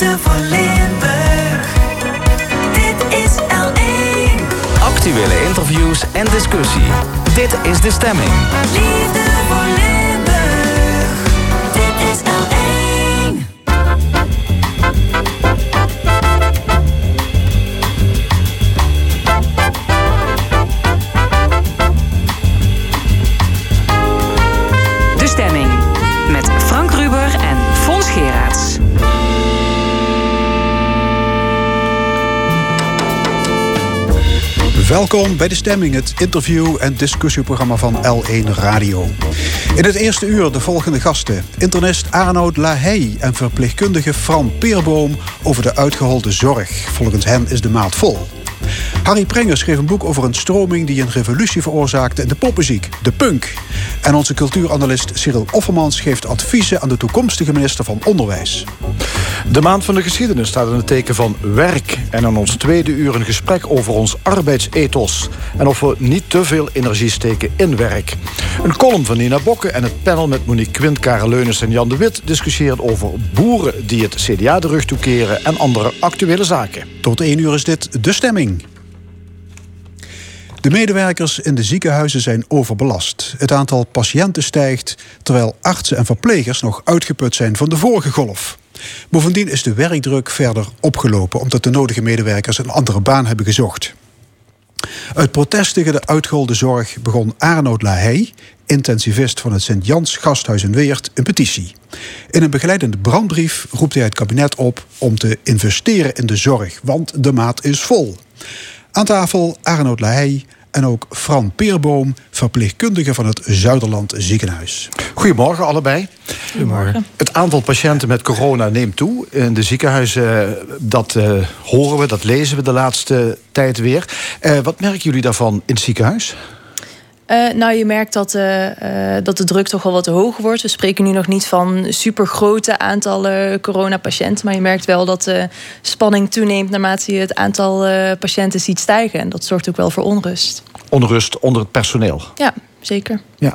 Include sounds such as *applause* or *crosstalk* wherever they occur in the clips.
Liefde voor Limburg. Dit is L1. Actuele interviews en discussie. Dit is de stemming. Liefde voor Limburg. Welkom bij De Stemming, het interview- en discussieprogramma van L1 Radio. In het eerste uur de volgende gasten. Internist Arnoud Lahey en verpleegkundige Fran Peerboom over de uitgeholde zorg. Volgens hen is de maat vol. Harry Prenger schreef een boek over een stroming die een revolutie veroorzaakte in de popmuziek, de punk. En onze cultuuranalist Cyril Offermans geeft adviezen aan de toekomstige minister van Onderwijs. De maand van de geschiedenis staat in het teken van werk. En in ons tweede uur een gesprek over ons arbeidsethos. En of we niet te veel energie steken in werk. Een column van Nina Bokke en het panel met Monique Quint, Karel Leunis en Jan de Wit... discussiëren over boeren die het CDA de rug toekeren... en andere actuele zaken. Tot één uur is dit De Stemming. De medewerkers in de ziekenhuizen zijn overbelast. Het aantal patiënten stijgt, terwijl artsen en verplegers nog uitgeput zijn van de vorige golf. Bovendien is de werkdruk verder opgelopen omdat de nodige medewerkers een andere baan hebben gezocht. Uit protest tegen de uitgeholde zorg begon Arnoud Lahey, intensivist van het Sint-Jans Gasthuis in Weert, een petitie. In een begeleidende brandbrief roept hij het kabinet op om te investeren in de zorg, want de maat is vol. Aan tafel Arnoud Lahey en ook Fran Peerboom, verpleegkundige van het Zuiderland Ziekenhuis. Goedemorgen allebei. Goedemorgen. Het aantal patiënten met corona neemt toe. In de ziekenhuizen, dat eh, horen we, dat lezen we de laatste tijd weer. Eh, wat merken jullie daarvan in het ziekenhuis? Eh, nou, je merkt dat, eh, eh, dat de druk toch wel wat hoger wordt. We spreken nu nog niet van supergrote aantallen coronapatiënten. Maar je merkt wel dat de spanning toeneemt naarmate je het aantal eh, patiënten ziet stijgen. En dat zorgt ook wel voor onrust. Onrust onder het personeel. Ja, zeker. Ja.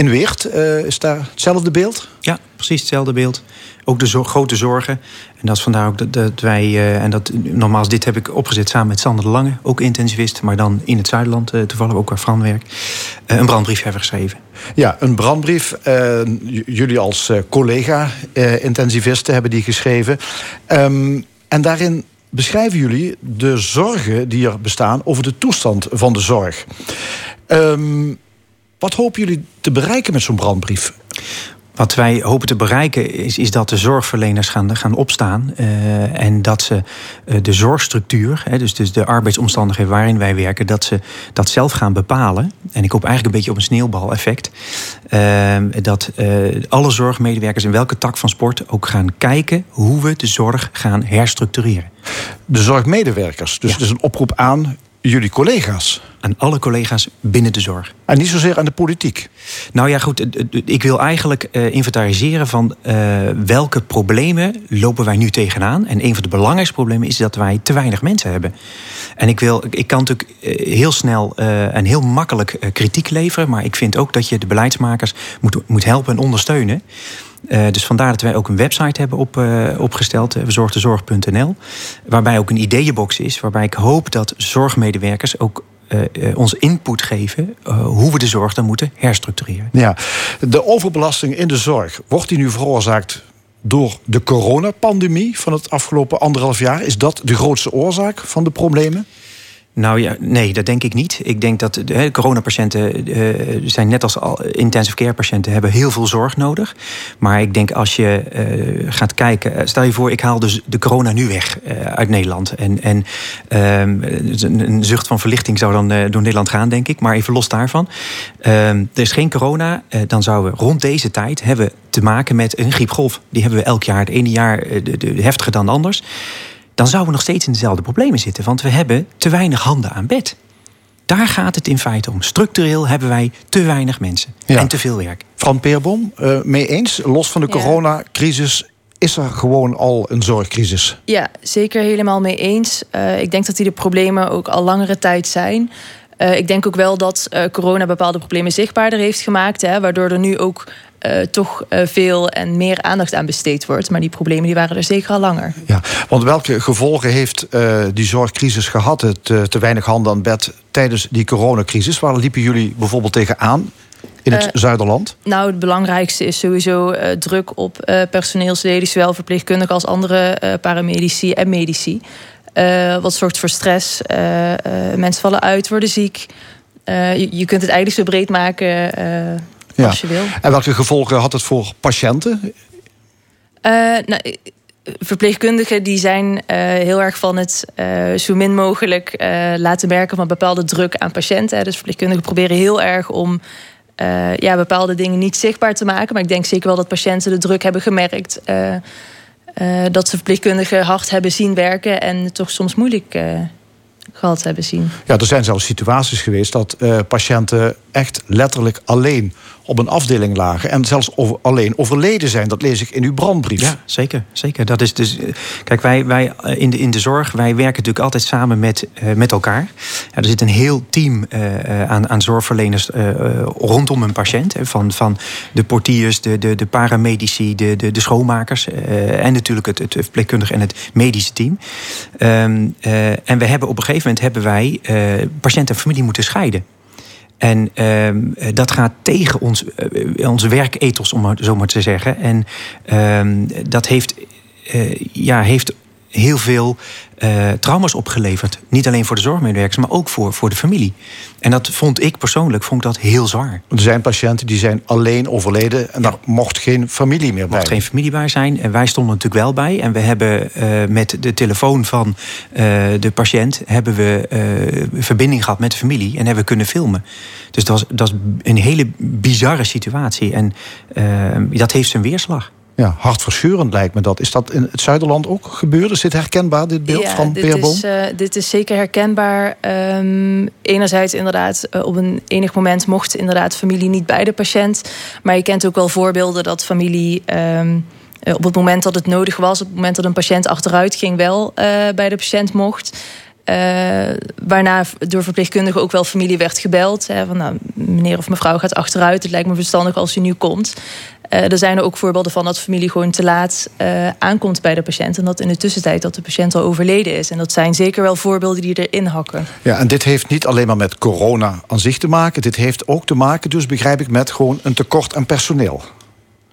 In Weert eh, is daar hetzelfde beeld? Ja, precies hetzelfde beeld. Ook de grote zorgen. En dat is vandaar ook dat, dat wij, eh, en dat nogmaals, dit heb ik opgezet samen met Sander de Lange, ook intensivist, maar dan in het Zuiderland, eh, toevallig ook waar Fran werkt, een brandbrief hebben geschreven. Ja, een brandbrief. Jullie als collega-intensivisten hebben die geschreven. Ehm, en daarin beschrijven jullie de zorgen die er bestaan over de toestand van de zorg. Ehm, wat hopen jullie te bereiken met zo'n brandbrief? Wat wij hopen te bereiken is, is dat de zorgverleners gaan, gaan opstaan. eh, en dat ze eh, de zorgstructuur, hè, dus, dus de arbeidsomstandigheden waarin wij werken, dat ze dat zelf gaan bepalen. En ik hoop eigenlijk een beetje op een sneeuwbaleffect. eh, dat eh, alle zorgmedewerkers in welke tak van sport ook gaan kijken hoe we de zorg gaan herstructureren. De zorgmedewerkers. Dus het is een oproep aan jullie collega's. Aan alle collega's binnen de zorg. En niet zozeer aan de politiek. Nou ja, goed. Ik wil eigenlijk eh, inventariseren van eh, welke problemen lopen wij nu tegenaan. En een van de belangrijkste problemen is dat wij te weinig mensen hebben. En ik, wil, ik kan natuurlijk eh, heel snel eh, en heel makkelijk kritiek leveren. Maar ik vind ook dat je de beleidsmakers moet, moet helpen en ondersteunen. Eh, dus vandaar dat wij ook een website hebben op, eh, opgesteld, uh, verzorgdezorg.nl. Waarbij ook een ideeënbox is, waarbij ik hoop dat zorgmedewerkers ook eh, eh, ons input geven eh, hoe we de zorg dan moeten herstructureren. Ja, de overbelasting in de zorg, wordt die nu veroorzaakt door de coronapandemie van het afgelopen anderhalf jaar? Is dat de grootste oorzaak van de problemen? Nou ja, nee, dat denk ik niet. Ik denk dat de coronapatiënten eh, zijn net als al intensive care patiënten hebben heel veel zorg nodig. Maar ik denk als je eh, gaat kijken, eh, stel je voor, ik haal dus de corona nu weg uit Nederland. En, en ehm, een, zucht van verlichting zou dan door Nederland gaan, denk ik. Maar even los daarvan. Ehm, er is geen corona, dan zouden we rond deze tijd hebben te maken met een griepgolf. Die hebben we elk jaar. Het ene jaar heftiger dan anders dan zouden we nog steeds in dezelfde problemen zitten. Want we hebben te weinig handen aan bed. Daar gaat het in feite om. Structureel hebben wij te weinig mensen Ja. en te veel werk. Fran Peerbom, eh, mee eens? Los van de Ja. coronacrisis is er gewoon al een zorgcrisis. Ja, zeker helemaal mee eens. Eh, ik denk dat die de problemen ook al langere tijd zijn. Eh, ik denk ook wel dat eh, corona bepaalde problemen zichtbaarder heeft gemaakt. Hè, waardoor er nu ook eh, toch eh, veel en meer aandacht aan besteed wordt. Maar die problemen die waren er zeker al langer. Ja, want welke gevolgen heeft eh, die zorgcrisis gehad? Het te weinig handen aan bed tijdens die coronacrisis. Waar liepen jullie bijvoorbeeld tegenaan in het Zuiderland? Nou, het belangrijkste is sowieso druk op personeelsleden, zowel verpleegkundigen als andere paramedici en medici. Wat zorgt voor stress. mensen vallen uit, worden ziek. Je, je kunt het eigenlijk zo breed maken Ja. als je wil. En welke gevolgen had het voor patiënten? Eh, nou, verpleegkundigen die zijn eh, heel erg van het eh, zo min mogelijk laten merken van bepaalde druk aan patiënten. Dus verpleegkundigen proberen heel erg om ja, bepaalde dingen niet zichtbaar te maken. Maar ik denk zeker wel dat patiënten de druk hebben gemerkt. dat ze verpleegkundigen hard hebben zien werken en het toch soms moeilijk eh, gehad hebben zien. Ja, er zijn zelfs situaties geweest dat patiënten echt letterlijk alleen op een afdeling lagen. En zelfs alleen overleden zijn. Dat lees ik in uw brandbrief. Ja, zeker. zeker. Dat is dus, eh, kijk, wij, wij eh, in, de, in de zorg, wij werken natuurlijk altijd samen met, eh, met elkaar. Ja, er zit een heel team aan, aan zorgverleners rondom een patiënt. Van, van de portiers, de, de, de paramedici, de, de, de schoonmakers. en natuurlijk het, het verpleegkundige en het medische team. Ehm, eh, en we hebben op een gegeven moment hebben wij patiënt en familie moeten scheiden. En ehm, eh, dat gaat tegen ons, eh, onze werkethos, om maar zo maar te zeggen. En ehm, dat heeft, eh, ja, heeft heel veel eh, trauma's opgeleverd. Niet alleen voor de zorgmedewerkers, maar ook voor, voor de familie. En dat vond ik persoonlijk vond ik dat heel zwaar. Er zijn patiënten die zijn alleen overleden. En daar mocht geen familie meer Er mocht bij. geen familie bij zijn. En wij stonden natuurlijk wel bij. En we hebben eh, met de telefoon van eh, de patiënt... hebben we verbinding gehad met de familie en hebben we kunnen filmen. Dus dat was, dat is een hele bizarre situatie. En dat heeft zijn weerslag. Ja, hartverscheurend lijkt me dat. Is dat in het Zuiderland ook gebeurd? Is dit herkenbaar, dit beeld Ja, van dit Peer is, eh, dit is zeker herkenbaar. Ehm, enerzijds inderdaad, eh, op een enig moment mocht inderdaad familie niet bij de patiënt. Maar je kent ook wel voorbeelden dat familie... ehm, eh, op het moment dat het nodig was, op het moment dat een patiënt achteruit ging, wel bij de patiënt mocht. Eh, waarna door verpleegkundigen ook wel familie werd gebeld. Hè, van, nou, meneer of mevrouw gaat achteruit. Het lijkt me verstandig als u nu komt. Eh, er zijn er ook voorbeelden van dat familie gewoon te laat eh, aankomt bij de patiënt. En dat in de tussentijd dat de patiënt al overleden is. En dat zijn zeker wel voorbeelden die erin hakken. Ja, en dit heeft niet alleen maar met corona aan zich te maken. Dit heeft ook te maken, dus begrijp ik, met gewoon een tekort aan personeel.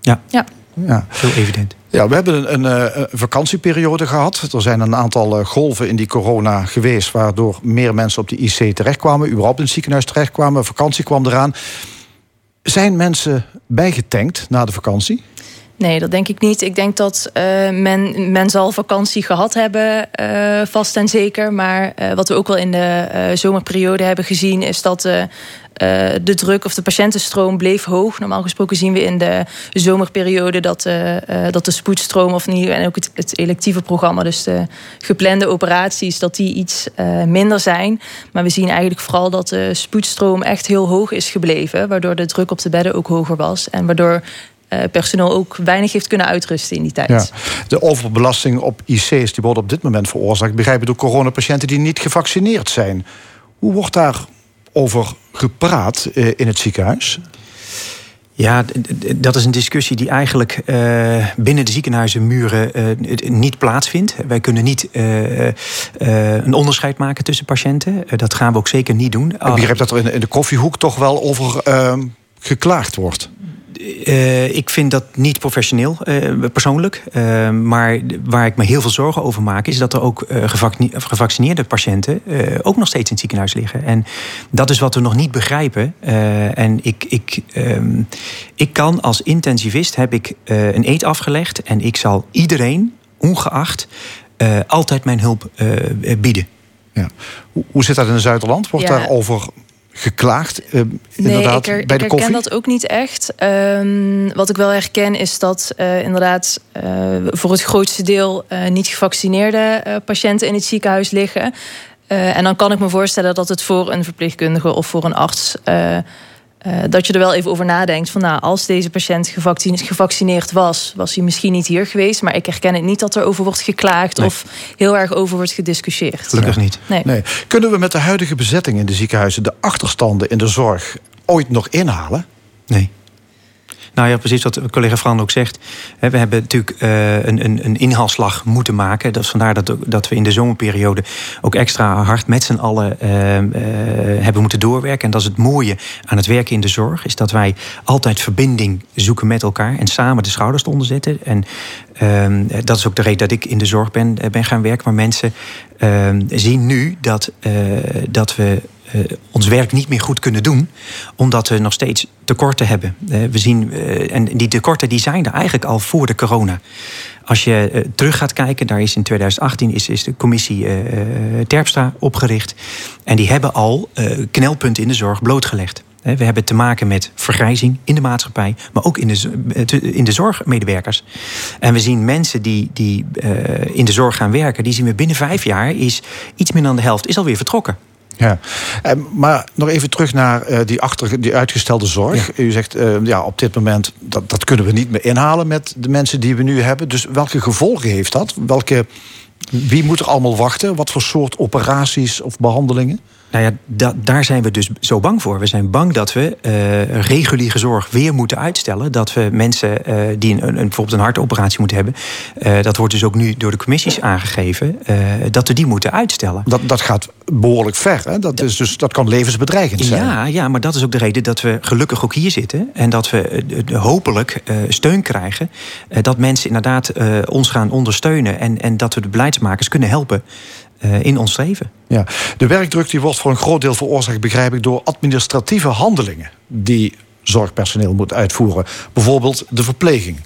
Ja, Ja. Ja. heel evident. Ja, we hebben een, een, eh, een vakantieperiode gehad. Er zijn een aantal eh, golven in die corona geweest... waardoor meer mensen op de IC terechtkwamen... überhaupt in het ziekenhuis terechtkwamen. Vakantie kwam eraan. Zijn mensen bijgetankt na de vakantie? Nee, dat denk ik niet. Ik denk dat eh, men, men zal vakantie gehad hebben, eh, vast en zeker. Maar eh, wat we ook wel in de eh, zomerperiode hebben gezien... is dat eh, de druk of de patiëntenstroom bleef hoog. Normaal gesproken zien we in de zomerperiode... dat, eh, eh, dat de spoedstroom of niet, en ook het, het electieve programma... dus de geplande operaties, dat die iets minder zijn. Maar we zien eigenlijk vooral dat de spoedstroom echt heel hoog is gebleven... waardoor de druk op de bedden ook hoger was. En waardoor personeel ook weinig heeft kunnen uitrusten in die tijd. Ja. De overbelasting op IC's die wordt op dit moment veroorzaakt... begrijp ik door coronapatiënten die niet gevaccineerd zijn. Hoe wordt daarover gepraat eh, in het ziekenhuis? Ja, dat is een discussie die eigenlijk eh, binnen de ziekenhuizenmuren het niet plaatsvindt. Wij kunnen niet een onderscheid maken tussen patiënten. Dat gaan we ook zeker niet doen. Ik begrijp dat er in de, in de koffiehoek toch wel over ehm, geklaagd wordt. Eh, ik vind dat niet professioneel, eh, persoonlijk. Eh, maar waar ik me heel veel zorgen over maak... is dat er ook eh, gevacci- gevaccineerde patiënten... eh, ook nog steeds in het ziekenhuis liggen. En dat is wat we nog niet begrijpen. Eh, en ik, ik, ehm, ik kan als intensivist... heb ik eh, een eet afgelegd... en ik zal iedereen, ongeacht... eh, altijd mijn hulp eh, bieden. Ja. Hoe, hoe zit dat in het Zuiderland? Wordt Ja. daarover geklaagd? eh, Nee, inderdaad, ik, her- bij ik de herken koffie? dat ook niet echt. Ehm, wat ik wel herken is dat eh, inderdaad eh, voor het grootste deel eh, niet gevaccineerde patiënten in het ziekenhuis liggen. En dan kan ik me voorstellen dat het voor een verpleegkundige of voor een arts. Eh, dat je er wel even over nadenkt van nou, als deze patiënt gevaccine- gevaccineerd was, was hij misschien niet hier geweest. Maar ik herken het niet dat er over wordt geklaagd Nee. of heel erg over wordt gediscussieerd. Gelukkig niet. Nee. Nee. Kunnen we met de huidige bezetting in de ziekenhuizen... de achterstanden in de zorg ooit nog inhalen? Nee. Nou ja, precies wat collega Fran ook zegt. We hebben natuurlijk eh, een, een, een inhaalslag moeten maken. Dat is vandaar dat, dat we in de zomerperiode ook extra hard met z'n allen eh, eh, hebben moeten doorwerken. En dat is het mooie aan het werken in de zorg. Is dat wij altijd verbinding zoeken met elkaar. En samen de schouders eronder zetten. En ehm, dat is ook de reden dat ik in de zorg ben, ben gaan werken. Maar mensen ehm, zien nu dat, dat we ons werk niet meer goed kunnen doen, omdat we nog steeds tekorten hebben. Eh, we zien, eh, en die tekorten die zijn er eigenlijk al voor de corona. Als je eh, terug gaat kijken, daar is in 2018 is, is de commissie eh, eh, Terpstra opgericht. En die hebben al eh, knelpunten in de zorg blootgelegd. We hebben te maken met vergrijzing in de maatschappij, maar ook in de, eh, in de zorgmedewerkers. En we zien mensen die, die eh, in de zorg gaan werken, die zien we binnen vijf jaar is iets minder dan de helft is alweer vertrokken. Ja, Eh, maar nog even terug naar eh, die, achter, die uitgestelde zorg. U zegt, eh, ja, op dit moment, dat, dat kunnen we niet meer inhalen met de mensen die we nu hebben. Dus welke gevolgen heeft dat? Welke, wie moet er allemaal wachten? Wat voor soort operaties of behandelingen? Nou ja, da- daar zijn we dus zo bang voor. We zijn bang dat we eh, reguliere zorg weer moeten uitstellen. Dat we mensen eh, die een, een, bijvoorbeeld een hartoperatie moeten hebben... eh, dat wordt dus ook nu door de commissies aangegeven... dat we die moeten uitstellen. Dat, dat gaat behoorlijk ver. Hè? Dat, is dus, dat kan levensbedreigend zijn. Ja, ja, maar dat is ook de reden dat we gelukkig ook hier zitten. En dat we hopelijk steun krijgen. dat mensen inderdaad ons gaan ondersteunen. En, en dat we de beleidsmakers kunnen helpen in ons streven. Ja. De werkdruk die wordt voor een groot deel veroorzaakt, begrijp ik, door administratieve handelingen die zorgpersoneel moet uitvoeren. Bijvoorbeeld de verpleging.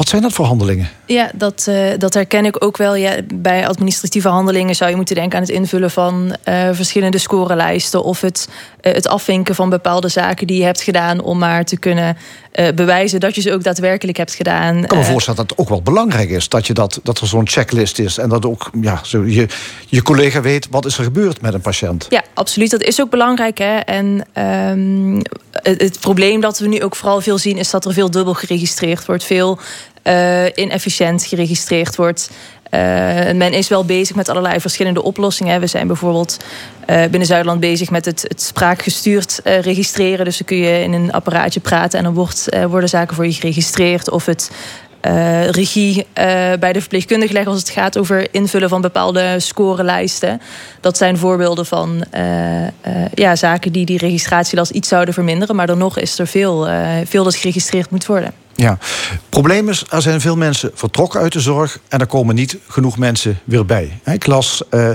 Wat zijn dat voor handelingen? Ja, dat, eh, dat herken ik ook wel. Ja, bij administratieve handelingen zou je moeten denken aan het invullen van eh, verschillende scorelijsten. Of het, eh, het afvinken van bepaalde zaken die je hebt gedaan. om maar te kunnen eh, bewijzen dat je ze ook daadwerkelijk hebt gedaan. Ik kan me Eh, voorstellen dat het ook wel belangrijk is dat, je dat, dat er zo'n checklist is. En dat ook ja, zo je, je collega weet wat is er gebeurd met een patiënt. Ja, absoluut. Dat is ook belangrijk. Hè? En ehm, het, het probleem dat we nu ook vooral veel zien, is dat er veel dubbel geregistreerd wordt. Veel eh, inefficiënt geregistreerd wordt. Eh, men is wel bezig met allerlei verschillende oplossingen. We zijn bijvoorbeeld eh, binnen Zuidland bezig met het, het spraakgestuurd eh, registreren. Dus dan kun je in een apparaatje praten en dan wordt, worden zaken voor je geregistreerd. Of het regie bij de verpleegkundige leggen als het gaat over invullen van bepaalde scorelijsten. Dat zijn voorbeelden van ja, zaken die die registratielast iets zouden verminderen. Maar dan nog is er veel, veel dat geregistreerd moet worden. Ja. Probleem is, er zijn veel mensen vertrokken uit de zorg en er komen niet genoeg mensen weer bij. Ik las eh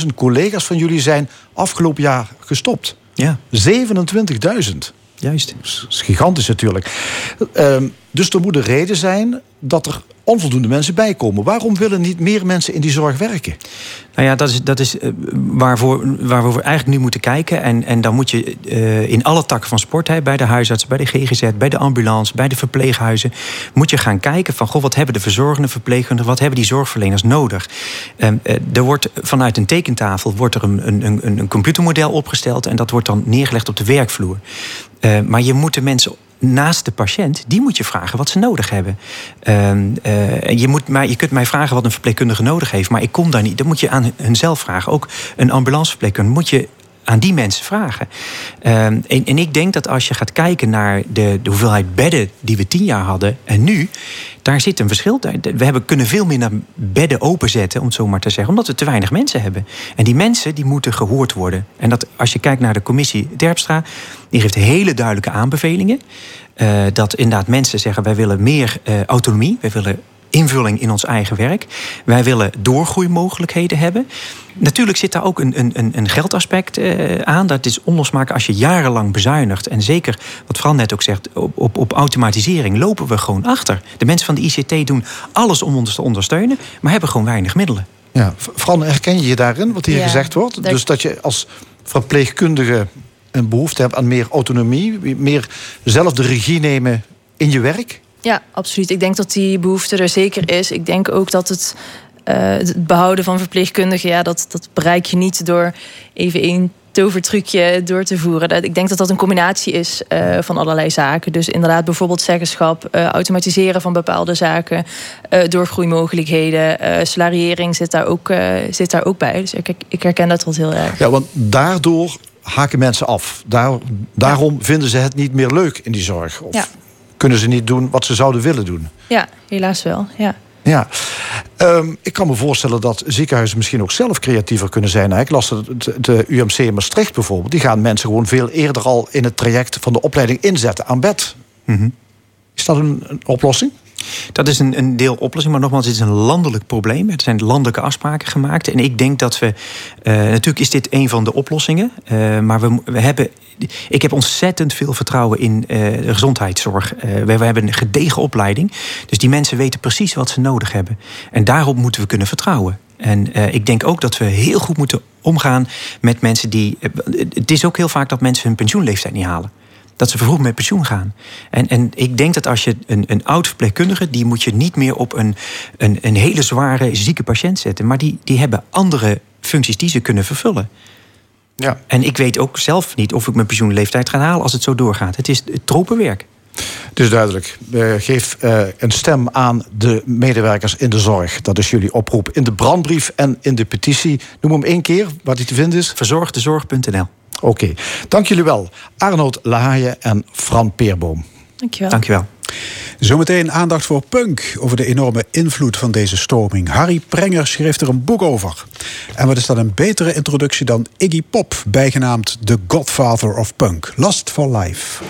27.000 collega's van jullie zijn afgelopen jaar gestopt. Ja, 27.000. juist. Dat is gigantisch natuurlijk. Ehm, dus er moet een reden zijn dat er onvoldoende mensen bij komen. Waarom willen niet meer mensen in die zorg werken? Nou ja, dat is, dat is eh, waarvoor, waar we eigenlijk nu moeten kijken. En, en dan moet je eh, in alle takken van sport, hè, bij de huisarts, bij de GGZ, bij de ambulance, bij de verpleeghuizen, moet je gaan kijken van goh, wat hebben de verzorgende verpleegkundigen, wat hebben die zorgverleners nodig? Ehm, eh, er wordt vanuit een tekentafel wordt er een, een, een, een computermodel opgesteld en dat wordt dan neergelegd op de werkvloer. Eh, maar je moet de mensen naast de patiënt, die moet je vragen wat ze nodig hebben. Ehm, eh, je, moet, maar je kunt mij vragen wat een verpleegkundige nodig heeft, maar ik kom daar niet. Dat moet je aan hunzelf vragen. Ook een ambulanceverpleegkundige moet je aan die mensen vragen. Ehm, en, ik denk dat als je gaat kijken naar de, de hoeveelheid bedden die we tien jaar hadden en nu, daar zit een verschil. We hebben, kunnen veel minder bedden openzetten, om het zo maar te zeggen, omdat we te weinig mensen hebben. En die mensen die moeten gehoord worden. En dat als je kijkt naar de commissie Terpstra, die geeft hele duidelijke aanbevelingen. Eh, dat inderdaad mensen zeggen: wij willen meer eh, autonomie, wij willen invulling in ons eigen werk. Wij willen doorgroeimogelijkheden hebben. Natuurlijk zit daar ook een, een, een- een geldaspect eh, aan. Dat is onlosmaken als je jarenlang bezuinigt. En zeker, wat Fran net ook zegt, op, op, op automatisering lopen we gewoon achter. De mensen van de ICT doen alles om ons te ondersteunen, maar hebben gewoon weinig middelen. Ja, Fran, herken je je daarin, wat hier Ja, gezegd wordt? Dus dat je als verpleegkundige een behoefte hebt aan meer autonomie, meer zelf de regie nemen in je werk? Ja, absoluut. Ik denk dat die behoefte er zeker is. Ik denk ook dat het, eh, het behouden van verpleegkundigen, ja, dat, dat bereik je niet door even één tovertrucje door te voeren. Dat- Ik denk dat dat een combinatie is eh, van allerlei zaken. Dus inderdaad, bijvoorbeeld zeggenschap, eh, automatiseren van bepaalde zaken, eh, doorgroeimogelijkheden, salariering zit daar ook, zit daar ook bij. Dus ik, ik herken dat wel heel erg. Ja, want daardoor haken mensen af. Daar, daarom vinden ze het niet meer leuk in die zorg. Of Ja. Kunnen ze niet doen wat ze zouden willen doen. Ja, helaas wel. Ja. Ja, Ehm, ik kan me voorstellen dat ziekenhuizen misschien ook zelf creatiever kunnen zijn. Ik las het, het, het UMC in Maastricht bijvoorbeeld. Die gaan mensen gewoon veel eerder al in het traject van de opleiding inzetten aan bed. Is dat een, een oplossing? Dat is een, een deel oplossing, maar nogmaals, het is een landelijk probleem. Er zijn landelijke afspraken gemaakt. En ik denk dat we. eh, natuurlijk is dit een van de oplossingen. eh, maar we, we hebben. Ik heb ontzettend veel vertrouwen in eh, gezondheidszorg. We, hebben een gedegen opleiding. Dus die mensen weten precies wat ze nodig hebben. En daarop moeten we kunnen vertrouwen. En ik denk ook dat we heel goed moeten omgaan met mensen die. het is ook heel vaak dat mensen hun pensioenleeftijd niet halen dat ze vroeg met pensioen gaan. En, en ik denk dat als je een, een oud verpleegkundige... die moet je niet meer op een, een, een hele zware zieke patiënt zetten... maar die, die hebben andere functies die ze kunnen vervullen. Ja. En ik weet ook zelf niet of ik mijn pensioenleeftijd ga halen... als het zo doorgaat. Het is tropenwerk. Dus duidelijk. Eh, geef eh, een stem aan de medewerkers in de zorg. Dat is jullie oproep in de brandbrief en in de petitie. Noem hem één keer, waar die te vinden is. Verzorgdezorg.nl. Oké, dank jullie wel. Arnold Lahaaien en Fran Peerboom. Dankjewel. Dankjewel. Zometeen aandacht voor punk, over de enorme invloed van deze stroming. Harry Prenger schreef er een boek over. En wat is dan een betere introductie dan Iggy Pop, bijgenaamd The Godfather of Punk, Last for Life.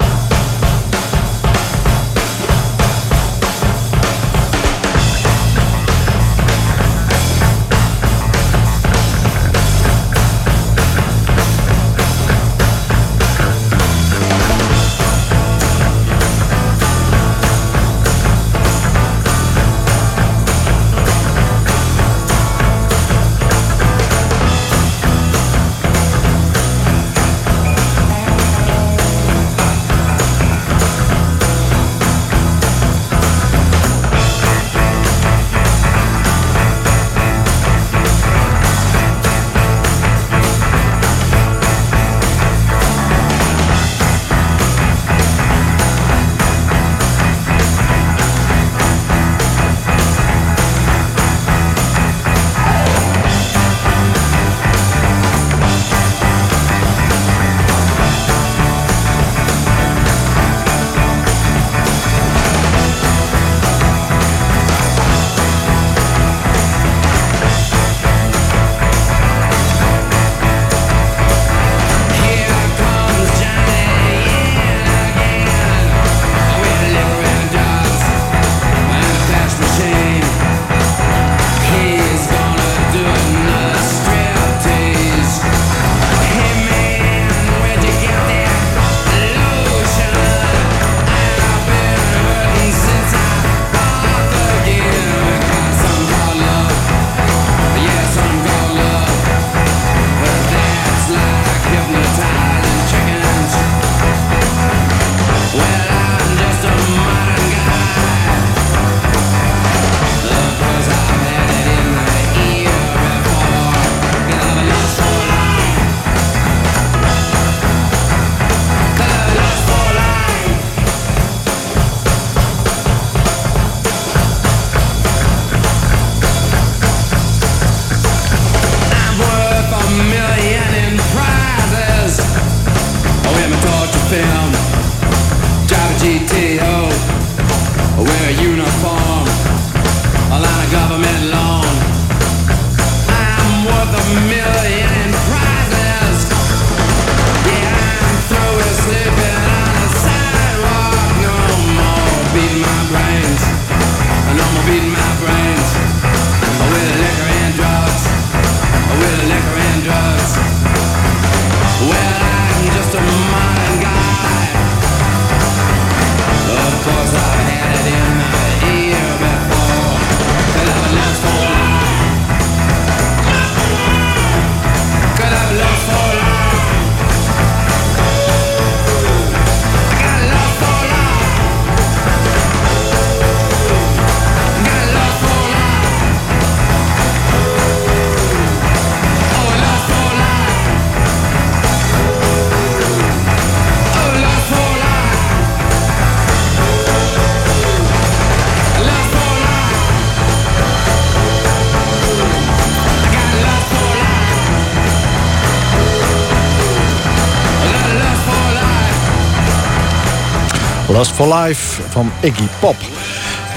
Lust for Life van Iggy Pop.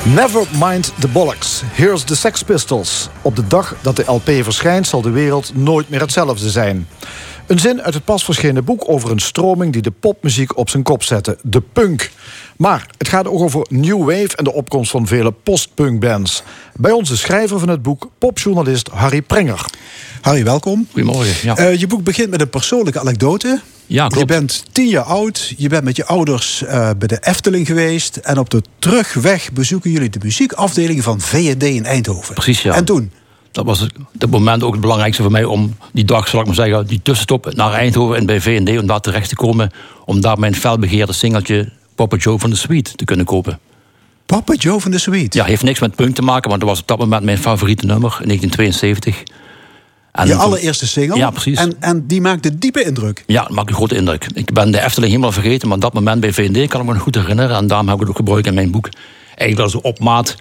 Never mind the bollocks. Here's the Sex Pistols. Op de dag dat de LP verschijnt zal de wereld nooit meer hetzelfde zijn. Een zin uit het pas verschenen boek over een stroming die de popmuziek op zijn kop zette. De punk. Maar het gaat ook over New Wave en de opkomst van vele post-punk bands. Bij ons de schrijver van het boek, popjournalist Harry Prenger. Harry, welkom. Goedemorgen. Ja, Eh, je boek begint met een persoonlijke anekdote. Ja klopt. Je bent tien jaar oud, je bent met je ouders eh, bij de Efteling geweest... en op de terugweg bezoeken jullie de muziekafdeling van V&D in Eindhoven. Precies, ja. En toen? Dat was het- moment ook het belangrijkste voor mij om die dag, zal ik maar zeggen, die tussenstop naar Eindhoven en bij V&D om daar terecht te komen. Om daar mijn felbegeerde singeltje Papa Joe van de Sweet te kunnen kopen. Papa Joe van de Sweet. Ja, heeft niks met punk te maken, want dat was op dat moment mijn favoriete nummer in 1972. En je allereerste single. Ja, precies. En, en die maakte diepe indruk. Ja, dat maakt een grote indruk. Ik ben de Efteling helemaal vergeten, maar dat moment bij V&D kan ik me nog goed herinneren. En daarom heb ik het ook gebruikt in mijn boek. Eigenlijk als een opmaat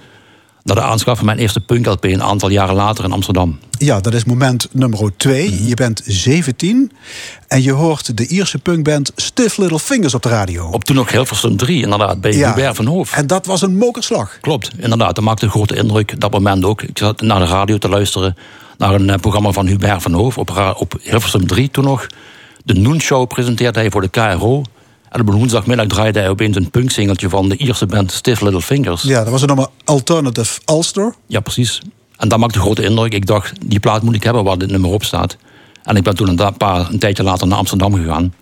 naar de aanschaf van mijn eerste punk-LP een aantal jaren later in Amsterdam. Ja, dat is moment nummer twee. Mhm. Je bent 17 en je hoort de Ierse punkband Stiff Little Fingers op de radio. Op toen nog Hilversum 3, inderdaad, bij Ja. Hubert van Hoof. En dat was een mokerslag. Klopt, inderdaad. Dat maakte een grote indruk. Dat moment ook. Ik zat naar de radio te luisteren. Naar een eh, programma van Hubert van Hoof. Op, op Hilversum 3 toen nog. De Noon Show presenteerde hij voor de KRO. En op een woensdagmiddag draaide hij opeens een punksingeltje van de Ierse band Stiff Little Fingers. Ja, dat was een nummer Alternative Ulster. Ja, precies. En dat maakte een grote indruk. Ik dacht, die plaat moet ik hebben waar dit nummer op staat. En ik ben toen een, paar, een tijdje later naar Amsterdam gegaan.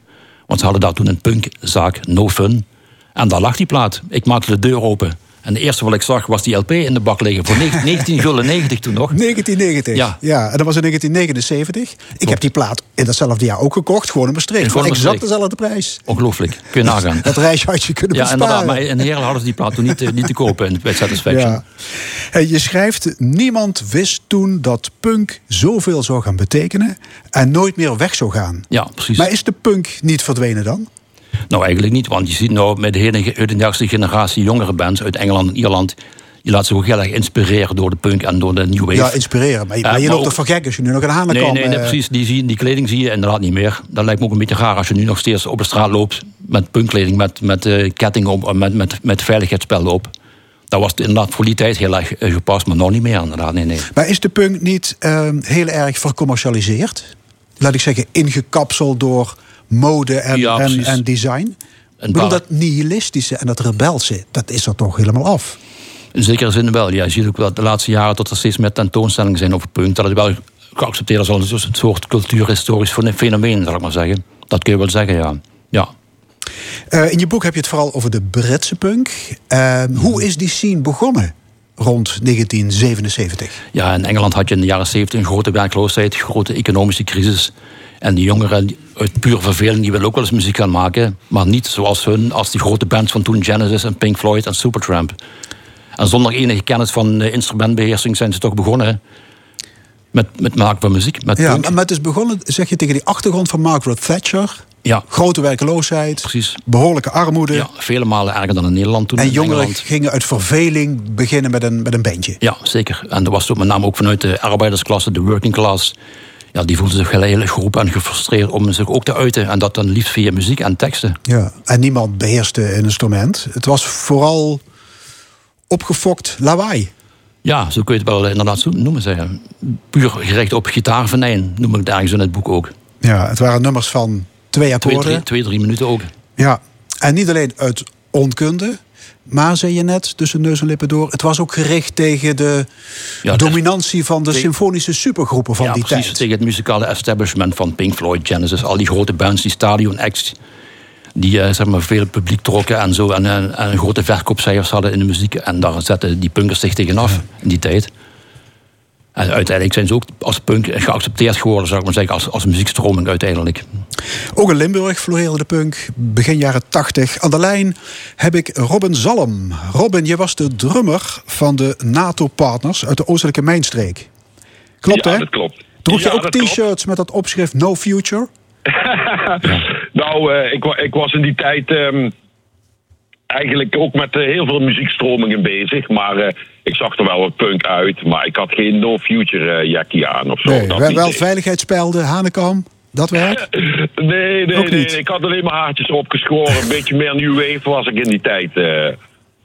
Want ze hadden daar toen een punkzaak, No Fun. En daar lag die plaat. Ik maakte de deur open. En het eerste wat ik zag was die LP in de bak liggen. Voor 1990 *laughs* toen nog. 1990. Ja. ja, en dat was in 1979. Ik heb die plaat in datzelfde jaar ook gekocht, gewoon in Maastricht. Gewoon Voor exact dezelfde prijs. Ongelooflijk. Kun je nagaan. *laughs* Dat reisje had je kunnen Ja, besparen. inderdaad. Maar in Heerlen hadden ze die plaat toen niet, eh, niet te kopen in- bij Satisfaction. Ja. Hey, je schrijft, niemand wist toen dat punk zoveel zou gaan betekenen... en nooit meer weg zou gaan. Ja, precies. Maar is de punk niet verdwenen dan? Nou, eigenlijk niet. Want je ziet nou met de hele generatie jongere bands uit Engeland en Ierland. Je laat zich ook heel erg inspireren door de punk en door de new wave. Ja, inspireren. Maar, maar je maar loopt toch van gek als je nu nog een Nee, hanenkam... nee, nee, eh, precies. Die, zie, die kleding zie je inderdaad niet meer. Dat lijkt me ook een beetje raar als je nu nog steeds op de straat loopt met punkkleding, met, met eh, ketting op, met, met, met veiligheidsspelden op. Dat was inderdaad voor die tijd heel erg eh, gepast, maar nog niet meer inderdaad. Nee, nee. Maar is de punk niet eh, heel erg vercommercialiseerd? Laat ik zeggen, ingekapseld door mode en, Ja, en, design? Ik bedoel, dat nihilistische en dat rebelse, dat is er toch helemaal af? In zekere zin wel. Ja, je ziet ook wel de laatste jaren dat er steeds meer tentoonstellingen zijn over punk. Dat het wel geaccepteerd is als een soort cultuurhistorisch fenomeen, zal ik maar zeggen. Dat kun je wel zeggen, ja. ja. Eh, in je boek heb je het vooral over de Britse punk. Eh, hoe is die scene begonnen rond 1977? Ja, in Engeland had je in de jaren 70 een grote werkloosheid, grote economische crisis. En die jongeren uit pure verveling die willen ook wel eens muziek gaan maken. Maar niet zoals hun, als die grote bands van toen Genesis en Pink Floyd en Supertramp. En zonder enige kennis van eh, instrumentbeheersing zijn ze toch begonnen met, met maken van muziek, met Ja, maar het is begonnen, zeg je, tegen die achtergrond van Margaret Thatcher. Ja, Grote werkloosheid, precies. behoorlijke armoede. Ja, vele malen erger dan in Nederland toen. en jongeren Engeland. gingen uit verveling beginnen met een, met een bandje. Ja, zeker. En dat was ook met name ook vanuit de arbeidersklasse, de working class. Ja, die voelden zich heel geroepen en gefrustreerd om zich ook te uiten. En dat dan liefst via muziek en teksten. Ja, en niemand beheerste een instrument. Het was vooral opgefokt lawaai. Ja, zo kun je het wel inderdaad zo noemen. Zeggen. Puur gericht op gitaarvenijn, noem ik het ergens in het boek ook. Ja, het waren nummers van twee Twee, akkoorden. drie, twee, drie minuten ook. Ja, en niet alleen uit onkunde, maar zei je net tussen neus en lippen door, het was ook gericht tegen de Ja, dominantie van de tegen- symfonische supergroepen van ja, die precies. tijd. Tegen het muzikale establishment van Pink Floyd, Genesis, al die grote bands, die stadion acts. Die eh, zeg maar, veel publiek trokken en zo. En, en, en grote verkoopcijfers hadden in de muziek. En daar zetten die punkers zich tegenaf in die tijd. En uiteindelijk zijn ze ook als punk geaccepteerd geworden, zou ik maar zeggen, als, als muziekstroming uiteindelijk. Ook in Limburg floreerde de punk, begin jaren 80. Aan de lijn heb ik Robin Zalm. Robin, je was de drummer van de NATO-partners uit de oostelijke mijnstreek. Klopt, ja, hè? dat klopt. Droeg je Ja, ook t-shirts met dat opschrift No Future? *laughs* Nou, eh, ik, ik was in die tijd ehm, eigenlijk ook met eh, heel veel muziekstromingen bezig. Maar eh, ik zag er wel wat punk uit. Maar ik had geen No Future eh jackie aan of zo. Nee, dat wel, wel veiligheidsspelden, Hanekam. Dat werkt? *laughs* Nee, nee, nee. Ik had alleen maar haartjes opgeschoren. Een beetje meer New Wave was ik in die tijd.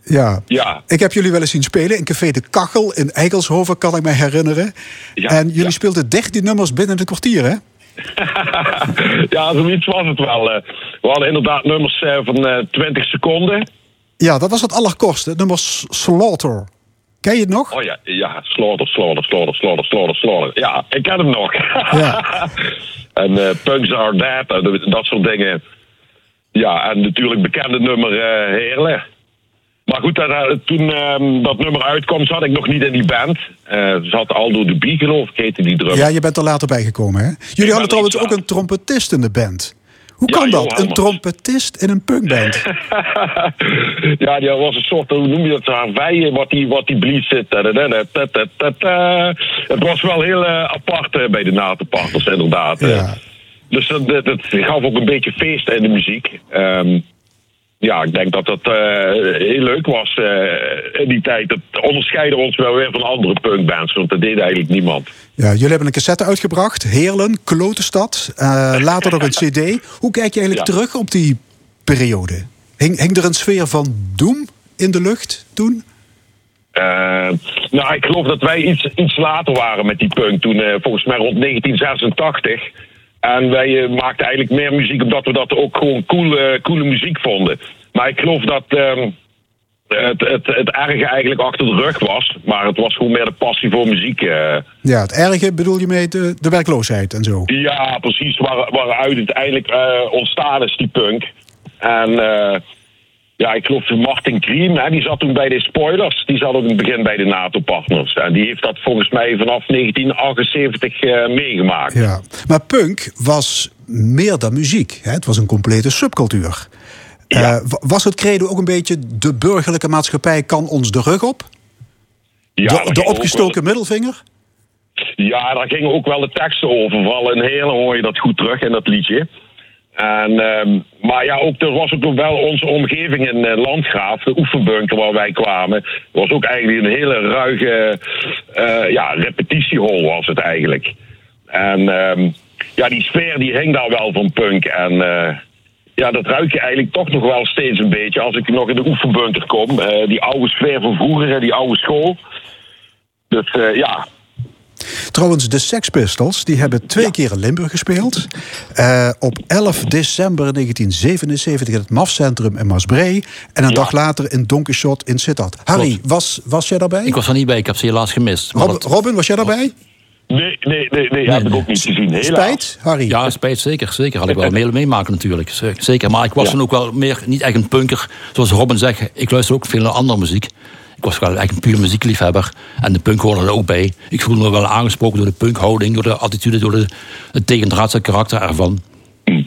Ja. ja. Ik heb jullie wel eens zien spelen in Café de Kachel in Eigelshoven, kan ik me herinneren. Ja, en jullie ja. speelden 13 nummers binnen een kwartier, hè? *laughs* ja, zoiets was het wel. We hadden inderdaad nummers van eh 20 seconden. Ja, dat was het allerkortste. Nummer S- Slaughter. Ken je het nog? Oh ja, ja, slaughter, slaughter, slaughter, slaughter, slaughter, slaughter. Ja, ik ken hem nog. Ja. *laughs* en eh, Punks Are Dead, en dat soort dingen. Ja, en natuurlijk bekende nummer Heerlen. Maar goed, dat, eh, toen ehm, dat nummer uitkwam, zat ik nog niet in die band. Zat Aldo de Bie, geloof ik, heette die drummer. Ja, je bent er later bij gekomen, hè? Jullie hadden trouwens ook een trompetist in de band. Hoe kan dat? Een trompetist in een punkband? *laughs* ja, die was een soort, hoe noem je dat, haarvijen, wat die, wat die blies zit. Het was wel heel eh, apart eh, bij de Natenpartners, inderdaad. eh. Ja. Dus dat, dat, dat gaf ook een beetje feest in de muziek. Ehm, ja, ik denk dat dat eh, heel leuk was eh, in die tijd. Dat onderscheidde ons wel weer van andere punkbands, want dat deed eigenlijk niemand. Ja, jullie hebben een cassette uitgebracht. Heerlen, Klotenstad. eh, later nog een *laughs* cd. Hoe kijk je eigenlijk Ja. terug op die periode? Hing, hing er een sfeer van doem in de lucht toen? Nou, ik geloof dat wij iets, iets later waren met die punk. Toen, volgens mij rond 1986. En wij eh, maakten eigenlijk meer muziek omdat we dat ook gewoon coole, coole muziek vonden. Maar ik geloof dat ehm, het, het, het erge eigenlijk achter de rug was. Maar het was gewoon meer de passie voor muziek. eh. Ja, het erge bedoel je mee de, de werkloosheid en zo. Ja, precies. Waar, waaruit het eigenlijk eh, ontstaan is, die punk. En eh, ja, ik geloof Martin Kriem, hè, die zat toen bij de Spoilers. Die zat ook in het begin bij de NATO-partners. En die heeft dat volgens mij vanaf 1978 eh, meegemaakt. Ja. Maar punk was meer dan muziek. Hè? Het was een complete subcultuur. Ja. Eh, wa- was het credo ook een beetje de burgerlijke maatschappij kan ons de rug op? Ja, de opgestoken middelvinger? Ja, daar gingen ook wel de teksten over. Vooral in Heerlen hoor je dat goed terug in dat liedje. En, ehm, maar ja, ook, er was ook wel onze omgeving in eh, Landgraaf, de oefenbunker waar wij kwamen. was ook eigenlijk een hele ruige eh, ja, repetitiehol was het eigenlijk. En ehm, ja, die sfeer die hing daar wel van punk. En eh, ja, dat ruik je eigenlijk toch nog wel steeds een beetje als ik nog in de oefenbunker kom. Die oude sfeer van vroeger, die oude school. Dus ja, Trouwens, de Sex Pistols die hebben twee keer in Limburg gespeeld. Eh, op 11 december 1977 in het MAF-centrum in Maasbree. En een Ja. dag later in Donkershot in Sittard. Harry, was, was jij daarbij? Ik was er niet bij, ik heb ze helaas gemist. Maar Rob- dat- Robin, was jij daarbij? nee, nee, nee, nee, heb ik ook niet gezien. Helaas. Spijt, Harry? Ja, spijt zeker. Zeker. Had ik wel mee meemaken natuurlijk. Zeker. Maar ik was Ja. dan ook wel meer, niet echt een punker. Zoals Robin zegt, ik luister ook veel naar andere muziek. Ik was wel echt een puur muziekliefhebber. En de punk hoorde er ook bij. Ik voelde me wel aangesproken door de punkhouding, door de attitude, door de, het tegendraadse karakter ervan.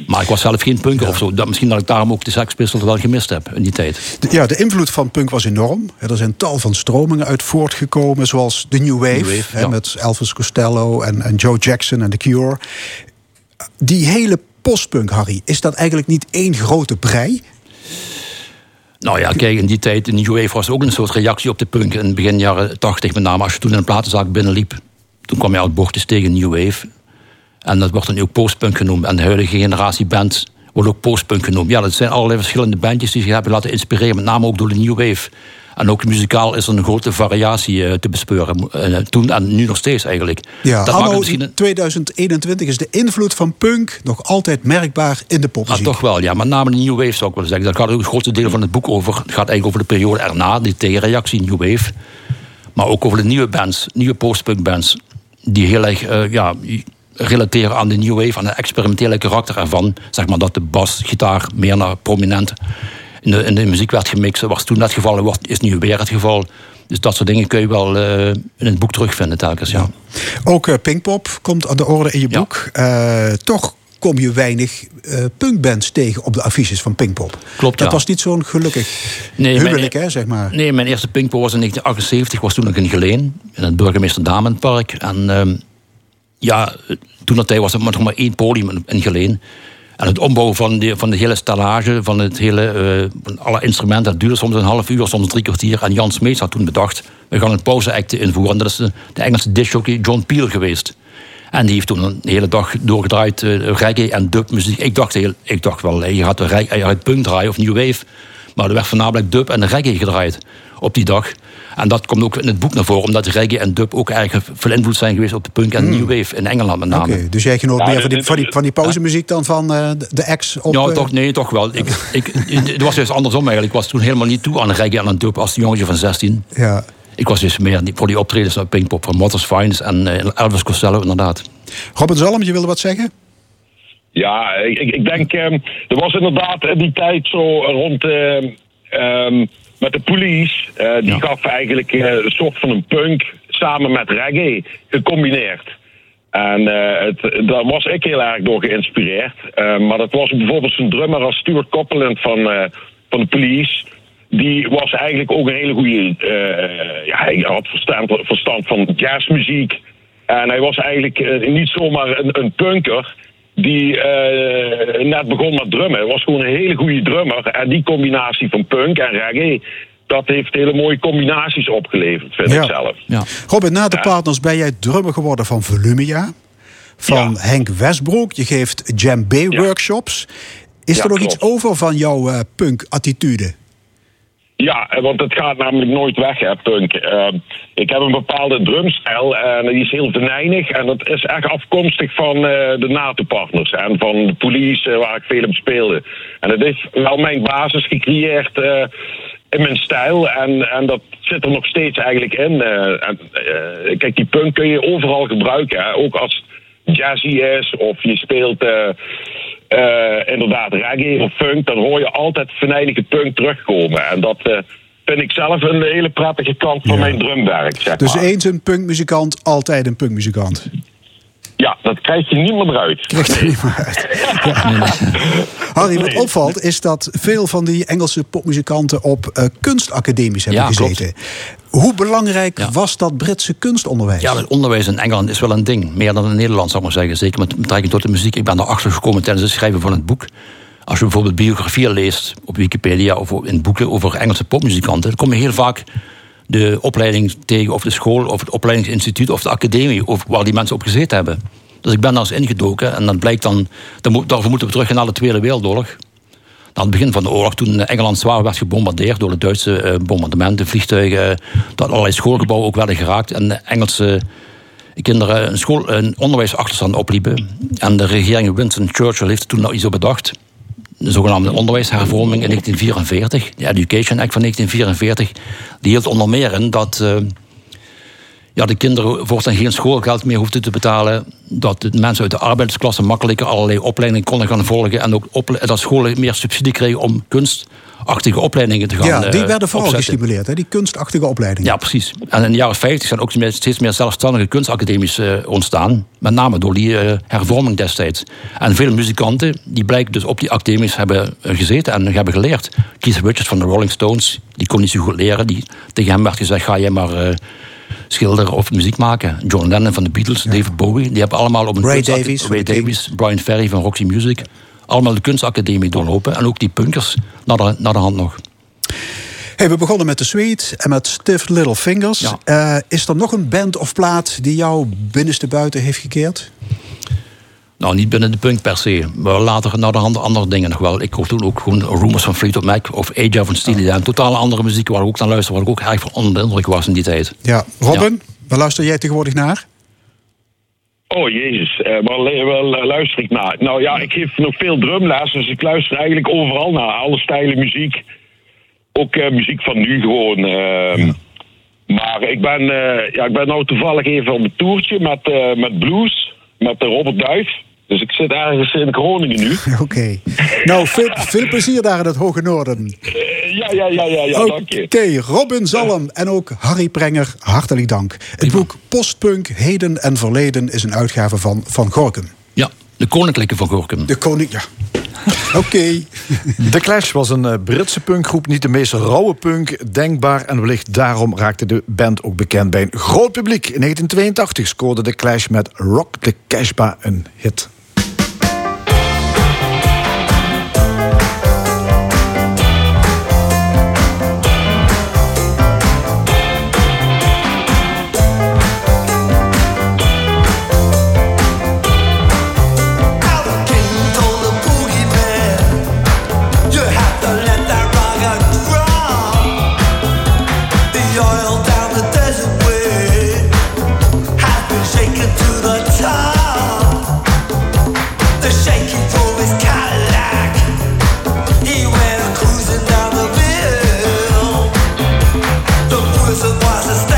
Maar ik was zelf geen punker of zo. Dat, misschien dat ik daarom ook de Sex Pistols wel gemist heb in die tijd. De- Ja, de invloed van punk was enorm. Er zijn tal van stromingen uit voortgekomen, zoals de New Wave, New Wave, hè, ja. met Elvis Costello en, en Joe Jackson en The Cure. Die hele postpunk, Harry, is dat eigenlijk niet één grote brei? Nou ja, kijk, in die tijd, in New Wave was ook een soort reactie op de punk. In begin jaren tachtig met name. Als je toen in een platenzaak binnenliep, toen kwam je al bordjes tegen New Wave. En dat wordt dan ook postpunk genoemd. En de huidige generatie bands wordt ook postpunk genoemd. Ja, dat zijn allerlei verschillende bandjes die zich hebben laten inspireren. Met name ook door de New Wave. En ook muzikaal is er een grote variatie eh, te bespeuren. Eh, toen en nu nog steeds eigenlijk. Ja, dat maakt het anno misschien een- 2021 is de invloed van punk nog altijd merkbaar in de Ah, popmuziek. toch wel, ja. Met name de New Wave zou ik willen zeggen. Daar gaat ook het grootste deel van het boek over. Het gaat eigenlijk over de periode erna, die tegenreactie New Wave. Maar ook over de nieuwe bands, nieuwe postpunk bands. Die heel erg eh, ja, relateren aan de New Wave, aan het experimentele karakter ervan. Zeg maar dat de bas, gitaar meer naar prominent in de, in de muziek werd gemixt. Was toen het geval, wordt- is nu weer het geval. Dus dat soort dingen kun je wel eh, in het boek terugvinden telkens, ja. Ook eh, Pinkpop komt aan de orde in je Ja. boek. Eh, toch kom je weinig punkbands tegen op de affiches van Pinkpop. Klopt, Dat ja. was niet zo'n gelukkig Nee, mijn- huwelijk, hè, zeg maar. Nee, mijn eerste Pinkpop was in 1978, was toen nog in Geleen, in het burgemeester Damenpark. En ehm, ja, toen dat tijd was er nog maar één podium in Geleen. Het ombouwen van de, van de hele stallage, van, het hele, eh, alle instrumenten, duurde soms een half uur, soms drie kwartier. En Jan Smeets had toen bedacht, we gaan een pauzeacte invoeren. En dat is de, Engelse discjockey John Peel geweest. En die heeft toen een hele dag doorgedraaid eh, reggae en dubmuziek. Ik dacht, heel, ik dacht wel, je gaat, de je punk draaien of new wave. Maar er werd voornamelijk dub en reggae gedraaid op die dag. En dat komt ook in het boek naar voren, omdat reggae en dub ook erg veel invloed zijn geweest op de punk en new wave in Engeland met name. Oké, dus jij genoot Ja, meer van die, van die, van die pauzemuziek dan van eh, de- ex op... Ja, eh, toch, nee, toch wel. Ik, *laughs* ik, het was juist andersom eigenlijk. Ik was toen helemaal niet toe aan reggae en aan dub als jongetje van 16. Ja. Ik was dus meer voor die optredens van Pinkpop, van Motters Finest en eh, Elvis Costello inderdaad. Robert Zalm, je wilde wat zeggen? Ja, ik, ik denk, ehm, er was inderdaad in die tijd zo rond ehm, ehm, met de police. eh, die gaf eigenlijk eh, een soort van een punk samen met reggae gecombineerd. En eh, het, daar was ik heel erg door geïnspireerd. Maar dat was bijvoorbeeld zijn drummer als Stuart Copeland van, van de police. Die was eigenlijk ook een hele goede. ja, hij had verstand, verstand van jazzmuziek. En hij was eigenlijk niet zomaar een, een punker die eh, net begon met drummen. Hij was gewoon een hele goede drummer. En die combinatie van punk en reggae, dat heeft hele mooie combinaties opgeleverd, vind Ja. ik zelf. Ja. Robert, na de partners ben jij drummer geworden van Volumia. Van. Henk Westbroek. Je geeft djembe-workshops. Is Ja, er nog klopt. iets over van jouw eh, punk-attitude? Ja, want het gaat namelijk nooit weg, hè, punk. Eh, ik heb een bepaalde drumstijl en die is heel venijnig. En dat is echt afkomstig van eh, de NATO-partners en van de police, eh, waar ik veel op speelde. En dat heeft wel mijn basis gecreëerd eh, in mijn stijl. En, en dat zit er nog steeds eigenlijk in. Kijk, die punk kun je overal gebruiken. Hè. Ook als jazzy is of je speelt... eh, inderdaad reggae of funk, dan hoor je altijd venijnige punk terugkomen. En dat eh, vind ik zelf een hele prettige kant van Ja. mijn drumwerk. Zeg Dus maar. eens een punkmuzikant, altijd een punkmuzikant. Ja, dat krijg je niet meer eruit. Krijgt er niet meer uit. Ja. *laughs* Harry, wat opvalt is dat veel van die Engelse popmuzikanten op eh, kunstacademies hebben Ja, gezeten. Hoe belangrijk Ja. was dat Britse kunstonderwijs? Ja, het onderwijs in Engeland is wel een ding. Meer dan in Nederland, zou ik maar zeggen. Zeker met betrekking tot de muziek. Ik ben erachter gekomen tijdens het schrijven van het boek. Als je bijvoorbeeld biografieën leest op Wikipedia of in boeken over Engelse popmuzikanten, dan kom je heel vaak de opleiding tegen, of de school, of het opleidingsinstituut, of de academie, of waar die mensen op gezeten hebben. Dus ik ben daar eens ingedoken en dat blijkt dan, dan daarvoor moeten we terug naar de Tweede Wereldoorlog. Aan het begin van de oorlog, toen Engeland zwaar werd gebombardeerd door de Duitse eh, bombardementen, vliegtuigen, dat allerlei schoolgebouwen ook werden geraakt. En de Engelse kinderen een, school, een onderwijsachterstand opliepen. En de regering Winston Churchill heeft toen nou iets op bedacht. De zogenaamde onderwijshervorming in 1944, de Education Act van 1944, die hield onder meer in dat eh, ja, de kinderen voortaan geen schoolgeld meer hoefden te betalen. Dat de mensen uit de arbeidersklasse makkelijker allerlei opleidingen konden gaan volgen. En ook dat scholen meer subsidie kregen om kunstachtige opleidingen te gaan Ja, die eh, werden vooral opzetten. gestimuleerd, hè? die kunstachtige opleidingen. Ja, precies. En in de jaren 50 zijn ook steeds meer zelfstandige kunstacademies eh, ontstaan. Met name door die eh, hervorming destijds. En veel muzikanten, die blijken dus op die academies hebben gezeten en hebben geleerd. Keith Richards van de Rolling Stones, die kon niet zo goed leren. Die, tegen hem werd gezegd, ga jij maar schilderen of muziek maken. John Lennon van de Beatles, David Bowie, die hebben allemaal op een Ray Davies Ray Davies, Brian Ferry van Roxy Music. Allemaal de kunstacademie doorlopen. En ook die punkers naar de, naar de hand nog. Hey, we begonnen met de Sweet en met Stiff Little Fingers. Ja. Eh, is er nog een band of plaat die jou binnenste buiten heeft gekeerd? Nou, niet binnen de punk per se. Maar later naar de hand andere dingen nog wel. Ik hoor toen ook gewoon Rumors van Fleetwood Mac of Aja van Steely Dan. Totale andere muziek waar ik ook naar luister, waar ik ook erg van onder de indruk was in die tijd. Ja, Robin, waar luister jij tegenwoordig naar? Oh jezus, eh, waar, luister ik naar? Nou ja, ik geef nog veel drumles, dus ik luister eigenlijk overal naar. Alle stijlen muziek. Ook eh, muziek van nu gewoon. ehm. Maar ik ben, eh, ja, ik ben nou toevallig even op een toertje met, eh, met blues, met Robert Duif. Dus ik zit ergens in Groningen nu. *laughs* Oké. Nou, veel, veel plezier daar in het Hoge Noorden. Eh, ja, ja, ja, ja, ja, Oké, dank je. Robin Zalm en ook Harry Prenger, hartelijk dank. Het boek Postpunk, Heden en Verleden is een uitgave van Van Gorkum. Ja, de Koninklijke van Gorkum. De koning, ja. *laughs* Oké. The Clash was een eh, Britse punkgroep, niet de meest rauwe punk denkbaar. En wellicht daarom raakte de band ook bekend bij een groot publiek. In 1982 scoorde The Clash met Rock the Casbah een hit. Just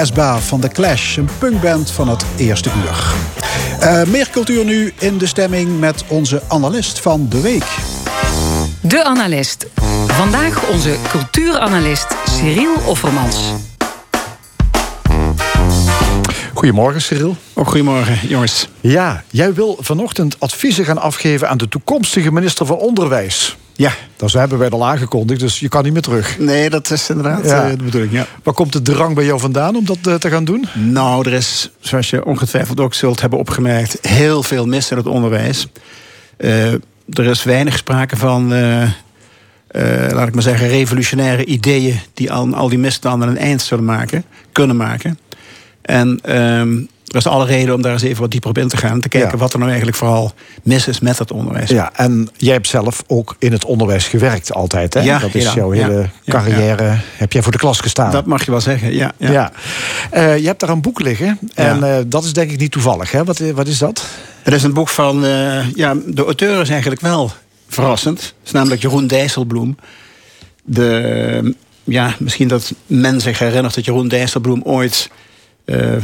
Casbah van The Clash, een punkband van het eerste uur. Eh, meer cultuur nu in de stemming met onze analist van de week. De analist. Vandaag onze cultuuranalist Cyril Offermans. Goedemorgen, Cyril. Ook goedemorgen, jongens. Ja, jij wil vanochtend adviezen gaan afgeven aan de toekomstige minister van Onderwijs. Ja. Dat hebben wij al aangekondigd, dus je kan niet meer terug. Nee, dat is inderdaad Ja. eh, de bedoeling, ja. Waar komt de drang bij jou vandaan om dat eh, te gaan doen? Nou, er is, zoals je ongetwijfeld ook zult hebben opgemerkt... heel veel mis in het onderwijs. Eh, er is weinig sprake van, laat ik maar zeggen... revolutionaire ideeën die aan al die misstanden een eind zullen maken, kunnen maken. En ehm, er is alle reden om daar eens even wat dieper op in te gaan... te kijken Ja. wat er nou eigenlijk vooral mis is met het onderwijs. Ja, en jij hebt zelf ook in het onderwijs gewerkt altijd, hè? Ja, dat is jouw hele carrière. Heb jij voor de klas gestaan? Dat mag je wel zeggen, ja. ja. ja. Eh, je hebt daar een boek liggen. En eh, dat is denk ik niet toevallig, hè? Wat, wat is dat? Het is een boek van, eh, ja, de auteur is eigenlijk wel verrassend. Het is namelijk Jeroen Dijsselbloem. De, ja, misschien dat men zich herinnert dat Jeroen Dijsselbloem ooit eh,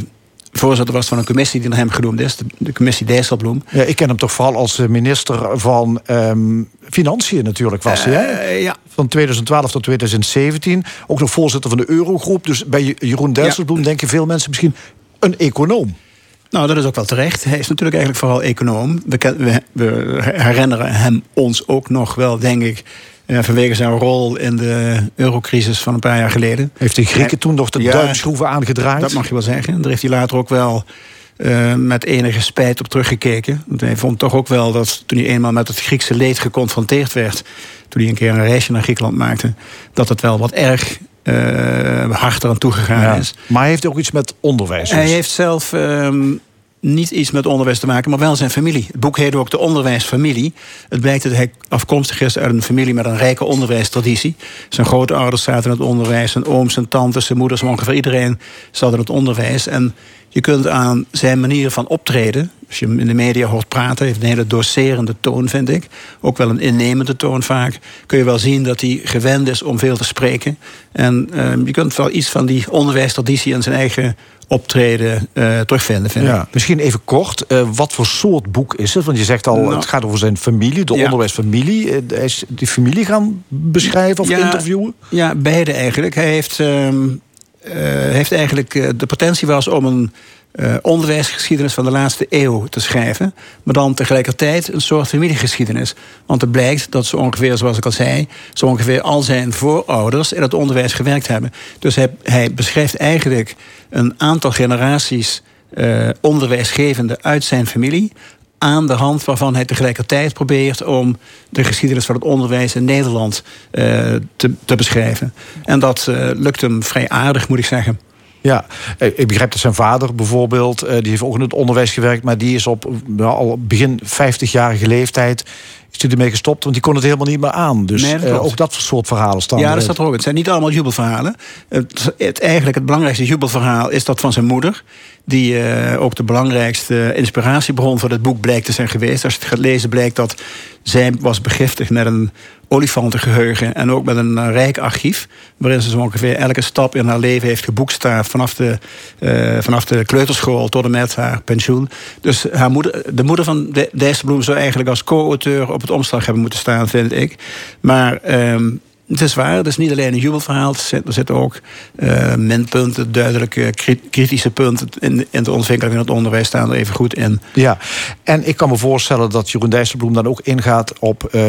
voorzitter was van een commissie die naar hem genoemd is. De, commissie Dijsselbloem. Ja, ik ken hem toch vooral als eh, minister van ehm, Financiën natuurlijk was hij, hè? Eh, ja. Van 2012 tot 2017. Ook nog voorzitter van de Eurogroep. Dus bij Jeroen Dijsselbloem denken veel mensen misschien een econoom. Nou, dat is ook wel terecht. Hij is natuurlijk eigenlijk vooral econoom. We, we herinneren hem ons ook nog wel, denk ik... eh, vanwege zijn rol in de eurocrisis van een paar jaar geleden. Heeft de Grieken toen nog de Ja, duimschroeven aangedraaid? Dat mag je wel zeggen. Daar heeft hij later ook wel eh, met enige spijt op teruggekeken. Want hij vond toch ook wel dat toen hij eenmaal met het Griekse leed geconfronteerd werd... toen hij een keer een reisje naar Griekenland maakte... dat het wel wat erg eh hard eraan toegegaan Ja. is. Maar hij heeft ook iets met onderwijs. dus. Hij heeft zelf ehm, niet iets met onderwijs te maken, maar wel zijn familie. Het boek heet ook De Onderwijsfamilie. Het blijkt dat hij afkomstig is uit een familie met een rijke onderwijstraditie. Zijn grootouders zaten in het onderwijs, zijn ooms, zijn tantes, zijn moeders, ongeveer iedereen zat in het onderwijs. En je kunt aan zijn manier van optreden, als je hem in de media hoort praten, heeft een hele doserende toon, vind ik. Ook wel een innemende toon vaak. Kun je wel zien dat hij gewend is om veel te spreken. En ehm, je kunt wel iets van die onderwijstraditie in zijn eigen optreden eh, terugvinden, vind ik. Misschien even kort. eh, wat voor soort boek is het? Want je zegt al, Nou. het gaat over zijn familie, de Ja. onderwijsfamilie. Eh, Hij is die familie gaan beschrijven of Ja, interviewen? Ja, beide eigenlijk. Hij heeft, ehm, eh, heeft eigenlijk eh, de potentie was om een eh, onderwijsgeschiedenis van de laatste eeuw te schrijven. Maar dan tegelijkertijd een soort familiegeschiedenis. Want het blijkt dat zo ongeveer, zoals ik al zei, zo ongeveer al zijn voorouders in het onderwijs gewerkt hebben. Dus hij, beschrijft eigenlijk een aantal generaties eh, onderwijsgevenden uit zijn familie aan de hand waarvan hij tegelijkertijd probeert om de geschiedenis van het onderwijs in Nederland eh, te, te beschrijven. En dat eh, lukt hem vrij aardig, moet ik zeggen. Ja, ik begrijp dat zijn vader bijvoorbeeld, eh, die heeft ook in het onderwijs gewerkt, maar die is op al begin 50-jarige leeftijd is hij ermee gestopt, want die kon het helemaal niet meer aan. Dus Nee, dat eh, ook dat soort verhalen staan. Ja, dat staat er ook. Het zijn niet allemaal jubelverhalen. Het, het, eigenlijk het belangrijkste jubelverhaal is dat van zijn moeder. Die eh, ook de belangrijkste inspiratiebron voor het boek blijkt te zijn geweest. Als je het gaat lezen blijkt dat zij was begiftigd met een olifantengeheugen... en ook met een eh, rijk archief... waarin ze zo ongeveer elke stap in haar leven heeft geboekstaafd... vanaf de, eh, vanaf de kleuterschool tot en met haar pensioen. Dus haar moeder, de moeder van De- Dijsselbloem zou eigenlijk als co-auteur... op het omslag hebben moeten staan, vind ik. Maar... ehm, het is waar, het is niet alleen een jubelverhaal. Er zit- zitten ook eh, minpunten, duidelijke kri- kritische punten... in, in de ontwikkeling van het onderwijs staan er even goed in. Ja, en ik kan me voorstellen dat Jeroen Dijsselbloem dan ook ingaat op eh,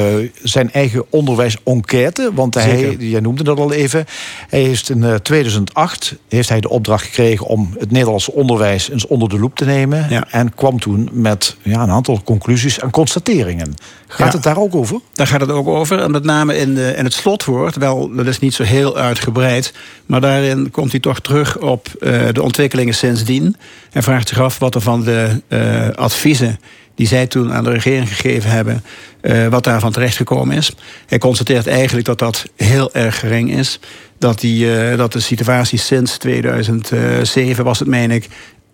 zijn eigen onderwijs-enquête. Want hij, Zeker. jij noemde dat al even, hij heeft in eh, 2008 heeft hij de opdracht gekregen om het Nederlandse onderwijs eens onder de loep te nemen. Ja. En kwam toen met ja, een aantal conclusies en constateringen. Gaat Ja. het daar ook over? Daar gaat het ook over. En met name in, de, in het wel, dat is niet zo heel uitgebreid. Maar daarin komt hij toch terug op eh, de ontwikkelingen sindsdien. En vraagt zich af wat er van de eh, adviezen die zij toen aan de regering gegeven hebben, eh, wat daarvan terechtgekomen is. Hij constateert eigenlijk dat dat heel erg gering is. Dat, die, dat de situatie sinds 2007, was het meen ik,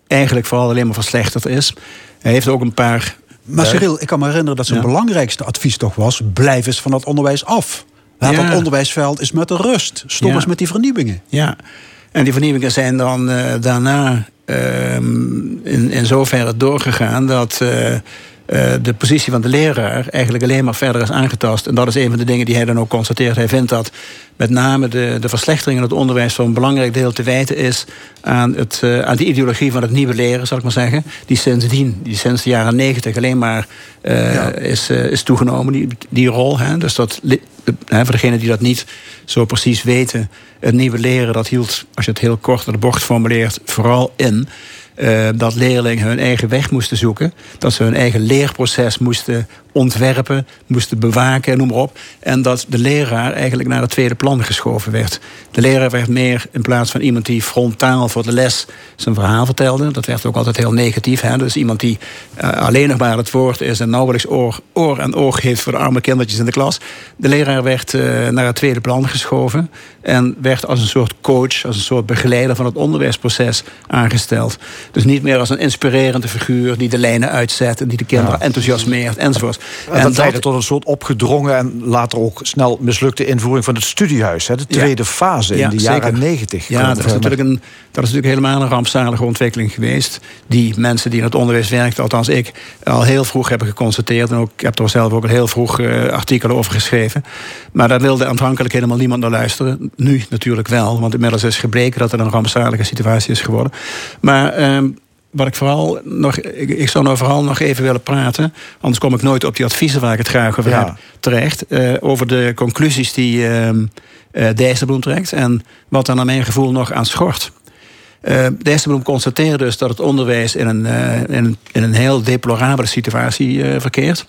eigenlijk vooral alleen maar verslechterd is. Hij heeft ook een paar Maar Cyril, ik kan me herinneren dat zijn Ja. belangrijkste advies toch was... blijf eens van het onderwijs af. Laat Ja. het onderwijsveld eens met de rust. Stop Ja. eens met die vernieuwingen. Ja. En die vernieuwingen zijn dan eh, daarna ehm, in, in zoverre doorgegaan dat. eh, eh, de positie van de leraar eigenlijk alleen maar verder is aangetast. En dat is een van de dingen die hij dan ook constateert. Hij vindt dat met name de, de verslechtering in het onderwijs voor een belangrijk deel te wijten is aan, het, eh, aan die ideologie van het nieuwe leren, zal ik maar zeggen. Die sindsdien, die sinds de jaren negentig alleen maar eh, is, is toegenomen, die, die rol. Hè? Dus dat, hè, voor degenen die dat niet zo precies weten, het nieuwe leren, dat hield, als je het heel kort naar de bocht formuleert, vooral in dat leerlingen hun eigen weg moesten zoeken. Dat ze hun eigen leerproces moesten ontwerpen, moesten bewaken, noem maar op. En dat de leraar eigenlijk naar het tweede plan geschoven werd. De leraar werd meer in plaats van iemand die frontaal voor de les zijn verhaal vertelde. Dat werd ook altijd heel negatief. Hè? Dus iemand die eh, alleen nog maar het woord is en nauwelijks oor, oor en oog heeft voor de arme kindertjes in de klas. De leraar werd eh, naar het tweede plan geschoven. En werd als een soort coach, als een soort begeleider van het onderwijsproces aangesteld. Dus niet meer als een inspirerende figuur die de lijnen uitzet en die de kinderen enthousiasmeert enzovoort. En dat leidde tot een soort opgedrongen en later ook snel mislukte invoering van het studiehuis. Hè, de tweede fase in de jaren negentig. Ja, dat is, natuurlijk een, dat is natuurlijk helemaal een rampzalige ontwikkeling geweest. Die mensen die in het onderwijs werkten, althans ik, al heel vroeg hebben geconstateerd. En ook, ik heb er zelf ook al heel vroeg eh, artikelen over geschreven. Maar daar wilde aanvankelijk helemaal niemand naar luisteren. Nu natuurlijk wel, want inmiddels is gebleken dat het een rampzalige situatie is geworden. Maar. ehm, wat ik vooral nog. Ik, ik zou nou vooral nog even willen praten. Anders kom ik nooit op die adviezen waar ik het graag over Ja. heb terecht. eh, over de conclusies die eh, Dijsselbloem trekt. En wat er naar mijn gevoel nog aan schort. Eh Dijsselbloem constateert dus dat het onderwijs in een, eh, in een, in een heel deplorabele situatie eh, verkeert.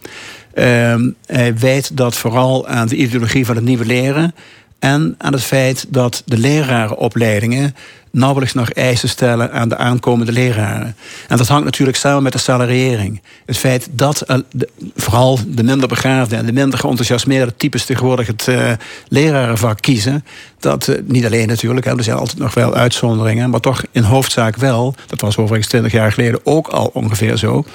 Ehm, hij wijt dat vooral aan de ideologie van het nieuwe leren. En aan het feit dat de lerarenopleidingen nauwelijks nog eisen stellen aan de aankomende leraren. En dat hangt natuurlijk samen met de salariering. Het feit dat eh, vooral de minder begaafde en de minder geënthousiasmeerde types tegenwoordig het eh, lerarenvak kiezen. Dat eh, niet alleen natuurlijk, hè, er zijn altijd nog wel uitzonderingen, maar toch in hoofdzaak wel. Dat was overigens 20 jaar geleden ook al ongeveer zo.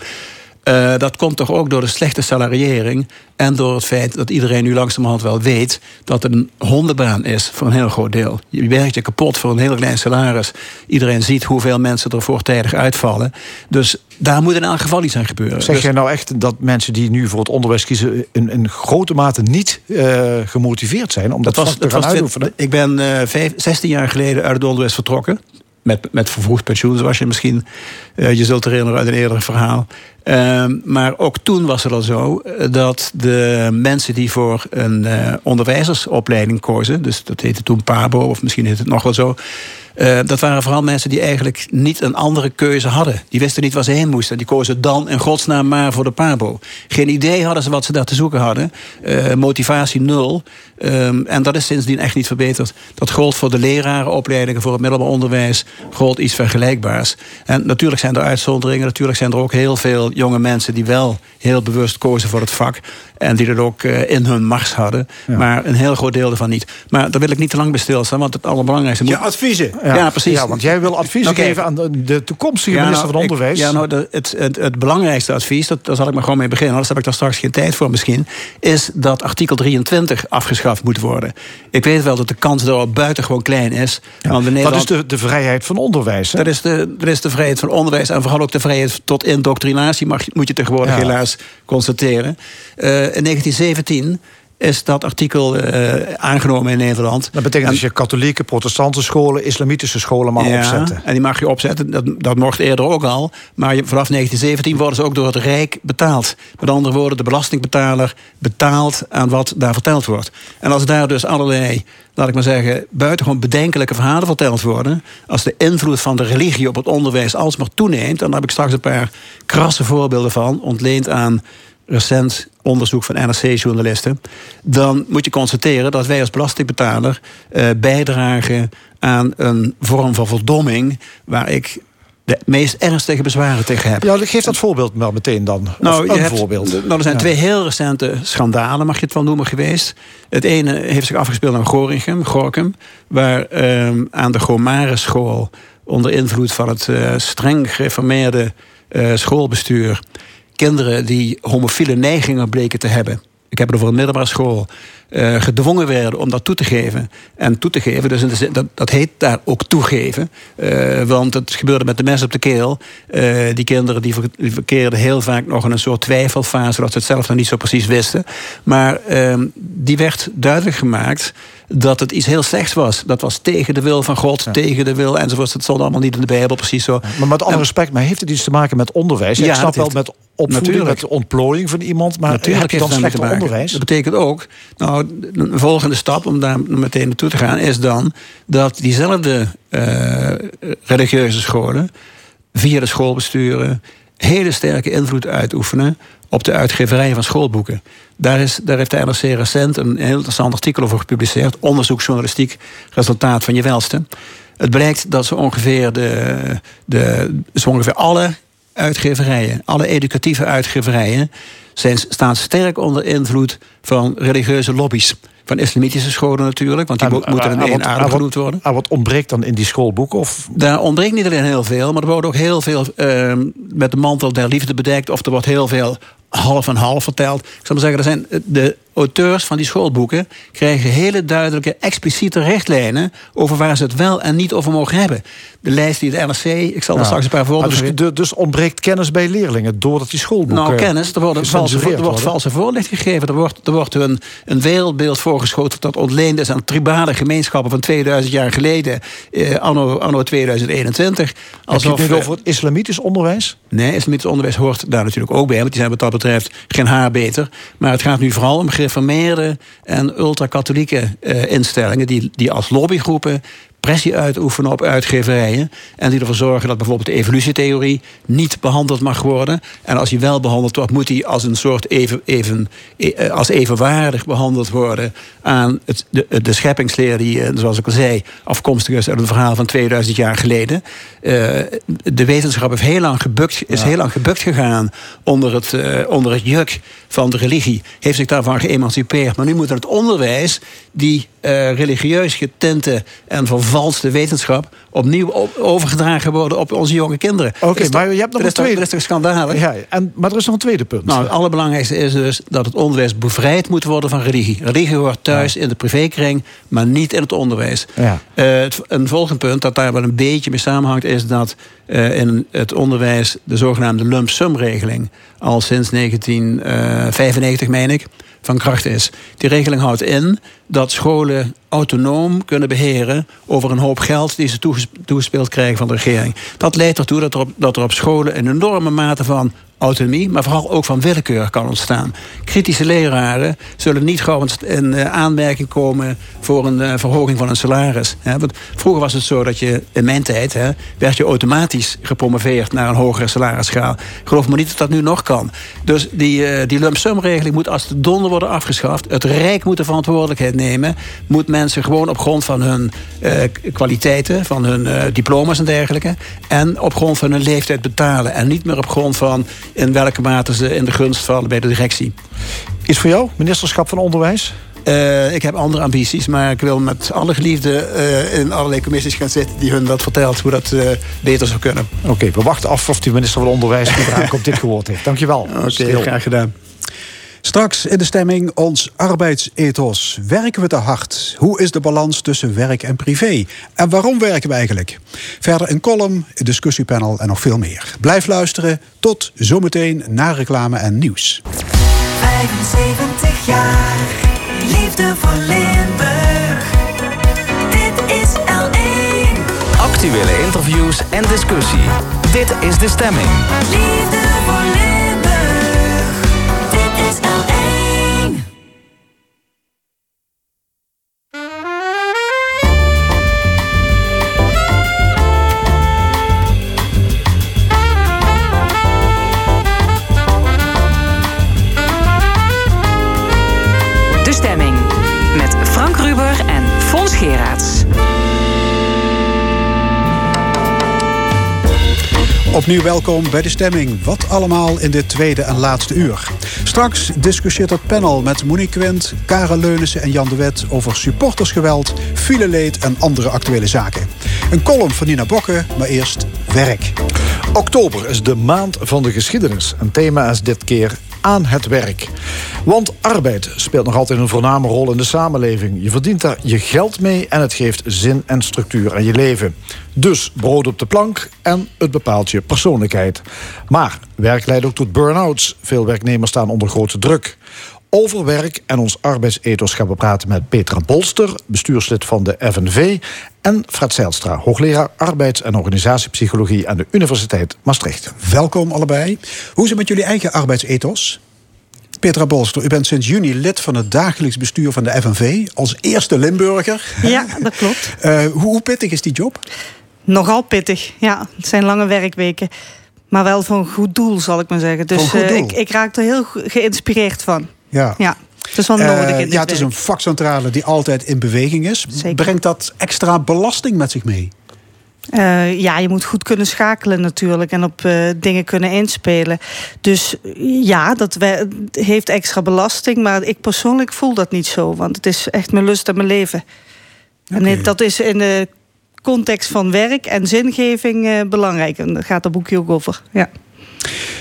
Eh, dat komt toch ook door de slechte salariering. En door het feit dat iedereen nu langzamerhand wel weet dat het een hondenbaan is voor een heel groot deel. Je werkt je kapot voor een heel klein salaris. Iedereen ziet hoeveel mensen er voortijdig uitvallen. Dus daar moet in elk geval iets aan gebeuren. Zeg Dus- jij nou echt dat mensen die nu voor het onderwijs kiezen... in, in grote mate niet eh, gemotiveerd zijn om dat, Dat was, te dat gaan was uitoefenen? ik ben eh, vijf, 16 jaar geleden uit het onderwijs vertrokken. Met, met vervroegd pensioen, zoals je misschien eh, je zult herinneren uit een eerder verhaal. Ehm, maar ook toen was het al zo eh, dat de mensen die voor een eh, onderwijzersopleiding kozen, dus dat heette toen PABO, of misschien heet het nog wel zo. Eh, dat waren vooral mensen die eigenlijk niet een andere keuze hadden. Die wisten niet waar ze heen moesten. Die kozen dan in godsnaam maar voor de PABO. Geen idee hadden ze wat ze daar te zoeken hadden. Eh, motivatie nul. Ehm, en dat is sindsdien echt niet verbeterd. Dat gold voor de lerarenopleidingen, voor het middelbaar onderwijs, gold iets vergelijkbaars. En natuurlijk zijn er uitzonderingen. Natuurlijk zijn er ook heel veel jonge mensen die wel heel bewust kozen voor het vak. En die dat ook eh, in hun mars hadden. Maar een heel groot deel ervan niet. Maar daar wil ik niet te lang bij stilstaan, want het allerbelangrijkste moet. Je adviezen. Ja, precies. Ja, want jij wil advies Oké. geven aan de, toekomstige minister nou, van ik- Onderwijs. ja, nou, de- het, het, het belangrijkste advies, dat, daar zal ik maar gewoon mee beginnen, anders heb ik daar straks geen tijd voor misschien, is dat artikel 23 afgeschaft moet worden. Ik weet wel dat de kans daarop buitengewoon klein is. want in dat Nederland, is de, de vrijheid van onderwijs. Hè? dat is, de, dat is de vrijheid van onderwijs en vooral ook de vrijheid tot indoctrinatie, mag, moet je tegenwoordig Ja. helaas constateren. Eh, in 1917 is dat artikel eh, aangenomen in Nederland. Dat betekent En- dat je katholieke, protestantse scholen, islamitische scholen mag opzetten. en die mag je opzetten. Dat, dat mocht eerder ook al. Maar je- vanaf 1917 worden ze ook door het Rijk betaald. Met andere woorden, de belastingbetaler betaalt aan wat daar verteld wordt. En als daar dus allerlei, laat ik maar zeggen, buitengewoon bedenkelijke verhalen verteld worden. Als de invloed van de religie op het onderwijs alsmaar toeneemt. Dan heb ik straks een paar krasse voorbeelden van. Ontleend aan recent onderzoek van NRC-journalisten. Dan moet je constateren dat wij als belastingbetaler eh, bijdragen aan een vorm van verdomming. waar ik de meest ernstige bezwaren tegen heb. Ja, geef dat voorbeeld maar meteen dan. Nou, je een hebt- voorbeeld. Nou, er zijn Ja. twee heel recente schandalen, mag je het wel noemen, geweest. Het ene heeft zich afgespeeld in Gorinchem, Gorkum... waar ehm, aan de Gomaris school onder invloed van het eh, streng gereformeerde eh, schoolbestuur... kinderen die homofiele neigingen bleken te hebben... ik heb het over een middelbare school... eh, gedwongen werden om dat toe te geven. En toe te geven, dus in de zin- dat, dat heet daar ook toegeven. Eh, want het gebeurde met de mes op de keel. Eh, die kinderen die, ver- die verkeerden heel vaak nog in een soort twijfelfase... dat ze het zelf nog niet zo precies wisten. Maar ehm, die werd duidelijk gemaakt dat het iets heel slechts was. Dat was tegen de wil van God, tegen de wil enzovoort. Dat stond allemaal niet in de Bijbel precies zo. Maar met alle respect, maar heeft het iets te maken met onderwijs? Ja, ik snap wel heeft- met opvoeding, Natuurlijk. met ontplooiing van iemand... maar Natuurlijk heb je dan slecht onderwijs? Dat betekent ook, nou, een volgende stap om daar meteen naartoe te gaan, is dan dat diezelfde eh, religieuze scholen via de schoolbesturen hele sterke invloed uitoefenen op de uitgeverij van schoolboeken. Daar, is, daar heeft de NRC recent een heel interessant artikel over gepubliceerd. Onderzoeksjournalistiek, resultaat van je welste. Het blijkt dat zo ongeveer, de, de, ongeveer alle uitgeverijen, alle educatieve uitgeverijen, zijn, staan sterk onder invloed van religieuze lobby's. Van islamitische scholen natuurlijk, want die En- mo- moeten in en- en één adem genoemd worden. En wat ontbreekt dan in die schoolboeken? Of Daar ontbreekt niet alleen heel veel, maar er wordt ook heel veel eh, met de mantel der liefde bedekt. Of er wordt heel veel half en half verteld. Ik zal maar zeggen, er zijn eh, de auteurs van die schoolboeken krijgen hele duidelijke, expliciete richtlijnen over waar ze het wel en niet over mogen hebben. De lijst die de NRC, ik zal er Ja. straks een paar Maar voorbeelden dus, dus ontbreekt kennis bij leerlingen doordat die schoolboeken... nou, kennis. Er, worden valse, gecensureerd er wordt worden. valse voorlicht gegeven. Er wordt, er wordt een, een wereldbeeld voorgeschoten dat ontleend is aan tribale gemeenschappen van 2000 jaar geleden, eh, anno, anno 2021. Heb je het eh, over het islamitisch onderwijs? Nee, islamitisch onderwijs hoort daar natuurlijk ook bij. Want die zijn wat dat betreft geen haar beter. Maar het gaat nu vooral om gereformeerde en ultra-katholieke eh, instellingen... Die, die als lobbygroepen pressie uitoefenen op uitgeverijen... en die ervoor zorgen dat bijvoorbeeld de evolutietheorie... niet behandeld mag worden. En als die wel behandeld wordt, moet die als een soort even, even, eh, als evenwaardig behandeld worden... aan het, de, de scheppingsleer die, eh, zoals ik al zei... afkomstig is uit een verhaal van 2000 jaar geleden. Eh, de wetenschap heeft heel lang gebukt, is heel lang gebukt gegaan... onder het, eh, onder het juk van de religie. Heeft zich daarvan geëmancipeerd. Maar nu moet het onderwijs die eh, religieus getinte en vervalste wetenschap opnieuw op- overgedragen worden op onze jonge kinderen. Oké, maar je hebt nog een tweede- Dat is toch schandalig? Ja, en, maar er is nog een tweede punt. Nou, het allerbelangrijkste is dus dat het onderwijs bevrijd moet worden van religie. Religie hoort thuis in de privékring, maar niet in het onderwijs. Ja. Eh, het, een volgend punt dat daar wel een beetje mee samenhangt, is dat eh, in het onderwijs de zogenaamde lump sum regeling al sinds 1995, meen ik, van kracht is. Die regeling houdt in dat scholen autonoom kunnen beheren over een hoop geld die ze toeges- toegespeeld krijgen van de regering. Dat leidt ertoe dat er op, dat er op scholen een enorme mate van autonomie, maar vooral ook van willekeur kan ontstaan. Kritische leraren zullen niet gauw in eh, aanmerking komen voor een eh, verhoging van een salaris. Want vroeger was het zo dat je in mijn tijd werd je automatisch gepromoveerd naar een hogere salarisschaal. Geloof me niet dat dat nu nog kan. Dus die, eh, die lump sum regeling moet als de donder worden afgeschaft. Het Rijk moet de verantwoordelijkheid nemen. Moet mensen gewoon op grond van hun eh, kwaliteiten, van hun eh, diploma's en dergelijke. En op grond van hun leeftijd betalen. En niet meer op grond van in welke mate ze in de gunst vallen bij de directie. Is voor jou ministerschap van Onderwijs? Eh, ik heb andere ambities, maar ik wil met alle geliefden eh, in allerlei commissies gaan zitten die hun dat vertelt hoe dat beter zou kunnen. Oké, we wachten af of die minister van Onderwijs *laughs* komt dit gehoord heeft. Dankjewel. Oké, Stil. graag gedaan. Straks in de stemming ons arbeidsethos. Werken we te hard? Hoe is de balans tussen werk en privé? En waarom werken we eigenlijk? Verder een column, een discussiepanel en nog veel meer. Blijf luisteren. Tot zometeen na reclame en nieuws. 75 jaar, liefde voor Limburg. Dit is L1, Actuele interviews en discussie. Dit is de stemming. liefde Opnieuw welkom bij de stemming. Wat allemaal in dit tweede en laatste uur. Straks discussieert het panel met Monique Quint, Karel Leunissen en Jan de Wet over supportersgeweld, fileleed en andere actuele zaken. Een column van Nina Bokke, maar eerst werk. Oktober is de maand van de geschiedenis. Een thema is dit keer aan het werk. Want arbeid speelt nog altijd een voorname rol in de samenleving. Je verdient daar je geld mee en het geeft zin en structuur aan je leven. Dus brood op de plank en het bepaalt je persoonlijkheid. Maar werk leidt ook tot burn-outs. Veel werknemers staan onder grote druk. Over werk en ons arbeidsethos gaan we praten met Petra Bolster, bestuurslid van de FNV, en Fred Zijlstra, hoogleraar arbeids- en organisatiepsychologie aan de Universiteit Maastricht. Welkom allebei. Hoe is het met jullie eigen arbeidsethos? Petra Bolster, u bent sinds juni lid van het dagelijks bestuur van de FNV. Als eerste Limburger. Ja, dat klopt. Uh, *laughs* hoe, hoe pittig is die job? Nogal pittig, ja. Het zijn lange werkweken. Maar wel voor een goed doel, zal ik maar zeggen. Dus Voor een goed eh, ik, ik raak er heel ge- geïnspireerd van. Ja. Ja, het is wel Eh, nodig. in ja, het is een vakcentrale die altijd in beweging is. Brengt dat extra belasting met zich mee? Eh, ja, je moet goed kunnen schakelen natuurlijk en op eh, dingen kunnen inspelen. Dus ja, dat we- heeft extra belasting, maar ik persoonlijk voel dat niet zo, want het is echt mijn lust en mijn leven. En dat is in de context van werk en zingeving belangrijk. En daar gaat het boekje ook over. Ja.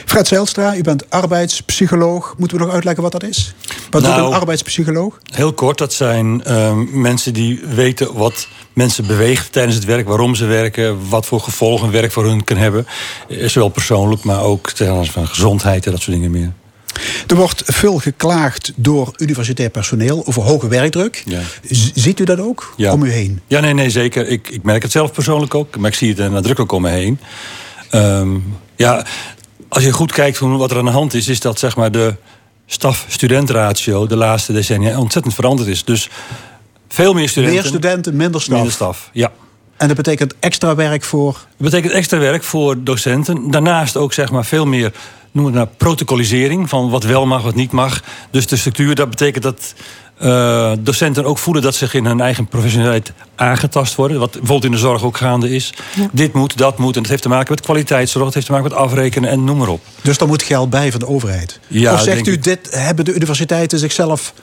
Fred Zijlstra, u bent arbeidspsycholoog. Moeten we nog uitleggen wat dat is? Wat doet Nou, een arbeidspsycholoog? Heel kort, dat zijn ehm, mensen die weten wat mensen beweegt tijdens het werk, waarom ze werken, wat voor gevolgen werk voor hun kan hebben. Eh, Zowel persoonlijk, maar ook ten aanzien van gezondheid en dat soort dingen meer. Er wordt veel geklaagd door universitair personeel over hoge werkdruk. Ja. Ziet u dat ook Ja. om u heen? Ja, nee, nee, zeker. Ik, ik merk het zelf persoonlijk ook, maar ik zie het nadrukkelijk om me heen. Ehm, ja, als je goed kijkt hoe- wat er aan de hand is, is dat zeg maar de staf-studentratio de laatste decennia ontzettend veranderd is. Dus veel meer studenten. Meer studenten, minder staf. Minder staf, ja. En dat betekent extra werk voor... Dat betekent extra werk voor docenten. Daarnaast ook zeg maar veel meer, noem het nou, protocolisering van wat wel mag, wat niet mag. Dus de structuur, dat betekent dat eh, docenten ook voelen dat zich in hun eigen professionaliteit aangetast worden. Wat bijvoorbeeld in de zorg ook gaande is. Dit moet, dat moet. En dat heeft te maken met kwaliteitszorg, het heeft te maken met afrekenen en noem maar op. Dus daar moet geld bij van de overheid. Ja, of zegt u, ik. dit hebben de universiteiten zichzelf...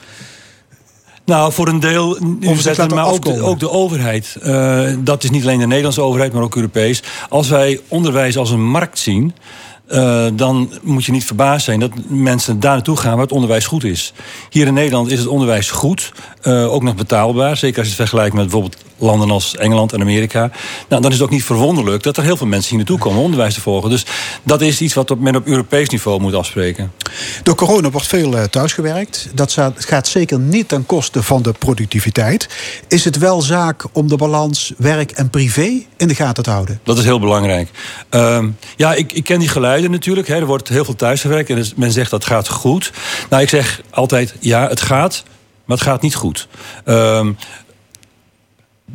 Nou, voor een deel, universiteiten, laten maar ook de, ook de overheid. Eh, dat is niet alleen de Nederlandse overheid, maar ook Europees. Als wij onderwijs als een markt zien... eh, dan moet je niet verbaasd zijn dat mensen daar naartoe gaan waar het onderwijs goed is. Hier in Nederland is het onderwijs goed, eh, ook nog betaalbaar. Zeker als je het vergelijkt met bijvoorbeeld landen als Engeland en Amerika. Nou, dan is het ook niet verwonderlijk dat er heel veel mensen hier naartoe komen om onderwijs te volgen. Dus dat is iets wat men op Europees niveau moet afspreken. Door corona wordt veel eh, thuisgewerkt. Dat gaat zeker niet ten koste van de productiviteit. Is het wel zaak om de balans werk en privé in de gaten te houden? Dat is heel belangrijk. Ehm, ja, ik, ik ken die geluiden natuurlijk. Er wordt heel veel thuisgewerkt en men zegt dat gaat goed. Nou, ik zeg altijd ja, het gaat, maar het gaat niet goed. Ehm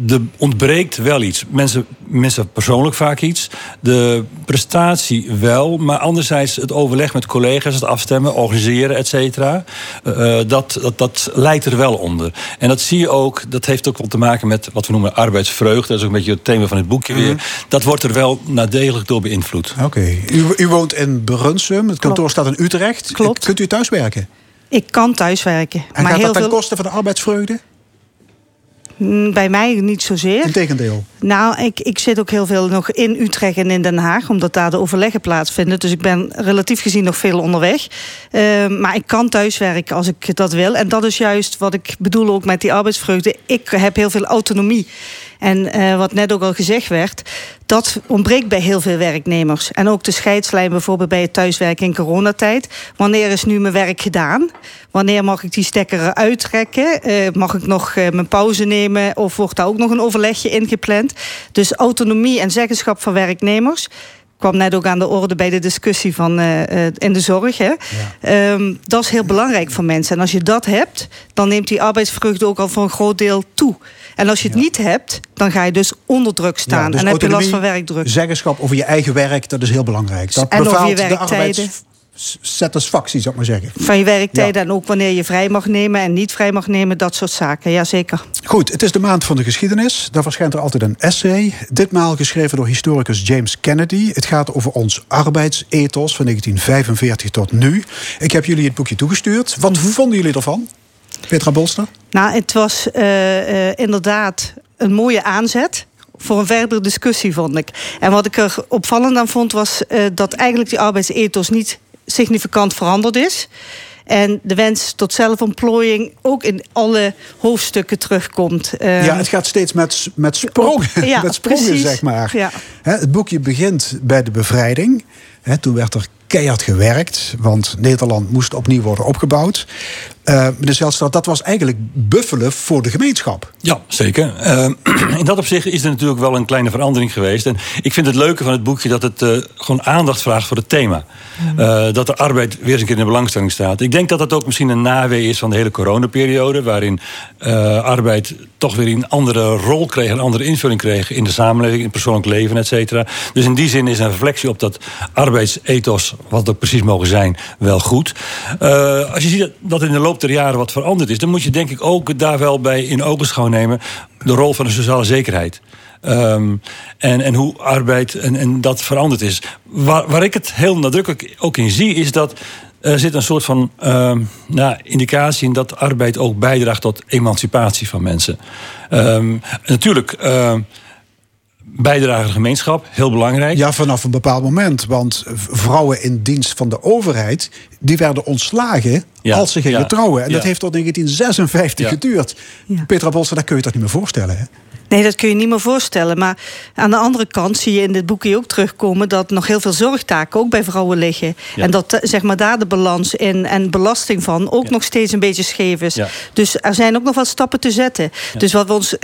er ontbreekt wel iets. Mensen, mensen persoonlijk vaak iets. De prestatie wel, maar anderzijds het overleg met collega's, het afstemmen, organiseren, et cetera. eh, eh, dat, dat, dat leidt er wel onder. En dat zie je ook, dat heeft ook wel te maken met wat we noemen arbeidsvreugde. Dat is ook een beetje het thema van het boekje weer. Dat wordt er wel nadelig door beïnvloed. Oké. U, u woont in Brunsum. Het kantoor staat in Utrecht. Klopt. Kunt u thuiswerken? Ik kan thuiswerken. En maar gaat heel dat ten veel, koste van de arbeidsvreugde? Bij mij niet zozeer. Integendeel. Nou, ik, ik zit ook heel veel nog in Utrecht en in Den Haag, omdat daar de overleggen plaatsvinden. Dus ik ben relatief gezien nog veel onderweg. Eh, maar ik kan thuiswerken als ik dat wil. En dat is juist wat ik bedoel ook met die arbeidsvreugde. Ik heb heel veel autonomie. En eh, wat net ook al gezegd werd, dat ontbreekt bij heel veel werknemers. En ook de scheidslijn bijvoorbeeld bij het thuiswerken in coronatijd. Wanneer is nu mijn werk gedaan? Wanneer mag ik die stekker eruit trekken? Eh, mag ik nog eh, mijn pauze nemen? Of wordt daar ook nog een overlegje ingepland? Dus autonomie en zeggenschap van werknemers kwam net ook aan de orde bij de discussie van, eh, in de zorg. Hè? Ehm, dat is heel belangrijk voor mensen. En als je dat hebt, dan neemt die arbeidsvreugde ook al voor een groot deel toe. En als je het niet hebt, dan ga je dus onder druk staan. Ja, dus en heb je last van werkdruk. Zeggenschap over je eigen werk, dat is heel belangrijk. Dat En je de werktijden. Arbeidssatisfactie, zou ik maar zeggen. Van je werktijden en ook wanneer je vrij mag nemen en niet vrij mag nemen, dat soort zaken. Jazeker. Goed, het is de maand van de geschiedenis. Daar verschijnt er altijd een essay. Ditmaal geschreven door historicus James Kennedy. Het gaat over ons arbeidsethos van 1945 tot nu. Ik heb jullie het boekje toegestuurd. Wat vonden jullie ervan? Petra Bolster? Nou, het was eh, eh, inderdaad een mooie aanzet. Voor een verdere discussie, vond ik. En wat ik er opvallend aan vond, was eh, dat eigenlijk die arbeidsethos niet significant veranderd is. En de wens tot zelfontplooiing ook in alle hoofdstukken terugkomt. Eh, Ja, het gaat steeds met, met sprongen, Ja, *laughs* met sprongen precies. zeg maar. Ja. Het boekje begint bij de bevrijding. Toen werd er keihard gewerkt, want Nederland moest opnieuw worden opgebouwd. Eh meneer Zijlstra, dat was eigenlijk buffelen voor de gemeenschap. Ja, zeker. Eh, *clears throat* in dat opzicht is er natuurlijk wel een kleine verandering geweest. En ik vind het leuke van het boekje dat het eh, gewoon aandacht vraagt voor het thema. Eh, dat de arbeid weer eens een keer in de belangstelling staat. Ik denk dat dat ook misschien een nawee is van de hele coronaperiode. Waarin eh, arbeid toch weer een andere rol kreeg, een andere invulling kreeg in de samenleving, in het persoonlijk leven, et cetera. Dus in die zin is een reflectie op dat arbeidsethos, wat het ook precies mogen zijn, wel goed. Eh, als je ziet dat- dat in de loop der jaren wat veranderd is, dan moet je denk ik ook daar wel bij in ogenschouw nemen de rol van de sociale zekerheid. Ehm, en, en hoe arbeid en, en dat veranderd is. Waar, waar ik het heel nadrukkelijk ook in zie, is dat er zit een soort van ehm, nou, indicatie in dat arbeid ook bijdraagt tot emancipatie van mensen. Ehm, natuurlijk. Bijdrage aan de gemeenschap, heel belangrijk. Ja, vanaf een bepaald moment. Want vrouwen in dienst van de overheid... die werden ontslagen Ja, als ze gingen ja, trouwen. En ja. dat heeft tot 1956 Ja. geduurd. Petra Bolster, dat kun je toch niet meer voorstellen, hè? Nee, dat kun je niet meer voorstellen. Maar aan de andere kant zie je in dit boekje ook terugkomen... dat nog heel veel zorgtaken ook bij vrouwen liggen. Ja. En dat eh, zeg maar, daar de balans in en belasting van... ook nog steeds een beetje scheef is. Ja. Dus er zijn ook nog wat stappen te zetten. Ja. Dus wat we ons...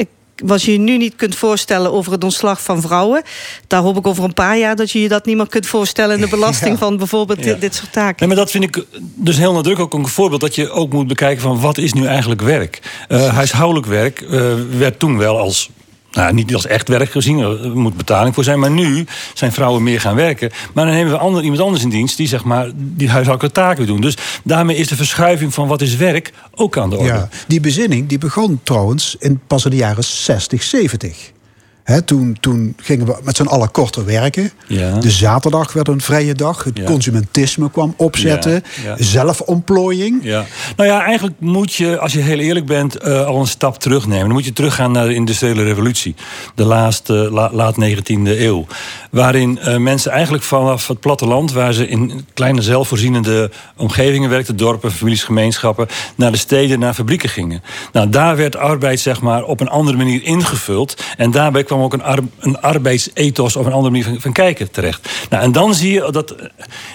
Wat je je nu niet kunt voorstellen over het ontslag van vrouwen... daar hoop ik over een paar jaar dat je je dat niet meer kunt voorstellen... in de *laughs* belasting Ja. van bijvoorbeeld Ja. dit, dit soort taken. Nee, maar dat vind ik dus heel nadrukkelijk ook een voorbeeld dat je ook moet bekijken van wat is nu eigenlijk werk. Eh huishoudelijk werk eh, werd toen wel als. Nou, niet als echt werk gezien, er moet betaling voor zijn. Maar nu zijn vrouwen meer gaan werken. Maar dan hebben we iemand anders in dienst die zeg maar die huishoudelijke taken doen. Dus daarmee is de verschuiving van wat is werk ook aan de orde. Ja, die bezinning die begon trouwens in, pas in de jaren 60, 70. Toen, toen gingen we met z'n allen korter werken. Ja. De zaterdag werd een vrije dag. Het Ja. consumentisme kwam opzetten. Ja, ja. Zelfontplooiing. Nou ja, eigenlijk moet je, als je heel eerlijk bent, eh, al een stap terugnemen. Dan moet je teruggaan naar de industriële revolutie. De laatste, la- laat 19e eeuw. Waarin eh, mensen eigenlijk vanaf het platteland, waar ze in kleine zelfvoorzienende omgevingen werkten, dorpen, families, gemeenschappen, naar de steden, naar fabrieken gingen. Nou, daar werd arbeid zeg maar op een andere manier ingevuld. En daarbij kwam ook een, een arbeidsethos of een andere manier van, van kijken terecht. Nou, en dan zie je dat eh,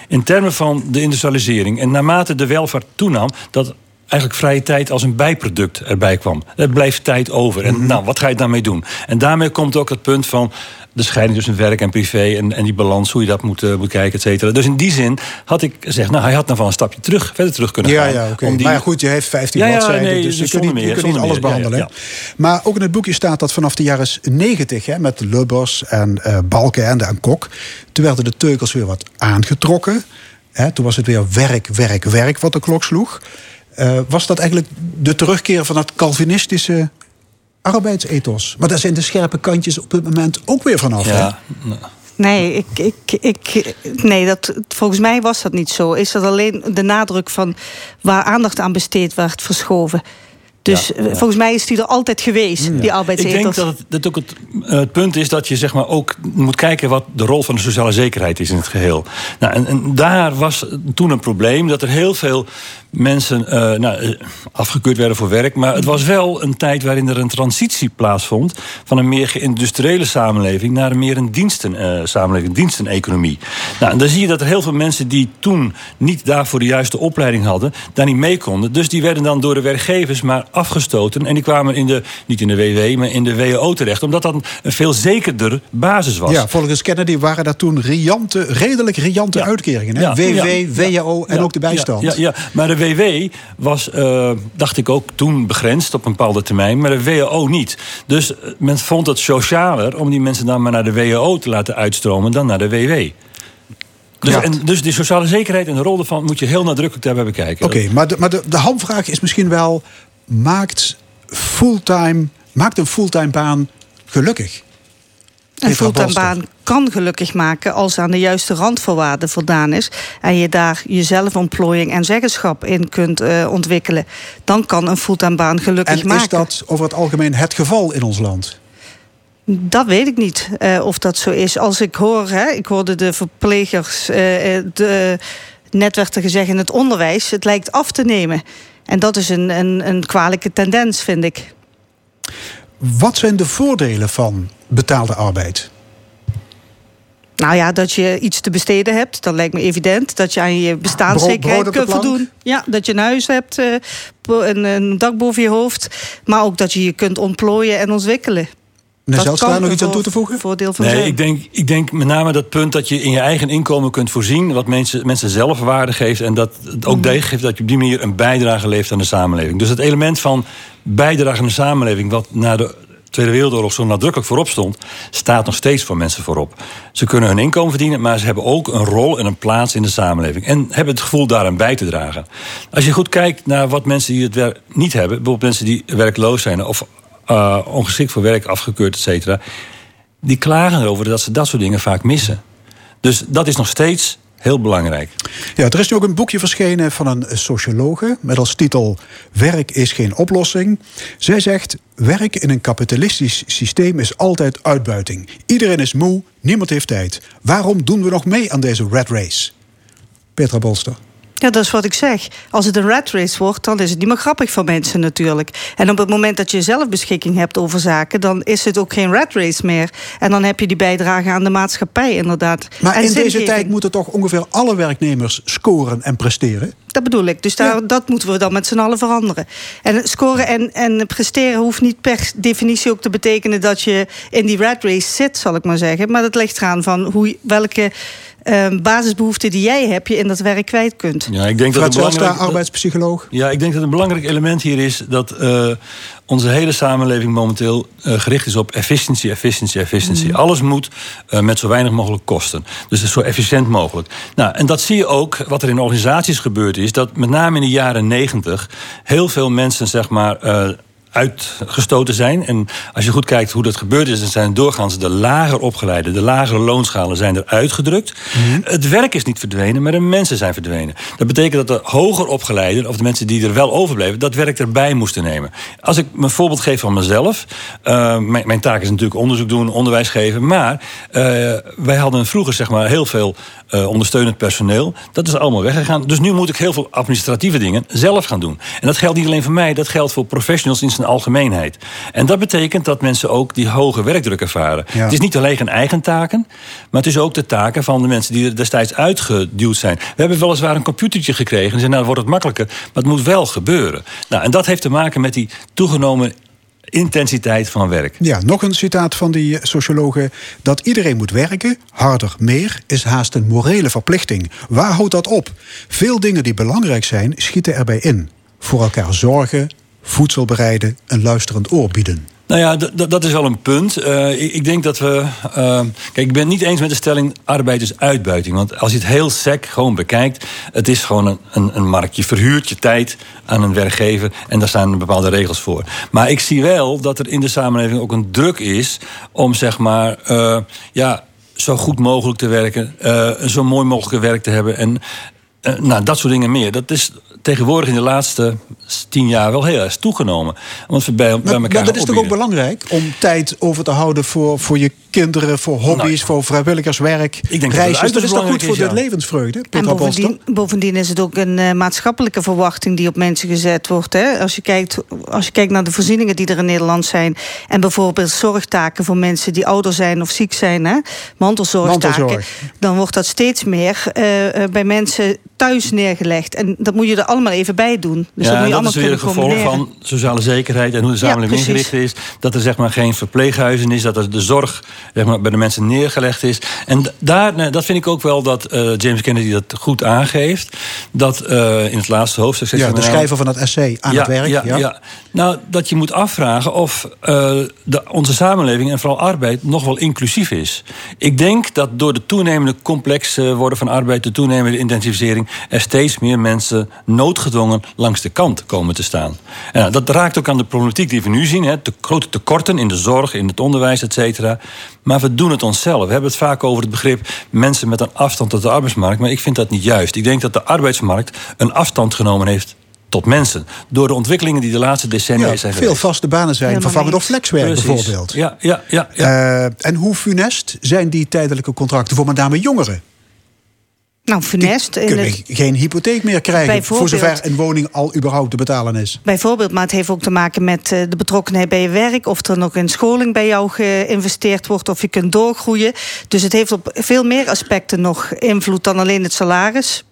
in termen van de industrialisering en naarmate de welvaart toenam, dat eigenlijk vrije tijd als een bijproduct erbij kwam. Er bleef tijd over. En nou, wat ga je daarmee doen? En daarmee komt ook het punt van de scheiding tussen werk en privé en, en die balans, hoe je dat moet, eh, moet kijken, et cetera. Dus in die zin had ik gezegd, nou, hij had nog wel een stapje terug, verder terug kunnen gaan. ja, die- Maar goed, je heeft 15 Ja, ja, bladzijden, nee, dus je dus kunt niet, je meer, kunt niet alles meer. Behandelen. ja, Maar ook in het boekje staat dat vanaf de jaren 90, hè, met Lubbers en eh Balkenende en Kok, toen werden de teukels weer wat aangetrokken. Hè, toen was het weer werk, werk, werk wat de klok sloeg. Eh, was dat eigenlijk de terugkeer van het Calvinistische arbeidsethos? Maar daar zijn de scherpe kantjes op dit moment ook weer vanaf. hè? Ja, Nee, ik, ik, ik, nee dat, volgens mij was dat niet zo. Is dat alleen de nadruk van waar aandacht aan besteed werd verschoven. Dus Ja, eh, ja. volgens mij is die er altijd geweest, die Ik arbeidsethos. denk dat het, dat ook het, eh, het punt is dat je zeg maar ook moet kijken wat de rol van de sociale zekerheid is in het geheel. Nou, en, en daar was toen een probleem dat er heel veel mensen eh, nou, eh, afgekeurd werden voor werk. Maar het was wel een tijd waarin er een transitie plaatsvond van een meer geïndustriële samenleving naar een meer een diensten, eh, samenleving, diensteneconomie. Nou, en dan zie je dat er heel veel mensen die toen niet daarvoor de juiste opleiding hadden, daar niet mee konden. Dus die werden dan door de werkgevers maar afgestoten. En die kwamen in de, niet in de WW, maar in de WO terecht. Omdat dat een, veel zekerder basis was. Ja, volgens Kennedy waren dat toen riante, redelijk riante uitkeringen. Hè? Ja, WW, ja, WAO en ook de bijstand. Ja, ja, maar de WW was, eh, dacht ik ook, toen begrensd op een bepaalde termijn. Maar de WO niet. Dus eh, men vond het socialer om die mensen dan maar naar de WO te laten uitstromen dan naar de WW. Dus, en, dus die sociale zekerheid en de rol daarvan moet je heel nadrukkelijk daarbij bekijken. Oké, maar, de, maar de, de hamvraag is misschien wel... maakt, fulltime, maakt een fulltime baan gelukkig? Een fulltime baan kan gelukkig maken als aan de juiste randvoorwaarden voldaan is. En je daar je zelfontplooiing en zeggenschap in kunt eh, ontwikkelen. Dan kan een fulltime baan gelukkig En maken. is dat over het algemeen het geval in ons land? Dat weet ik niet eh, of dat zo is. Als ik hoor, hè, ik hoorde de verplegers, eh, de, net werd er gezegd in het onderwijs, het lijkt af te nemen. En dat is een, een, een kwalijke tendens, vind ik. Wat zijn de voordelen van betaalde arbeid? Nou ja, dat je iets te besteden hebt, dat lijkt me evident. Dat je aan je bestaanszekerheid kunt voldoen. Ja, dat je een huis hebt, eh, een dak boven je hoofd. Maar ook dat je je kunt ontplooien en ontwikkelen. Meneer kan nog iets aan toe te voegen? Voordeel van Nee, zijn. ik denk, ik denk met name dat punt dat je in je eigen inkomen kunt voorzien. wat mensen, mensen zelf waarde geeft. en dat het ook degen geeft dat je op die manier een bijdrage levert aan de samenleving. Dus het element van bijdrage aan de samenleving. wat na de Tweede Wereldoorlog zo nadrukkelijk voorop stond. staat nog steeds voor mensen voorop. Ze kunnen hun inkomen verdienen, maar ze hebben ook een rol en een plaats in de samenleving. En hebben het gevoel daaraan bij te dragen. Als je goed kijkt naar wat mensen die het werk niet hebben. bijvoorbeeld mensen die werkloos zijn. of eh, ongeschikt voor werk afgekeurd, et cetera die klagen erover dat ze dat soort dingen vaak missen. Dus dat is nog steeds heel belangrijk. Ja, er is nu ook een boekje verschenen van een sociologe met als titel Werk is geen oplossing. Zij zegt: Werk in een kapitalistisch systeem is altijd uitbuiting. Iedereen is moe, niemand heeft tijd. Waarom doen we nog mee aan deze rat race? Petra Bolster. Ja, dat is wat ik zeg. Als het een rat race wordt, dan is het niet meer grappig voor mensen natuurlijk. En op het moment dat je zelf beschikking hebt over zaken... dan is het ook geen rat race meer. En dan heb je die bijdrage aan de maatschappij inderdaad. Maar En in deze tijd moeten toch ongeveer alle werknemers scoren en presteren? Dat bedoel ik. Dus daar, dat moeten we dan met z'n allen veranderen. En scoren en, en presteren hoeft niet per definitie ook te betekenen... dat je in die rat race zit, zal ik maar zeggen. Maar dat ligt eraan van hoe, welke eh, basisbehoeften die jij hebt... je in dat werk kwijt kunt. Ja, ik denk dat belangrijk... arbeidspsycholoog. Ja, ik denk dat een belangrijk element hier is dat eh, onze hele samenleving momenteel eh, gericht is op efficiëntie, efficiëntie, efficiëntie. Mhm. Alles moet eh, met zo weinig mogelijk kosten. Dus zo efficiënt mogelijk. Nou, en dat zie je ook, wat er in organisaties gebeurd is, dat met name in de jaren negentig heel veel mensen, zeg maar. Uitgestoten zijn. En als je goed kijkt hoe dat gebeurd is... dan zijn doorgaans de lager opgeleide, de lagere loonschalen zijn er uitgedrukt. Het werk is niet verdwenen, maar de mensen zijn verdwenen. Dat betekent dat de hoger opgeleiden, of de mensen die er wel overbleven... dat werk erbij moesten nemen. Als ik een voorbeeld geef van mezelf... eh, mijn, mijn taak is natuurlijk onderzoek doen, onderwijs geven... maar eh, wij hadden vroeger zeg maar, heel veel eh, ondersteunend personeel. Dat is allemaal weggegaan. Dus nu moet ik heel veel administratieve dingen zelf gaan doen. En dat geldt niet alleen voor mij, dat geldt voor professionals in zijn algemeenheid. En dat betekent dat mensen ook die hoge werkdruk ervaren. Ja. Het is niet alleen hun eigen taken, maar het is ook de taken van de mensen die er destijds uitgeduwd zijn. We hebben weliswaar een computertje gekregen en zeiden, nou, dan wordt het makkelijker, maar het moet wel gebeuren. Nou, en dat heeft te maken met die toegenomen intensiteit van werk. Ja, nog een citaat van die sociologe. Dat iedereen moet werken, harder, meer, is haast een morele verplichting. Waar houdt dat op? Veel dingen die belangrijk zijn, schieten erbij in. Voor elkaar zorgen, voedsel bereiden, een luisterend oor bieden. Nou ja, dat is wel een punt. Eh, ik, denk dat we. eh, kijk, ik ben niet eens met de stelling arbeid. Want als je het heel sec gewoon bekijkt, het is gewoon een, een, een markt. Je verhuurt je tijd aan een werkgever en daar staan bepaalde regels voor. Maar ik zie wel dat er in de samenleving ook een druk is om zeg maar. eh, ja, zo goed mogelijk te werken, eh, zo mooi mogelijk werk te hebben. En nou, dat soort dingen meer. Dat is tegenwoordig in de laatste tien jaar wel heel erg toegenomen. Want we bij, bij Maar, elkaar maar dat is toch ook belangrijk om tijd over te houden voor, voor je kinderen, voor hobby's, voor vrijwilligerswerk, Nou, Ik denk dat het reisjes. uiterst Dat is toch goed voor de levensvreugde? En bovendien, bovendien is het ook een eh, maatschappelijke verwachting die op mensen gezet wordt. Hè? Als, je kijkt, als je kijkt naar de voorzieningen die er in Nederland zijn. En bijvoorbeeld zorgtaken voor mensen die ouder zijn of ziek zijn. Hè? Mantelzorgtaken. Mantelzorg. Dan wordt dat steeds meer eh, eh, bij mensen thuis neergelegd. En dat moet je er allemaal even bij doen. Dus dat ja, moet je dat allemaal is weer een kunnen gevolg combineren. van sociale zekerheid en hoe de samenleving Ja, ingericht is. Dat er zeg maar geen verpleeghuizen is, dat er de zorg zeg maar, bij de mensen neergelegd is. En daar, dat vind ik ook wel dat eh, James Kennedy dat goed aangeeft. Dat eh, in het laatste hoofdstuk. Ja, de nou, schrijver van het essay aan ja, het werk. Ja, Ja, ja. Nou, dat je moet afvragen of eh, de, onze samenleving en vooral arbeid nog wel inclusief is. Ik denk dat door de toenemende complex eh, worden van arbeid, de toenemende intensificering, er steeds meer mensen noodgedwongen langs de kant komen te staan. En nou, dat raakt ook aan de problematiek die we nu zien: hè, te grote tekorten in de zorg, in het onderwijs, et cetera. Maar we doen het onszelf. We hebben het vaak over het begrip mensen met een afstand tot de arbeidsmarkt. Maar ik vind dat niet juist. Ik denk dat de arbeidsmarkt een afstand genomen heeft tot mensen. Door de ontwikkelingen die de laatste decennia Ja, zijn veel geweest. vaste banen zijn vervangen door flexwerk Precies. bijvoorbeeld. Ja, ja, ja. ja. Eh, en hoe funest zijn die tijdelijke contracten voor met name jongeren? Nou, funest. in kunnen het- geen hypotheek meer krijgen. Voor zover een woning al überhaupt te betalen is. Bijvoorbeeld, maar het heeft ook te maken met eh, de betrokkenheid bij je werk. Of er nog in scholing bij jou geïnvesteerd wordt. Of je kunt doorgroeien. Dus het heeft op veel meer aspecten nog invloed dan alleen het salaris.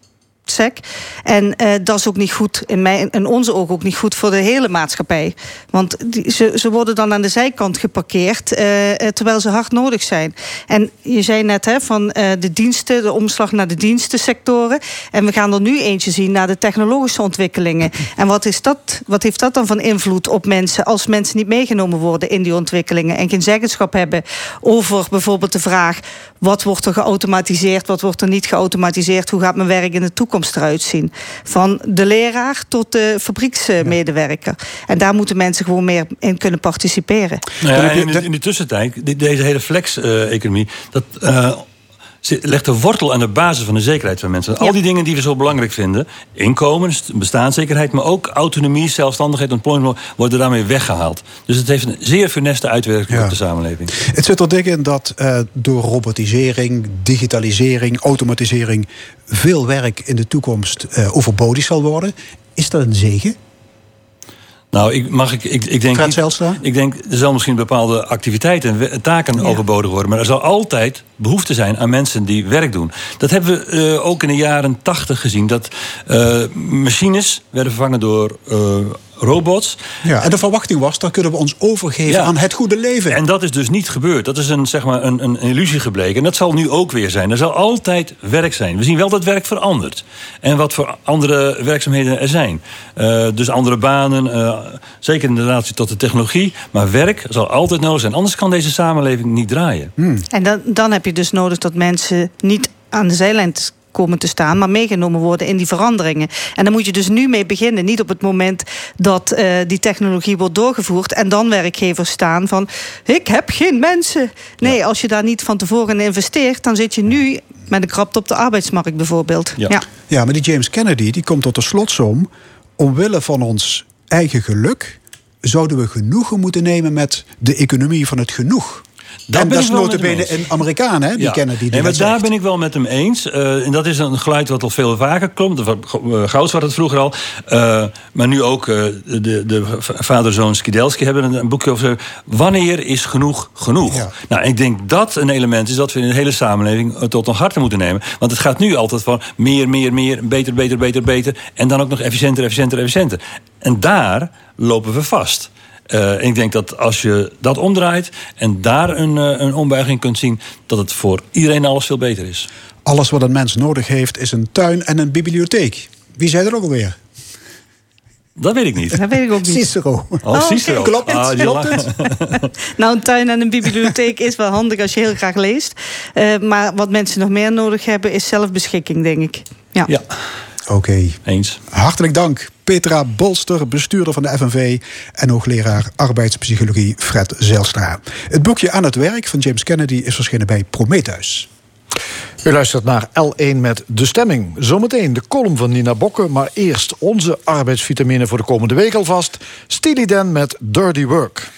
En eh, dat is ook niet goed, in, mijn, in onze ogen ook niet goed voor de hele maatschappij. Want die, ze, ze worden dan aan de zijkant geparkeerd, eh, eh, terwijl ze hard nodig zijn. En je zei net hè, van de diensten, de omslag naar de dienstensectoren. En we gaan er nu eentje zien naar de technologische ontwikkelingen. En wat, is dat, wat heeft dat dan van invloed op mensen als mensen niet meegenomen worden in die ontwikkelingen en geen zeggenschap hebben over bijvoorbeeld de vraag: wat wordt er geautomatiseerd, wat wordt er niet geautomatiseerd, hoe gaat mijn werk in de toekomst eruit zien? Van de leraar tot de fabrieksmedewerker. En daar moeten mensen gewoon meer in kunnen participeren. Nou ja, in, de, in de tussentijd, deze hele flex-economie, dat eh, legt de wortel aan de basis van de zekerheid van mensen. Al die dingen die we zo belangrijk vinden, inkomen, st- bestaanszekerheid, maar ook autonomie, zelfstandigheid, employment, worden daarmee weggehaald. Dus het heeft een zeer funeste uitwerking Ja. op de samenleving. Het zit er dik in dat eh, door robotisering, digitalisering, automatisering... veel werk in de toekomst eh, overbodig zal worden. Is dat een zegen? Nou, ik, mag ik, ik, ik denk. Niet-? Ik denk, er zal misschien bepaalde activiteiten en taken overbodig worden. Maar er zal altijd behoefte zijn aan mensen die werk doen. Dat hebben we eh, ook in de jaren tachtig gezien. Dat eh, machines werden vervangen door eh, robots. Ja, en de verwachting was, dan kunnen we ons overgeven Ja. aan het goede leven. En dat is dus niet gebeurd. Dat is een, zeg maar, een, een illusie gebleken. En dat zal nu ook weer zijn. Er zal altijd werk zijn. We zien wel dat werk verandert. En wat voor andere werkzaamheden er zijn. Eh, dus andere banen, eh, zeker in relatie tot de technologie. Maar werk zal altijd nodig zijn. Anders kan deze samenleving niet draaien. En dan, dan heb je dus nodig dat mensen niet aan de zijlijn komen te staan, maar meegenomen worden in die veranderingen. En dan moet je dus nu mee beginnen. Niet op het moment dat eh, die technologie wordt doorgevoerd en dan werkgevers staan van ik heb geen mensen. Nee, als je daar niet van tevoren in investeert, dan zit je nu met een krapte op de arbeidsmarkt bijvoorbeeld. Ja. ja, maar die James Kennedy die komt tot de slotsom. Omwille van ons eigen geluk zouden we genoegen moeten nemen met de economie van het genoeg. En dat ik is notabene een Amerikaan, hè, die Ja. Kennedy. Die nee, maar dat daar zegt. ben ik wel met hem eens. Eh, en dat is een geluid wat al veel vaker klopt. Of, eh, Gouds had het vroeger al. Eh, maar nu ook eh, de, de vader-zoon Skidelski hebben een, een boekje over... Wanneer is genoeg genoeg? Nou, ik denk dat een element is dat we in de hele samenleving... tot nog harder moeten nemen. Want het gaat nu altijd van meer, meer, meer... beter, beter, beter, beter... en dan ook nog efficiënter, efficiënter, efficiënter. En daar lopen we vast. Eh, en ik denk dat als je dat omdraait en daar een, eh, een ombuiging kunt zien, dat het voor iedereen alles veel beter is. Alles wat een mens nodig heeft is een tuin en een bibliotheek. Wie zei er ook alweer? Dat weet ik niet. Dat weet ik ook niet. Cicero. Oh, Cicero. Klopt het? Ah, Klopt het? *laughs* Nou, een tuin en een bibliotheek is wel handig als je heel graag leest. Eh, maar wat mensen nog meer nodig hebben is zelfbeschikking, denk ik. Ja. Ja. Oké. Eens. Hartelijk dank. Petra Bolster, bestuurder van de FNV... en hoogleraar arbeidspsychologie Fred Zijlstra. Het boekje Aan het werk van James Kennedy is verschenen bij Prometheus. U luistert naar L1 met De Stemming. Zometeen de column van Nina Bokke, maar eerst onze arbeidsvitamine voor de komende week alvast. Steely Dan met Dirty Work.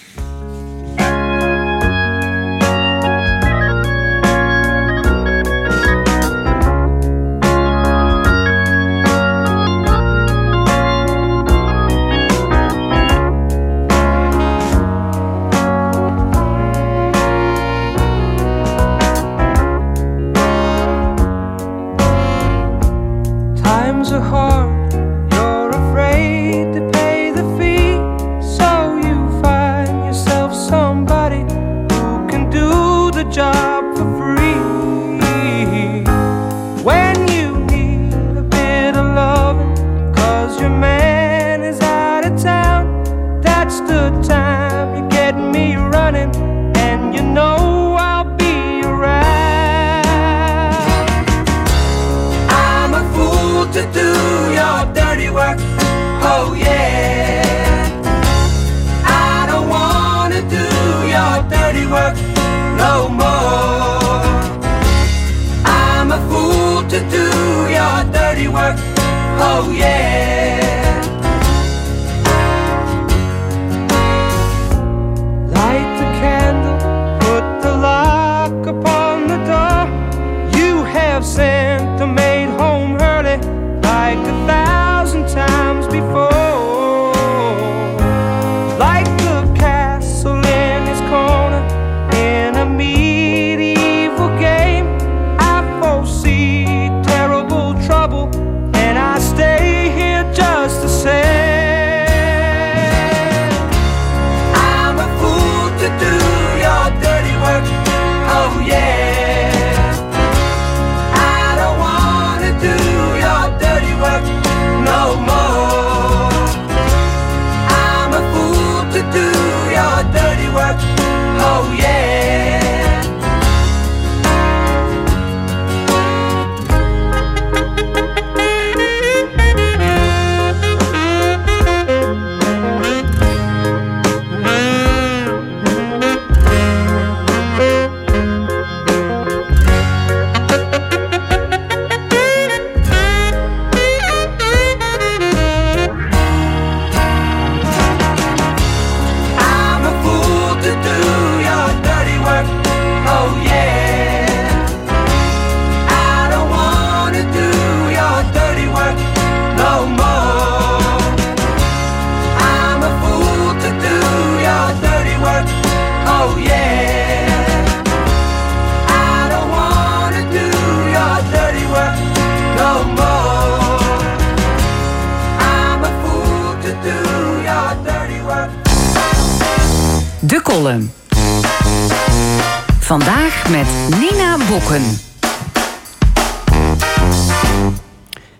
Vandaag met Nina Bokken.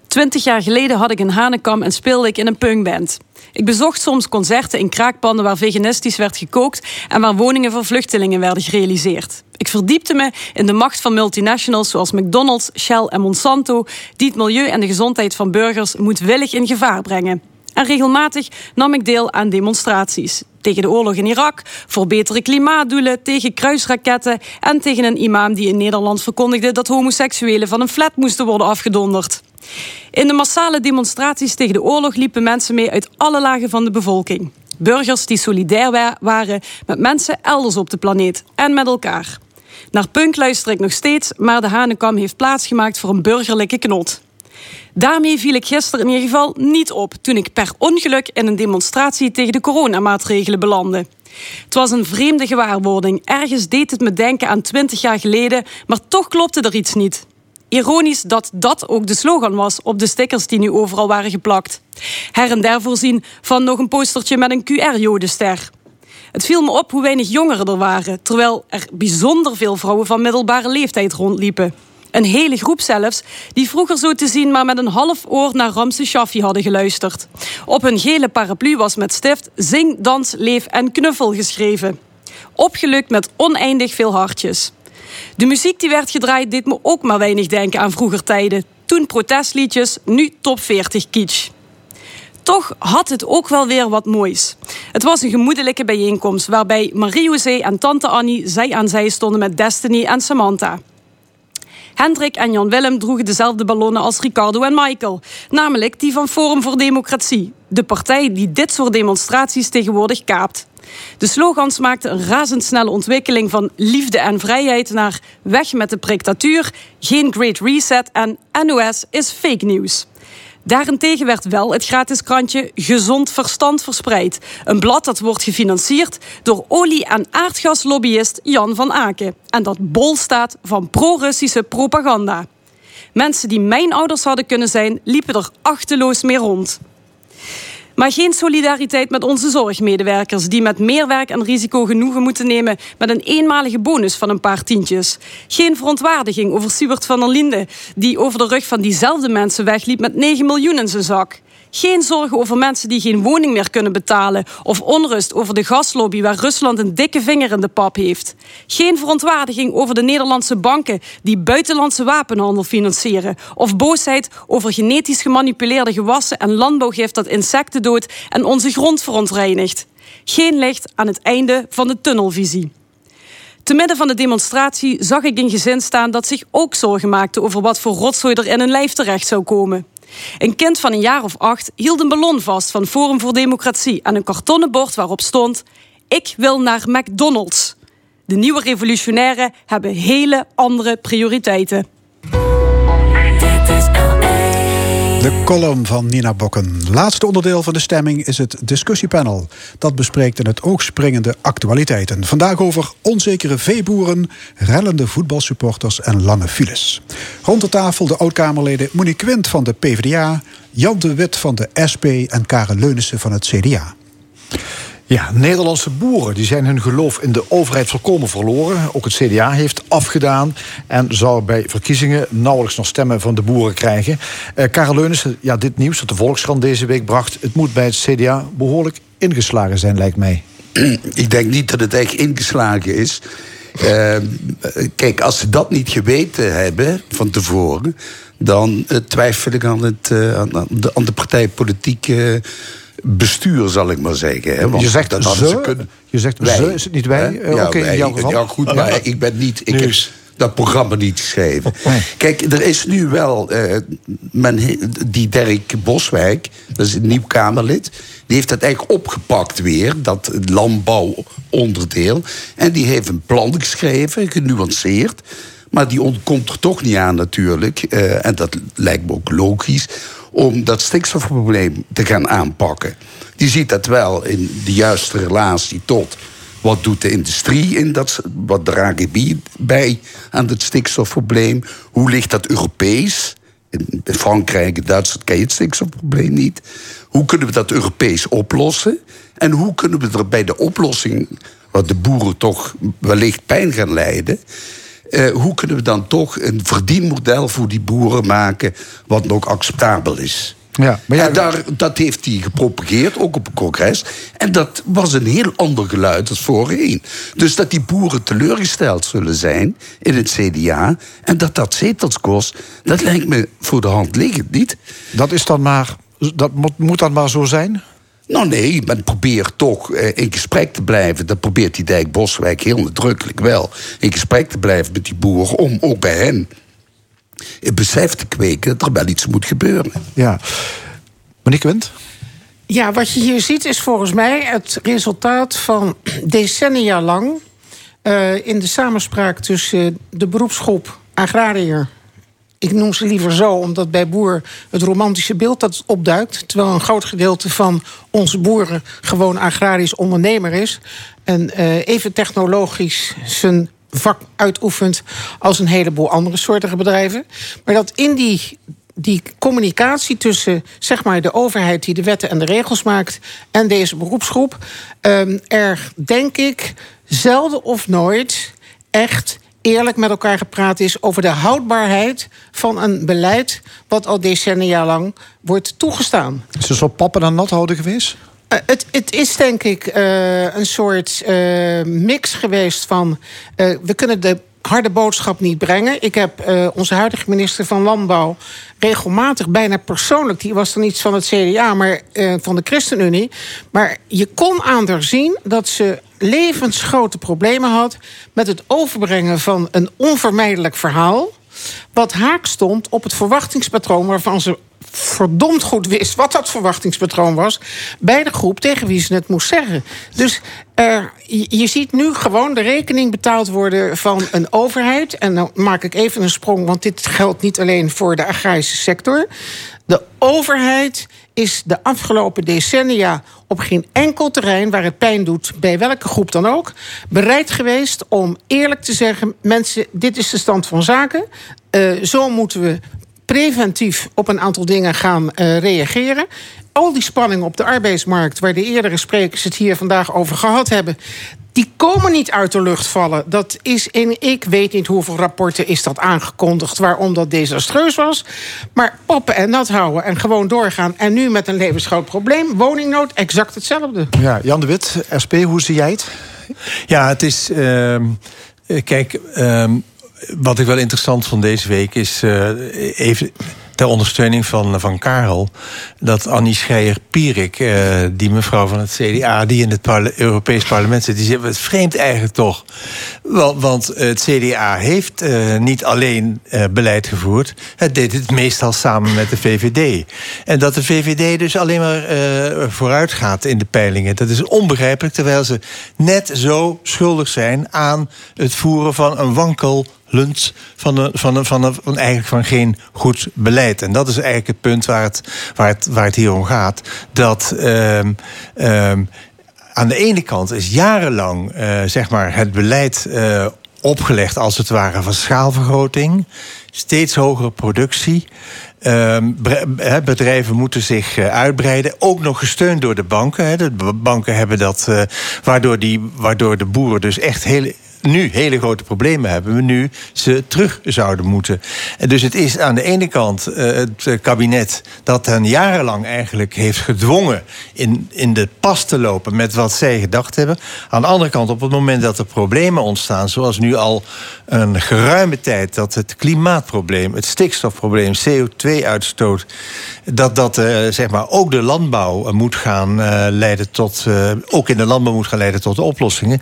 Twintig jaar geleden had ik een hanekam en speelde ik in een punkband. Ik bezocht soms concerten in kraakpanden waar veganistisch werd gekookt en waar woningen voor vluchtelingen werden gerealiseerd. Ik verdiepte me in de macht van multinationals zoals McDonald's, Shell en Monsanto, die het milieu en de gezondheid van burgers moedwillig in gevaar brengen. En regelmatig nam ik deel aan demonstraties. Tegen de oorlog in Irak, voor betere klimaatdoelen, tegen kruisraketten en tegen een imam die in Nederland verkondigde dat homoseksuelen van een flat moesten worden afgedonderd. In de massale demonstraties tegen de oorlog liepen mensen mee uit alle lagen van de bevolking. Burgers die solidair wa- waren met mensen elders op de planeet en met elkaar. Naar punk luister ik nog steeds, maar de Hanekam heeft plaatsgemaakt voor een burgerlijke knot. Daarmee viel ik gisteren in ieder geval niet op toen ik per ongeluk in een demonstratie tegen de coronamaatregelen belandde. Het was een vreemde gewaarwording. Ergens deed het me denken aan 20 jaar geleden, maar toch klopte er iets niet. Ironisch dat dat ook de slogan was op de stickers die nu overal waren geplakt. Her en der voorzien van nog een postertje met een QR-jodenster. Het viel me op hoe weinig jongeren er waren, terwijl er bijzonder veel vrouwen van middelbare leeftijd rondliepen. Een hele groep zelfs, die vroeger zo te zien maar met een half oor naar Ramse Shaffi hadden geluisterd. Op hun gele paraplu was met stift Zing, dans, leef en knuffel geschreven. Opgelukt met oneindig veel hartjes. De muziek die werd gedraaid deed me ook maar weinig denken aan vroeger tijden. Toen protestliedjes, nu top 40 kitsch. Toch had het ook wel weer wat moois. Het was een gemoedelijke bijeenkomst waarbij Marie-José en tante Annie zij aan zij stonden met Destiny en Samantha. Hendrik en Jan Willem droegen dezelfde ballonnen als Ricardo en Michael, namelijk die van Forum voor Democratie, de partij die dit soort demonstraties tegenwoordig kaapt. De slogans maakten een razendsnelle ontwikkeling van liefde en vrijheid naar weg met de dictatuur, geen Great Reset en NOS is fake news. Daarentegen werd wel het gratis krantje Gezond Verstand verspreid. Een blad dat wordt gefinancierd door olie- en aardgaslobbyist Jan van Aken. En dat bol staat van pro-Russische propaganda. Mensen die mijn ouders hadden kunnen zijn, liepen er achteloos mee rond. Maar geen solidariteit met onze zorgmedewerkers, die met meer werk en risico genoegen moeten nemen met een eenmalige bonus van een paar tientjes. Geen verontwaardiging over Siebert van der Linde, die over de rug van diezelfde mensen wegliep met 9 miljoen in zijn zak. Geen zorgen over mensen die geen woning meer kunnen betalen. Of onrust over de gaslobby waar Rusland een dikke vinger in de pap heeft. Geen verontwaardiging over de Nederlandse banken die buitenlandse wapenhandel financieren. Of boosheid over genetisch gemanipuleerde gewassen en landbouwgif dat insecten doodt en onze grond verontreinigt. Geen licht aan het einde van de tunnelvisie. Te midden van de demonstratie zag ik een gezin staan dat zich ook zorgen maakte over wat voor rotzooi er in hun lijf terecht zou komen. Een kind van een jaar of acht hield een ballon vast van Forum voor Democratie aan een kartonnen bord waarop stond: Ik wil naar McDonald's. De nieuwe revolutionairen hebben hele andere prioriteiten. De column van Nina Bokken. Laatste onderdeel van de stemming is het discussiepanel. Dat bespreekt in het oog springende actualiteiten. Vandaag over onzekere veeboeren, rellende voetbalsupporters en lange files. Rond de tafel de oud-Kamerleden Monique Quint van de PvdA... Jan de Wit van de SP en Karen Leunissen van het CDA. Ja, Nederlandse boeren die zijn hun geloof in de overheid volkomen verloren. Ook het CDA heeft afgedaan en zou bij verkiezingen nauwelijks nog stemmen van de boeren krijgen. Eh Karel Leunissen, ja, dit nieuws dat de Volkskrant deze week bracht, het moet bij het CDA behoorlijk ingeslagen zijn, lijkt mij. *clears throat* Ik denk niet dat het echt ingeslagen is. Eh, kijk, als ze dat niet geweten hebben van tevoren, dan eh, twijfel ik aan, het, eh, aan, de, aan de partijpolitieke bestuur, zal ik maar zeggen. Hè? Want Je zegt dat ze, kunnen. je zegt Wij, ze, is het niet wij? Eh, Ja, Oké, in wij. jouw geval. Ja, goed, maar ik ben niet... Ik heb dat programma niet geschreven. Kijk, er is nu wel... eh, men, die Dirk Boswijk, dat is een nieuw Kamerlid... die heeft dat eigenlijk opgepakt weer, dat landbouwonderdeel. En die heeft een plan geschreven, genuanceerd... Maar die ontkomt er toch niet aan natuurlijk. eh, en dat lijkt me ook logisch. Om dat stikstofprobleem te gaan aanpakken. Die ziet dat wel in de juiste relatie tot. Wat doet de industrie in dat? Wat dragen die bij aan het stikstofprobleem? Hoe ligt dat Europees? In Frankrijk Duitsland ken je het stikstofprobleem niet. Hoe kunnen we dat Europees oplossen? En hoe kunnen we er bij de oplossing waar de boeren toch wellicht pijn gaan lijden. Eh, hoe kunnen we dan toch een verdienmodel voor die boeren maken wat nog acceptabel is? Ja, maar en daar, dat heeft hij gepropageerd, ook op een congres. En dat was een heel ander geluid als voorheen. Dus dat die boeren teleurgesteld zullen zijn in het CDA... en dat dat zetels kost, dat lijkt me voor de hand liggend, niet? Dat is dan maar... Dat moet, moet dan maar zo zijn? Nou nee, men probeert toch eh, in gesprek te blijven. Dat probeert die Dijk Boswijk heel nadrukkelijk wel. In gesprek te blijven met die boeren om ook bij hen het besef te kweken dat er wel iets moet gebeuren. Ja. Monique Wind? Ja, wat je hier ziet is volgens mij het resultaat van decennia lang... eh, in de samenspraak tussen de beroepsgroep agrariër... ik noem ze liever zo, omdat bij boer het romantische beeld dat opduikt... terwijl een groot gedeelte van onze boeren gewoon agrarisch ondernemer is... en eh, even technologisch zijn vak uitoefent als een heleboel andere soortige bedrijven. Maar dat in die die communicatie tussen zeg maar, de overheid die de wetten en de regels maakt en deze beroepsgroep, ehm, er denk ik zelden of nooit echt eerlijk met elkaar gepraat is over de houdbaarheid van een beleid wat al decennia lang wordt toegestaan. Is het zo pappen en nat houden geweest? Uh, het, het is denk ik uh, een soort uh, mix geweest van. we kunnen de harde boodschap niet brengen. Ik heb onze huidige minister van Landbouw regelmatig, bijna persoonlijk, die was dan iets van het CDA, maar van de ChristenUnie. Maar je kon aan haar zien dat ze levensgrote problemen had met het overbrengen van een onvermijdelijk verhaal. Wat haak stond op het verwachtingspatroon waarvan ze verdomd goed wist wat dat verwachtingspatroon was bij de groep tegen wie ze het moest zeggen. Dus er, je ziet nu gewoon de rekening betaald worden van een overheid. En dan maak ik even een sprong, want dit geldt niet alleen voor de agrarische sector. De overheid is de afgelopen decennia op geen enkel terrein waar het pijn doet, bij welke groep dan ook, bereid geweest om eerlijk te zeggen: mensen, dit is de stand van zaken. Uh, zo moeten we preventief op een aantal dingen gaan uh, reageren. Al die spanningen op de arbeidsmarkt, waar de eerdere sprekers het hier vandaag over gehad hebben, die komen niet uit de lucht vallen. Dat is in, ik weet niet hoeveel rapporten is dat aangekondigd... waarom dat desastreus was. Maar poppen en nat houden en gewoon doorgaan. En nu met een levensgroot probleem, woningnood, exact hetzelfde. Ja, Jan de Wit, SP, hoe zie jij het? Ja, het is... Uh, kijk... Uh, wat ik wel interessant vond deze week is uh, even ter ondersteuning van, van Karel... dat Annie Schreier-Pierik, uh, die mevrouw van het CDA... die in het Europees parlement zit, die zegt... het vreemd eigenlijk toch. Want, want het CDA heeft uh, niet alleen beleid gevoerd... het deed het meestal samen met de VVD. En dat de VVD dus alleen maar vooruit gaat in de peilingen... dat is onbegrijpelijk, terwijl ze net zo schuldig zijn... aan het voeren van een wankel van, een, van, van, een, van eigenlijk van geen goed beleid. En dat is eigenlijk het punt waar het, waar het, waar het hier om gaat. Dat um, um, aan de ene kant is jarenlang zeg maar het beleid opgelegd als het ware van schaalvergroting. Steeds hogere productie. Um, bedrijven moeten zich uitbreiden. Ook nog gesteund door de banken. De banken hebben dat. Waardoor, die, waardoor de boeren dus echt heel nu hele grote problemen hebben, we nu ze terug zouden moeten. En dus het is aan de ene kant uh, het kabinet dat hen jarenlang eigenlijk heeft gedwongen in, in de pas te lopen met wat zij gedacht hebben. Aan de andere kant, op het moment dat er problemen ontstaan, zoals nu al een geruime tijd, dat het klimaatprobleem, het stikstofprobleem, CO2-uitstoot, dat dat uh, zeg maar ook de landbouw moet gaan leiden tot, ook in de landbouw moet gaan leiden tot oplossingen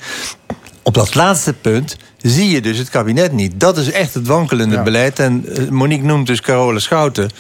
op dat laatste punt zie je dus het kabinet niet. Dat is echt het wankelende ja. beleid. En Monique noemt dus Carola Schouten.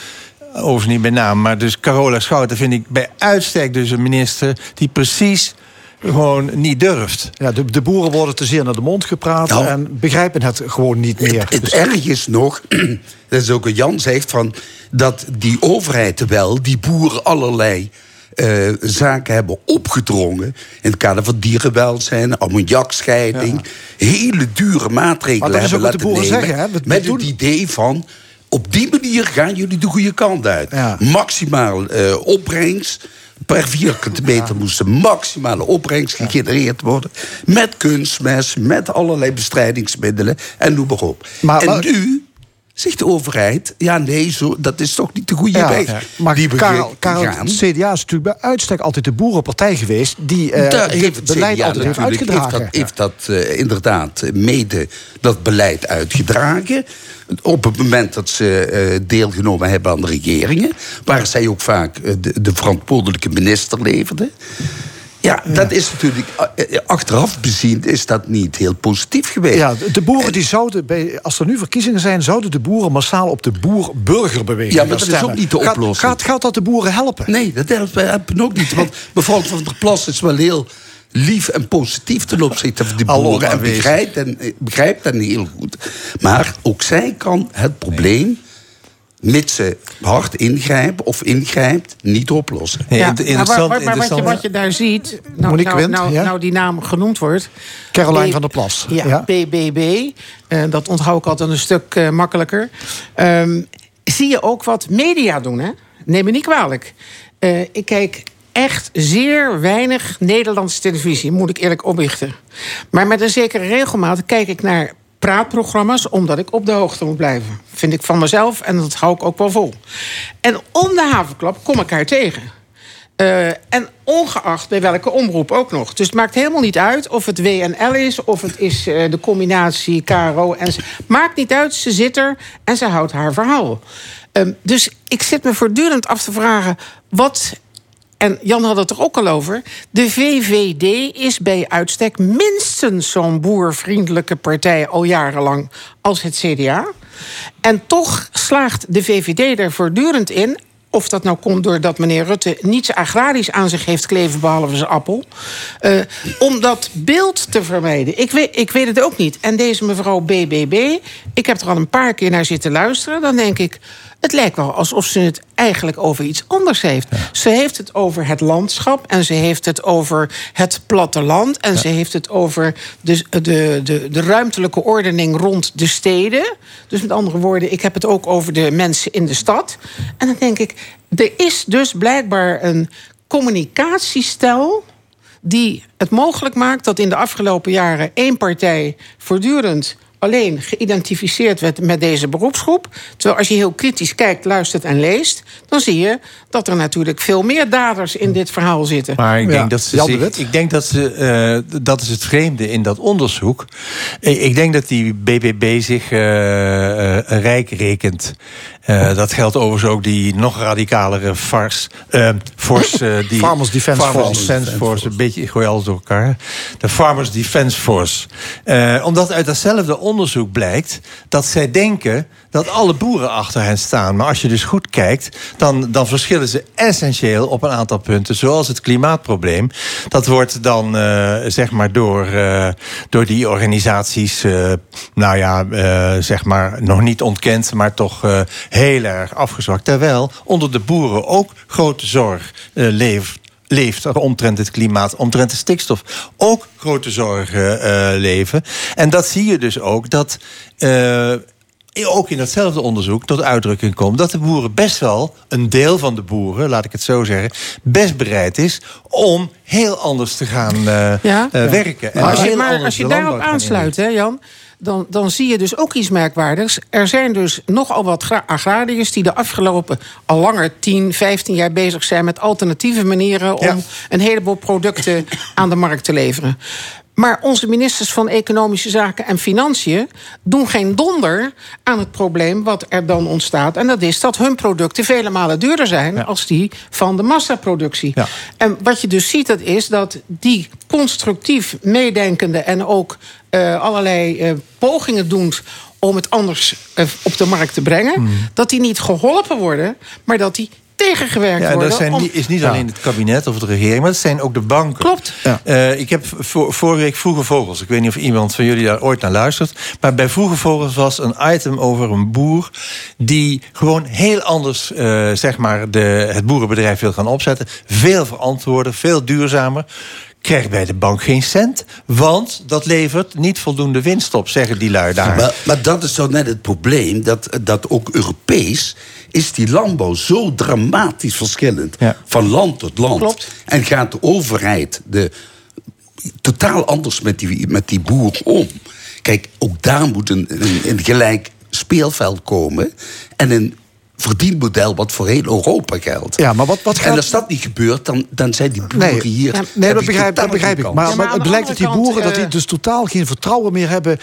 Overigens niet bij naam, maar dus Carola Schouten vind ik bij uitstek dus een minister die precies gewoon niet durft. Ja, de, de boeren worden te zeer naar de mond gepraat nou, en begrijpen het gewoon niet meer. Het, het dus... erg is nog, *clears throat* dat is ook wat Jan zegt, van dat die overheid wel die boeren allerlei uh, zaken hebben opgedrongen. In het kader van dierenwelzijn, ammoniakscheiding. Ja. Hele dure maatregelen hebben laten nemen. Zeggen, hè? met doen... het idee van. Op die manier gaan jullie de goede kant uit. Ja. Maximaal uh, opbrengst. Per vierkante meter moest de maximale opbrengst gegenereerd worden. Met kunstmest, met allerlei bestrijdingsmiddelen en noem maar op. Maar- en maar- nu zegt de overheid... ja, nee, zo, dat is toch niet de goede Ja, weg. ja. Maar die Karel, het CDA is natuurlijk bij uitstek altijd de boerenpartij geweest... die eh, Daar dit beleid CDA altijd heeft uitgedragen. Heeft dat, heeft dat eh, inderdaad mede dat beleid uitgedragen. Op het moment dat ze eh, deelgenomen hebben aan de regeringen... waar zij ook vaak de, de verantwoordelijke minister leverden. Ja, dat is natuurlijk... eh, eh, achteraf bezien is dat niet heel positief geweest. Ja, de boeren die zouden, bij, als er nu verkiezingen zijn... zouden de boeren massaal op de boer-burgerbeweging Ja, maar dat is ook niet de oplossing. Gaat, gaat dat de boeren helpen? Nee, dat helpen helpen ook niet. Want *laughs* mevrouw van der Plas is wel heel lief en positief ten opzichte van de boeren. En begrijpt, en eh, begrijpt dat heel goed. Maar ook zij kan het probleem, ze hard ingrijpen of ingrijpt, niet oplossen. Ja, maar, waar- waar- maar wat, je, wat je daar ziet, nou, Monique nou, nou, ja? nou die naam genoemd wordt. Caroline B- van der Plas. Ja, Ja. BBB. eh, dat onthoud ik altijd een stuk eh, makkelijker. Ehm, zie je ook wat media doen, hè? Neem me niet kwalijk. Eh, ik kijk echt zeer weinig Nederlandse televisie, moet ik eerlijk oplichten. Maar met een zekere regelmaat kijk ik naar praatprogramma's... omdat ik op de hoogte moet blijven. Vind ik van mezelf en dat hou ik ook wel vol. En om de havenklap kom ik haar tegen. Eh, en ongeacht bij welke omroep ook nog. Dus het maakt helemaal niet uit of het WNL is... of het is eh, de combinatie KRO. En ze, maakt niet uit, ze zit er en ze houdt haar verhaal. Ehm, dus ik zit me voortdurend af te vragen... wat en Jan had het er ook al over. De VVD is bij uitstek minstens zo'n boervriendelijke partij al jarenlang als het CDA. En toch slaagt de VVD er voortdurend in. Of dat nou komt doordat meneer Rutte niets agrarisch aan zich heeft kleven, behalve zijn appel. eh, om dat beeld te vermijden. Ik weet, ik weet het ook niet. En deze mevrouw BBB, ik heb er al een paar keer naar zitten luisteren. Dan denk ik, het lijkt wel alsof ze het eigenlijk over iets anders heeft. Ze heeft het over het landschap en ze heeft het over het platteland... en ze heeft het over de, de, de, de ruimtelijke ordening rond de steden. Dus met andere woorden, ik heb het ook over de mensen in de stad. En dan denk ik, er is dus blijkbaar een communicatiestijl die het mogelijk maakt dat in de afgelopen jaren één partij voortdurend alleen geïdentificeerd werd met deze beroepsgroep. Terwijl als je heel kritisch kijkt, luistert en leest, dan zie je dat er natuurlijk veel meer daders in dit verhaal zitten. Maar ik denk dat ze zich- ik denk dat ze, eh, dat is het vreemde in dat onderzoek. Ik ik denk dat die BBB zich eh, eh, rijk rekent. Eh, dat geldt overigens ook die nog radicalere fars, eh, force. die Farmers Defence Farmers Force. Defence Force. Een beetje, ik gooi alles door elkaar. De Farmers Defence Force. Eh, omdat uit datzelfde onderzoek blijkt dat zij denken dat alle boeren achter hen staan. Maar als je dus goed kijkt, dan, dan verschillen ze essentieel op een aantal punten. Zoals het klimaatprobleem. Dat wordt dan eh, zeg maar door, eh, door die organisaties, eh, nou ja, zeg maar nog niet ontkend, maar toch heel erg afgezwakt. Terwijl onder de boeren ook grote zorg leeft leeft omtrent het klimaat, omtrent de stikstof, ook grote zorgen eh, leven. En dat zie je dus ook dat. eh, ook in datzelfde onderzoek tot uitdrukking komt dat de boeren best wel, een deel van de boeren, laat ik het zo zeggen, best bereid is om heel anders te gaan eh, Ja? werken. En als je, maar als je daarop aansluit, hè, Jan, dan, dan zie je dus ook iets merkwaardigs. Er zijn dus nogal wat gra- agrariërs die de afgelopen al langer 10, 15 jaar bezig zijn met alternatieve manieren om een heleboel producten aan de markt te leveren. Maar onze ministers van Economische Zaken en Financiën doen geen donder aan het probleem wat er dan ontstaat. En dat is dat hun producten vele malen duurder zijn als die van de massaproductie. En wat je dus ziet, dat is dat die constructief meedenkende en ook eh, allerlei eh, pogingen doen om het anders eh, op de markt te brengen, Hmm. dat die niet geholpen worden, maar dat die tegengewerkt Ja, en worden. dat zijn, om- is niet Ja. alleen het kabinet of de regering, maar dat zijn ook de banken. Klopt. Eh, ik heb voor, vorige week Vroege Vogels. Ik weet niet of iemand van jullie daar ooit naar luistert. Maar bij Vroege Vogels was een item over een boer. die gewoon heel anders eh, zeg maar de, het boerenbedrijf wil gaan opzetten. Veel verantwoorder, veel duurzamer. Krijgt bij de bank geen cent. Want dat levert niet voldoende winst op, zeggen die lui daar. Maar, maar dat is zo net het probleem, dat, dat ook Europees is die landbouw zo dramatisch verschillend. Van land tot land. Klopt. En gaat de overheid de, totaal anders met die, met die boer om. Kijk, ook daar moet een, een, een gelijk speelveld komen. En een verdienmodel wat voor heel Europa geldt. Ja, maar wat, wat En als dat niet gebeurt, dan, dan zijn die boeren Nee, hier... nee dat begrijp, dat begrijp ik. Maar, Ja, maar het blijkt dat die boeren kant, dat die eh, dus totaal geen vertrouwen meer hebben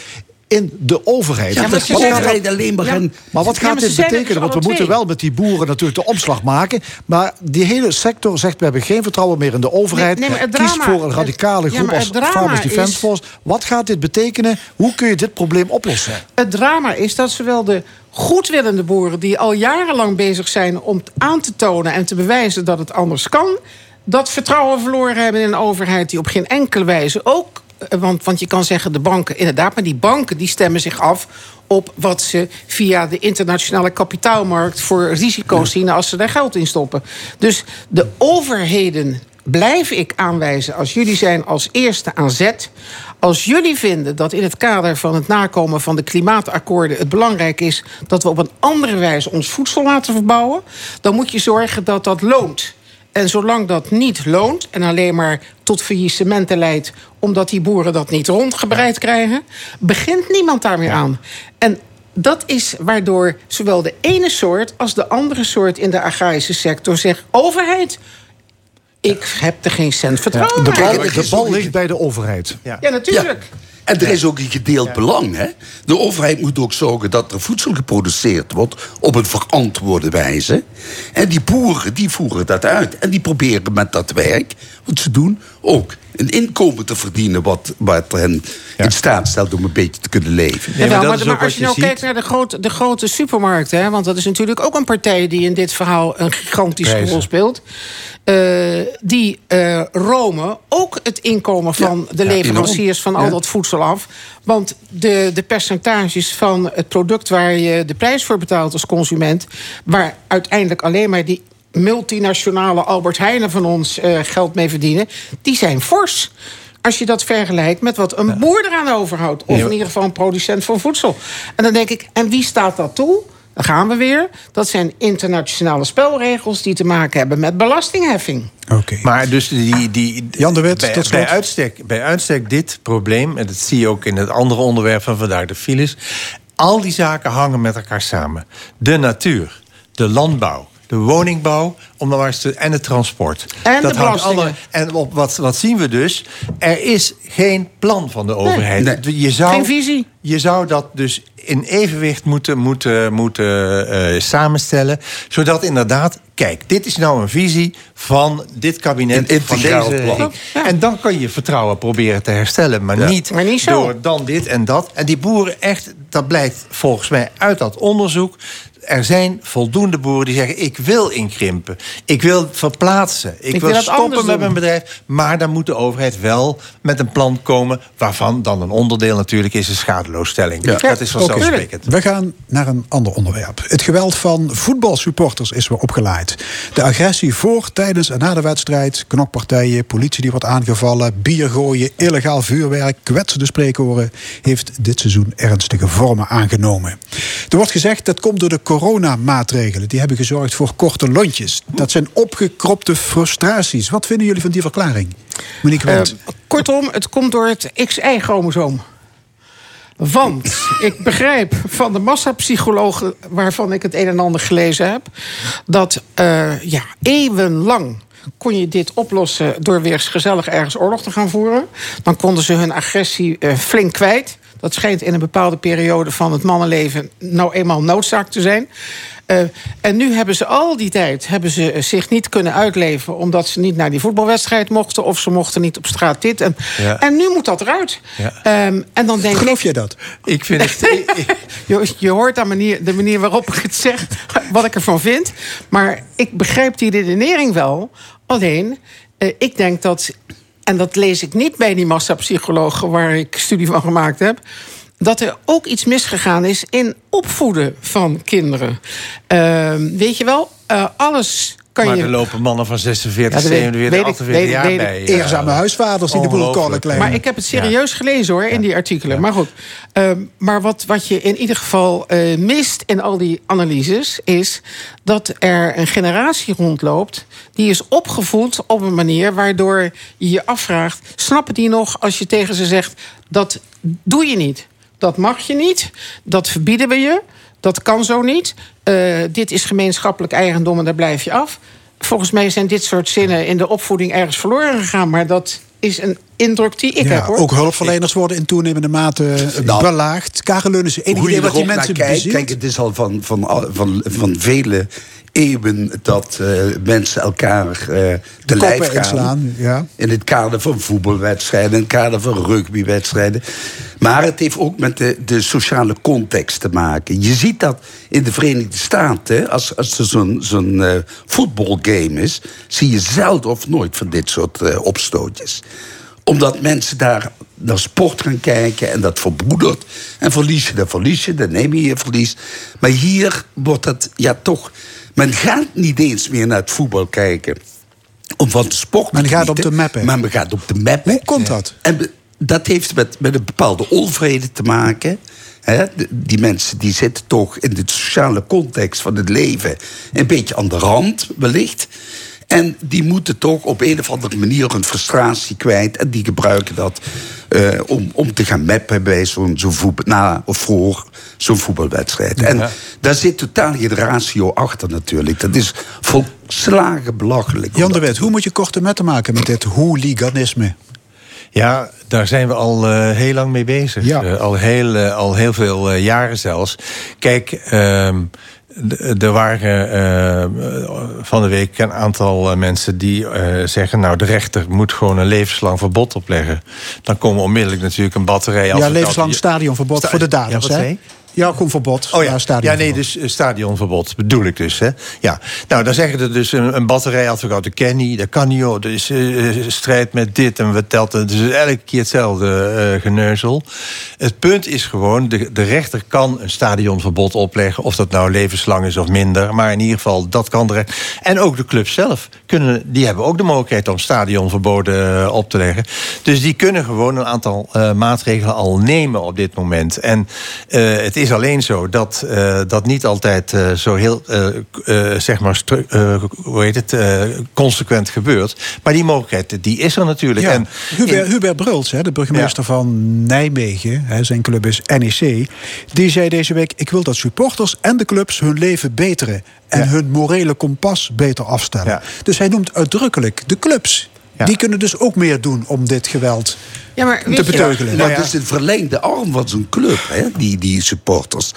in de overheid. Ja, maar ze Wat gaat- alleen- alleen maar Ja, maar wat Ja, gaat dit betekenen? Want we moeten wel met die boeren natuurlijk de omslag maken. Maar die hele sector zegt we hebben geen vertrouwen meer in de overheid. Nee, nee, Kiest drama- voor een radicale het- ja, groep als het drama Farmers Defence is- Force. Wat gaat dit betekenen? Hoe kun je dit probleem oplossen? Het drama is dat zowel de goedwillende boeren... die al jarenlang bezig zijn om aan te tonen en te bewijzen dat het anders kan... dat vertrouwen verloren hebben in een overheid die op geen enkele wijze ook... eh, Want, want je kan zeggen, de banken, inderdaad... maar die banken die stemmen zich af op wat ze via de internationale kapitaalmarkt... voor risico's zien als ze daar geld in stoppen. Dus de overheden blijf ik aanwijzen als jullie zijn als eerste aan zet. Als jullie vinden dat in het kader van het nakomen van de klimaatakkoorden het belangrijk is dat we op een andere wijze ons voedsel laten verbouwen, dan moet je zorgen dat dat loont. En zolang dat niet loont en alleen maar tot faillissementen leidt, omdat die boeren dat niet rondgebreid krijgen, begint niemand daarmee aan. En dat is waardoor zowel de ene soort als de andere soort in de agrarische sector zegt: overheid, ik heb er geen cent vertrouwen de, bal, in. de bal ligt bij de overheid. Ja, natuurlijk. En er is ook een gedeeld belang. Hè? De overheid moet ook zorgen dat er voedsel geproduceerd wordt op een verantwoorde wijze. En die boeren die voeren dat uit. En die proberen met dat werk, wat ze doen, ook een inkomen te verdienen wat, wat hen in staat stelt om een beetje te kunnen leven. Ja, maar, maar, als je nou kijkt naar de grote, de grote supermarkten... Hè, want dat is natuurlijk ook een partij die in dit verhaal... een gigantische Prijzen. rol speelt... eh, die eh romen ook het inkomen van de Ja, leveranciers van al Ja. dat voedsel af. Want de, de percentages van het product waar je de prijs voor betaalt als consument... waar uiteindelijk alleen maar die multinationale Albert Heijnen van ons eh, geld mee verdienen... die zijn fors. Als je dat vergelijkt met wat een boer eraan overhoudt. Of in ieder geval een producent van voedsel. En dan denk ik, en wie staat dat toe? Dan gaan we weer. Dat zijn internationale spelregels die te maken hebben met belastingheffing. Maar dus die, die, Jan de Wit, bij, tot bij, uitstek, bij uitstek dit probleem, en dat zie je ook in het andere onderwerp van vandaag, de files. Al die zaken hangen met elkaar samen. De natuur, de landbouw, de woningbouw om dan maar eens te, en het transport. En de hangt belastingen. alle- en op, wat, wat zien we dus? Er is geen plan van de overheid. Je zou, Geen visie. Je zou dat dus in evenwicht moeten, moeten, moeten eh, samenstellen. Zodat inderdaad, kijk, dit is nou een visie van dit kabinet. Een van deze, plan. En dan kan je vertrouwen proberen te herstellen. Maar, Ja. niet, Maar niet zo. door dan dit en dat. En die boeren, echt, dat blijkt volgens mij uit dat onderzoek. Er zijn voldoende boeren die zeggen: Ik wil inkrimpen. Ik wil verplaatsen. Ik, Ik wil, stoppen met mijn bedrijf. Maar dan moet de overheid wel met een plan komen. Waarvan dan een onderdeel natuurlijk is een schadeloosstelling. Dat is vanzelfsprekend. We gaan naar een ander onderwerp. Het geweld van voetbalsupporters is weer opgeleid. De agressie voor, tijdens en na de wedstrijd, knokpartijen, politie die wordt aangevallen, bier gooien, illegaal vuurwerk, kwetsende spreekhoren, heeft dit seizoen ernstige vormen aangenomen. Er wordt gezegd dat komt door de coronamaatregelen. Die hebben gezorgd voor korte lontjes. Dat zijn opgekropte frustraties. Wat vinden jullie van die verklaring? Monique Wendt. Eh, kortom, het komt door het XY-chromosoom. Want *laughs* ik begrijp van de massapsychologen waarvan ik het een en ander gelezen heb, dat eh, ja, eeuwenlang kon je dit oplossen door weer eens gezellig ergens oorlog te gaan voeren. Dan konden ze hun agressie eh, flink kwijt. Dat schijnt in een bepaalde periode van het mannenleven nou eenmaal noodzaak te zijn. Eh, en nu hebben ze al die tijd hebben ze zich niet kunnen uitleven... omdat ze niet naar die voetbalwedstrijd mochten... of ze mochten niet op straat dit. En, Ja. en nu moet dat eruit. Ja. Ehm, en dan denk Geloof ik, jij dat? Ik vind het. *laughs* je, je hoort aan manier, de manier waarop ik het zeg... wat ik ervan vind. Maar ik begrijp die redenering wel. Alleen, eh, ik denk dat... en dat lees ik niet bij die massapsychologen... waar ik studie van gemaakt heb dat er ook iets misgegaan is in opvoeden van kinderen. Ehm, weet je wel, eh, alles kan maar je... er lopen mannen van 46, Ja, dat weet- 47, weet ik, 48 weet ik, jaar bij. Eerzame huisvaders die de boel kallen kleinen. Maar ik heb het serieus gelezen hoor, in die artikelen. Maar goed. Ehm, maar wat, wat je in ieder geval eh, mist in al die analyses... is dat er een generatie rondloopt... die is opgevoed op een manier waardoor je je afvraagt... snappen die nog als je tegen ze zegt... dat doe je niet, dat mag je niet, dat verbieden we je... dat kan zo niet, eh, dit is gemeenschappelijk eigendom en daar blijf je af... Volgens mij zijn dit soort zinnen in de opvoeding ergens verloren gegaan. Maar dat is een indruk die ik ja, heb hoor. ook hulpverleners worden in toenemende mate eh, Nou, belaagd. Karel Leunis, enig Hoe je idee wat die mensen? Kijk, het is al van, van, al- van, van vele eeuwen dat eh, mensen elkaar eh te Koppen lijf gaan. inslaan, ja. In het kader van voetbalwedstrijden, in het kader van rugbywedstrijden. Maar het heeft ook met de, de sociale context te maken. Je ziet dat in de Verenigde Staten, als, als er zo'n zo'n eh, voetbalgame is, zie je zelden of nooit van dit soort opstootjes omdat mensen daar naar sport gaan kijken en dat verbroedert. En verlies je, dan verlies je, dan neem je je verlies. Maar hier wordt dat ja toch. Men gaat niet eens meer naar het voetbal kijken om van de sport Men gaat op de mappen. Maar men gaat op de mappen. Hoe komt dat? En dat heeft met, met een bepaalde onvrede te maken. Die mensen die zitten toch in de sociale context van het leven... een beetje aan de rand, wellicht. En die moeten toch op een of andere manier hun frustratie kwijt. En die gebruiken dat eh, om, om te gaan mappen bij zo'n zo'n voetbal... Na of voor zo'n voetbalwedstrijd. En Ja. daar zit totaal geen ratio achter natuurlijk. Dat is volslagen belachelijk. Jan de Wet, hoe moet je korte metten maken met dit hooliganisme? Ja, daar zijn we al eh, heel lang mee bezig. Eh, al, heel, eh, al heel veel eh, jaren zelfs. Kijk, ehm, er waren eh, van de week een aantal mensen die eh, zeggen... nou, de rechter moet gewoon een levenslang verbod opleggen. Dan komen onmiddellijk natuurlijk een batterij... Ja, advocaten- levenslang stadionverbod Sta- voor de Ja, daders, wat zei hè? Ja, verbod. Oh ja, ja stadionverbod. nee, dus eh, stadionverbod bedoel ik dus. Hè? Ja. Nou, dan zeggen er dus een, een batterij advocaten, ken niet, dat kan niet, hoor. Er is eh, strijd met dit en we. Het is elke keer hetzelfde eh, geneuzel. Het punt is gewoon, de, de rechter kan een stadionverbod opleggen... of dat nou levenslang is of minder. Maar in ieder geval, dat kan de rechter. En ook de clubs zelf, kunnen, die hebben ook de mogelijkheid... om stadionverboden eh, op te leggen. Dus die kunnen gewoon een aantal eh, maatregelen al nemen op dit moment. En eh, het is alleen zo dat eh, dat niet altijd eh, zo heel, eh, zeg maar, hoe heet het, consequent gebeurt. Maar die mogelijkheid, die is er natuurlijk. Ja, En Hubert, in- Hubert Bruls, hè, de burgemeester van Nijmegen, hè, zijn club is NEC... die zei deze week, ik wil dat supporters en de clubs hun leven beteren... en hun morele kompas beter afstellen. Dus hij noemt uitdrukkelijk de clubs. Die kunnen dus ook meer doen om dit geweld Ja, maar te beteugelen. Maar het is een verlengde arm van zo'n club, hè, die, die supporters.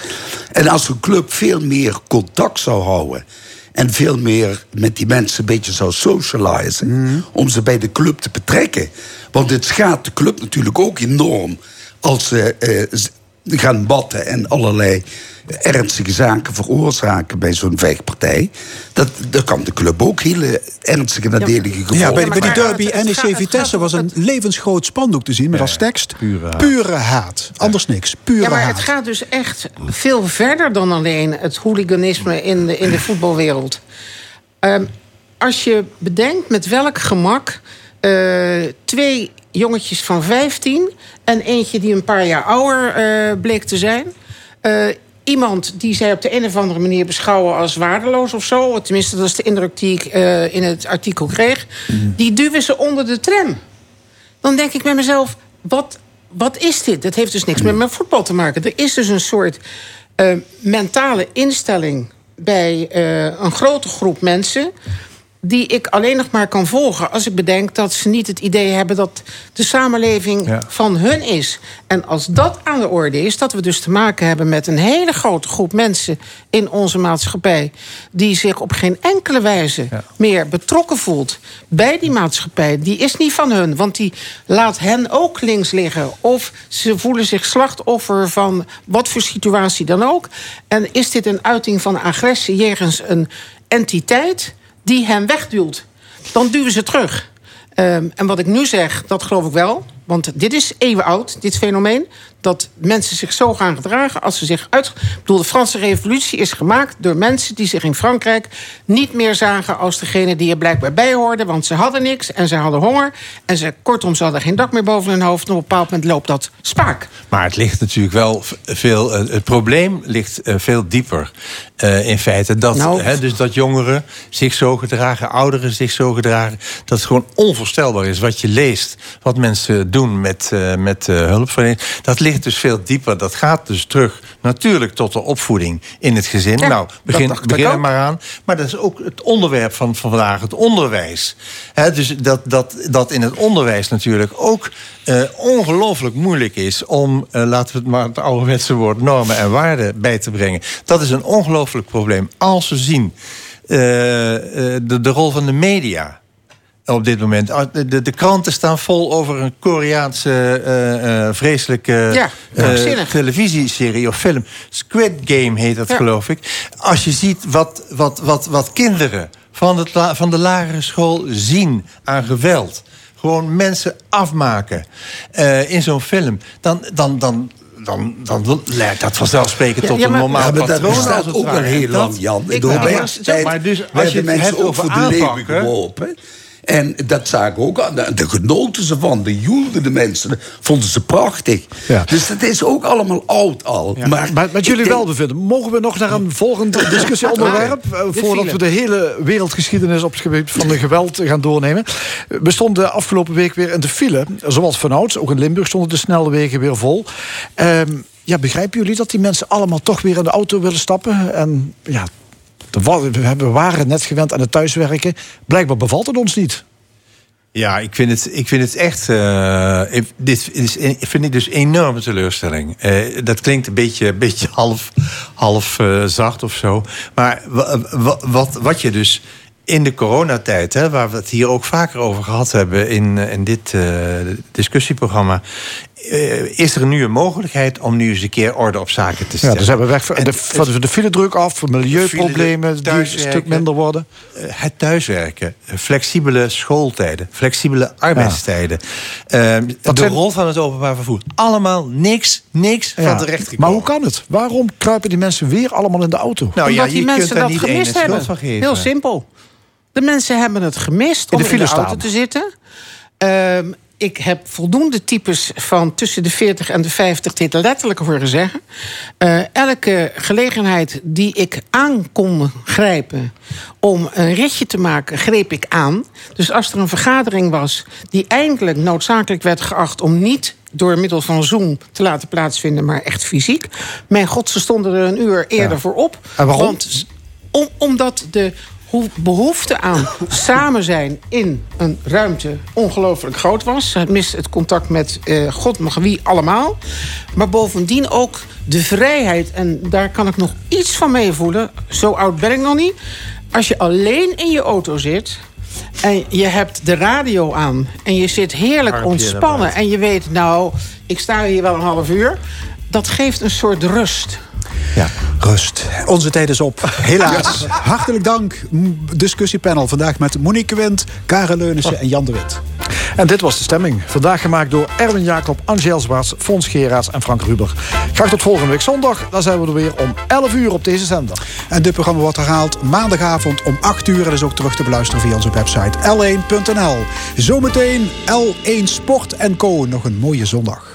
En als zo'n club veel meer contact zou houden... en veel meer met die mensen een beetje zou socializen... om ze bij de club te betrekken. Want het schaadt de club natuurlijk ook enorm... als ze eh, gaan batten en allerlei ernstige zaken veroorzaken bij zo'n vechtpartij. Dat, dat kan de club ook hele ernstige nadelige gevolgen Ja, bij, bij die derby NEC Vitesse was een levensgroot spandoek te zien... met als tekst pure haat. Anders niks, pure Ja, maar haat. het gaat dus echt veel verder dan alleen het hooliganisme in de, in de *laughs* voetbalwereld. Ehm, als je bedenkt met welk gemak eh, twee jongetjes van 15 en eentje die een paar jaar ouder eh, bleek te zijn. eh, iemand die zij op de een of andere manier beschouwen als waardeloos of zo. Tenminste, dat is de indruk die ik eh, in het artikel kreeg. Die duwen ze onder de tram. Dan denk ik bij mezelf, wat, wat is dit? Dat heeft dus niks met voetbal te maken. Er is dus een soort mentale instelling bij een grote groep mensen die ik alleen nog maar kan volgen als ik bedenk dat ze niet het idee hebben dat de samenleving Ja. van hun is. En als dat aan de orde is, dat we dus te maken hebben met een hele grote groep mensen in onze maatschappij die zich op geen enkele wijze meer betrokken voelt bij die maatschappij, die is niet van hun, want die laat hen ook links liggen. Of ze voelen zich slachtoffer van wat voor situatie dan ook. En is dit een uiting van agressie jegens een entiteit die hen wegduwt? Dan duwen ze terug. Ehm, en wat ik nu zeg, dat geloof ik wel. Want dit is eeuwenoud, dit fenomeen. Dat mensen zich zo gaan gedragen als ze zich uit. Ik bedoel, de Franse Revolutie is gemaakt door mensen die zich in Frankrijk niet meer zagen als degene die er blijkbaar bij hoorden. Want ze hadden niks en ze hadden honger. En ze, kortom, ze hadden geen dak meer boven hun hoofd. En op een bepaald moment loopt dat spaak. Maar het ligt natuurlijk wel veel. eh, Het probleem ligt eh, veel dieper. eh, in feite. Dat, Nou. dus dat jongeren zich zo gedragen, ouderen zich zo gedragen. Dat het gewoon onvoorstelbaar is wat je leest. Wat mensen doen met, eh, met eh, hulpverlening. Dat ligt dus veel dieper. Dat gaat dus terug natuurlijk tot de opvoeding in het gezin. Ja, nou, begin, dat er maar aan. Maar dat is ook het onderwerp van, van vandaag, het onderwijs. Dus dat, dat, dat in het onderwijs natuurlijk ook eh, ongelooflijk moeilijk is om, laten we het maar het ouderwetse woord, normen en waarden bij te brengen. Dat is een ongelooflijk probleem. Als we zien de, de rol van de media op dit moment. Ah, De, de, de kranten staan vol over een Koreaanse eh, eh, vreselijke Ja, eh, krankzinnig. televisieserie of film. Squid Game heet dat, Ja. geloof ik. Als je ziet wat, wat, wat, wat kinderen van, het, van de lagere school zien aan geweld. Gewoon mensen afmaken eh, in zo'n film. Dan, dan, dan, dan, dan leidt dat vanzelfsprekend Ja, tot ja, een normaal Ja, maar dat patroon. het ook al heel Dat- lang, Jan. Ik- Door maar maar dus als je het mensen hebt ook over voor de leeuwen aanpakken- geworpen. En dat zagen ook aan. De, de genoten ze van, de joelden de mensen. Vonden ze prachtig. Ja. Dus dat is ook allemaal oud al. Maar, Maar, maar met jullie denk- welbevinden, mogen we nog naar een volgend *laughs* discussieonderwerp? eh, voordat we de hele wereldgeschiedenis op het gebied van de geweld gaan doornemen. We stonden afgelopen week weer in de file, zoals vanouds. Ook in Limburg stonden de snelwegen weer vol. Ehm, ja, begrijpen jullie dat die mensen allemaal toch weer in de auto willen stappen? En ja, we waren net gewend aan het thuiswerken. Blijkbaar bevalt het ons niet. Ja, ik vind het, ik vind het echt. ik- dit is, vind ik dus enorme teleurstelling. Eh, dat klinkt een beetje, beetje *laughs* half, half eh, zacht of zo. Maar wa- wa- wat, wat je dus in de coronatijd, hè, waar we het hier ook vaker over gehad hebben in, in dit discussieprogramma. Eh, is er nu een mogelijkheid om nu eens een keer orde op zaken te Ja, stellen? dus hebben we weg van de, van de filedruk af, milieuproblemen die een stuk minder worden. Eh, het thuiswerken, flexibele schooltijden, flexibele arbeidstijden. eh, de zijn- rol van het openbaar vervoer. Allemaal niks, niks Ja, van terecht gekomen. Maar hoe kan het? Waarom kruipen die mensen weer allemaal in de auto? Nou Omdat ja, die je mensen dat gemist hebben. van geven. Heel simpel. De mensen hebben het gemist In om de in de file auto staan. te zitten. Ehm, ik heb voldoende types van tussen de 40 en de 50 dit letterlijk horen zeggen. Eh, elke gelegenheid die ik aan kon grijpen om een ritje te maken, greep ik aan. Dus als er een vergadering was die eindelijk noodzakelijk werd geacht om niet door middel van Zoom te laten plaatsvinden, maar echt fysiek. Mijn god, ze stonden er een uur eerder Ja. voor op. En waarom? Want om, omdat de behoefte aan samen zijn in een ruimte ongelooflijk groot was. Het mist het contact met eh, God mag wie allemaal. Maar bovendien ook de vrijheid. En daar kan ik nog iets van meevoelen. Zo oud ben ik nog niet. Als je alleen in je auto zit... en je hebt de radio aan... en je zit heerlijk Armpje ontspannen... en je weet, nou, ik sta hier wel een half uur... dat geeft een soort rust. Ja, rust. Onze tijd is op. Helaas. *laughs* Hartelijk dank. Discussiepanel vandaag met Monique Wind, Karen Leunissen en Jan de Wit. En dit was de stemming. Vandaag gemaakt door Erwin Jacob, Angel Zwaarts, Fons Geraas en Frank Ruber. Graag tot volgende week zondag. Dan zijn we er weer om 11 uur op deze zender. En dit programma wordt herhaald maandagavond om 8 uur. En is ook terug te beluisteren via onze website l1.nl. Zometeen L1 Sport en Co. Nog een mooie zondag.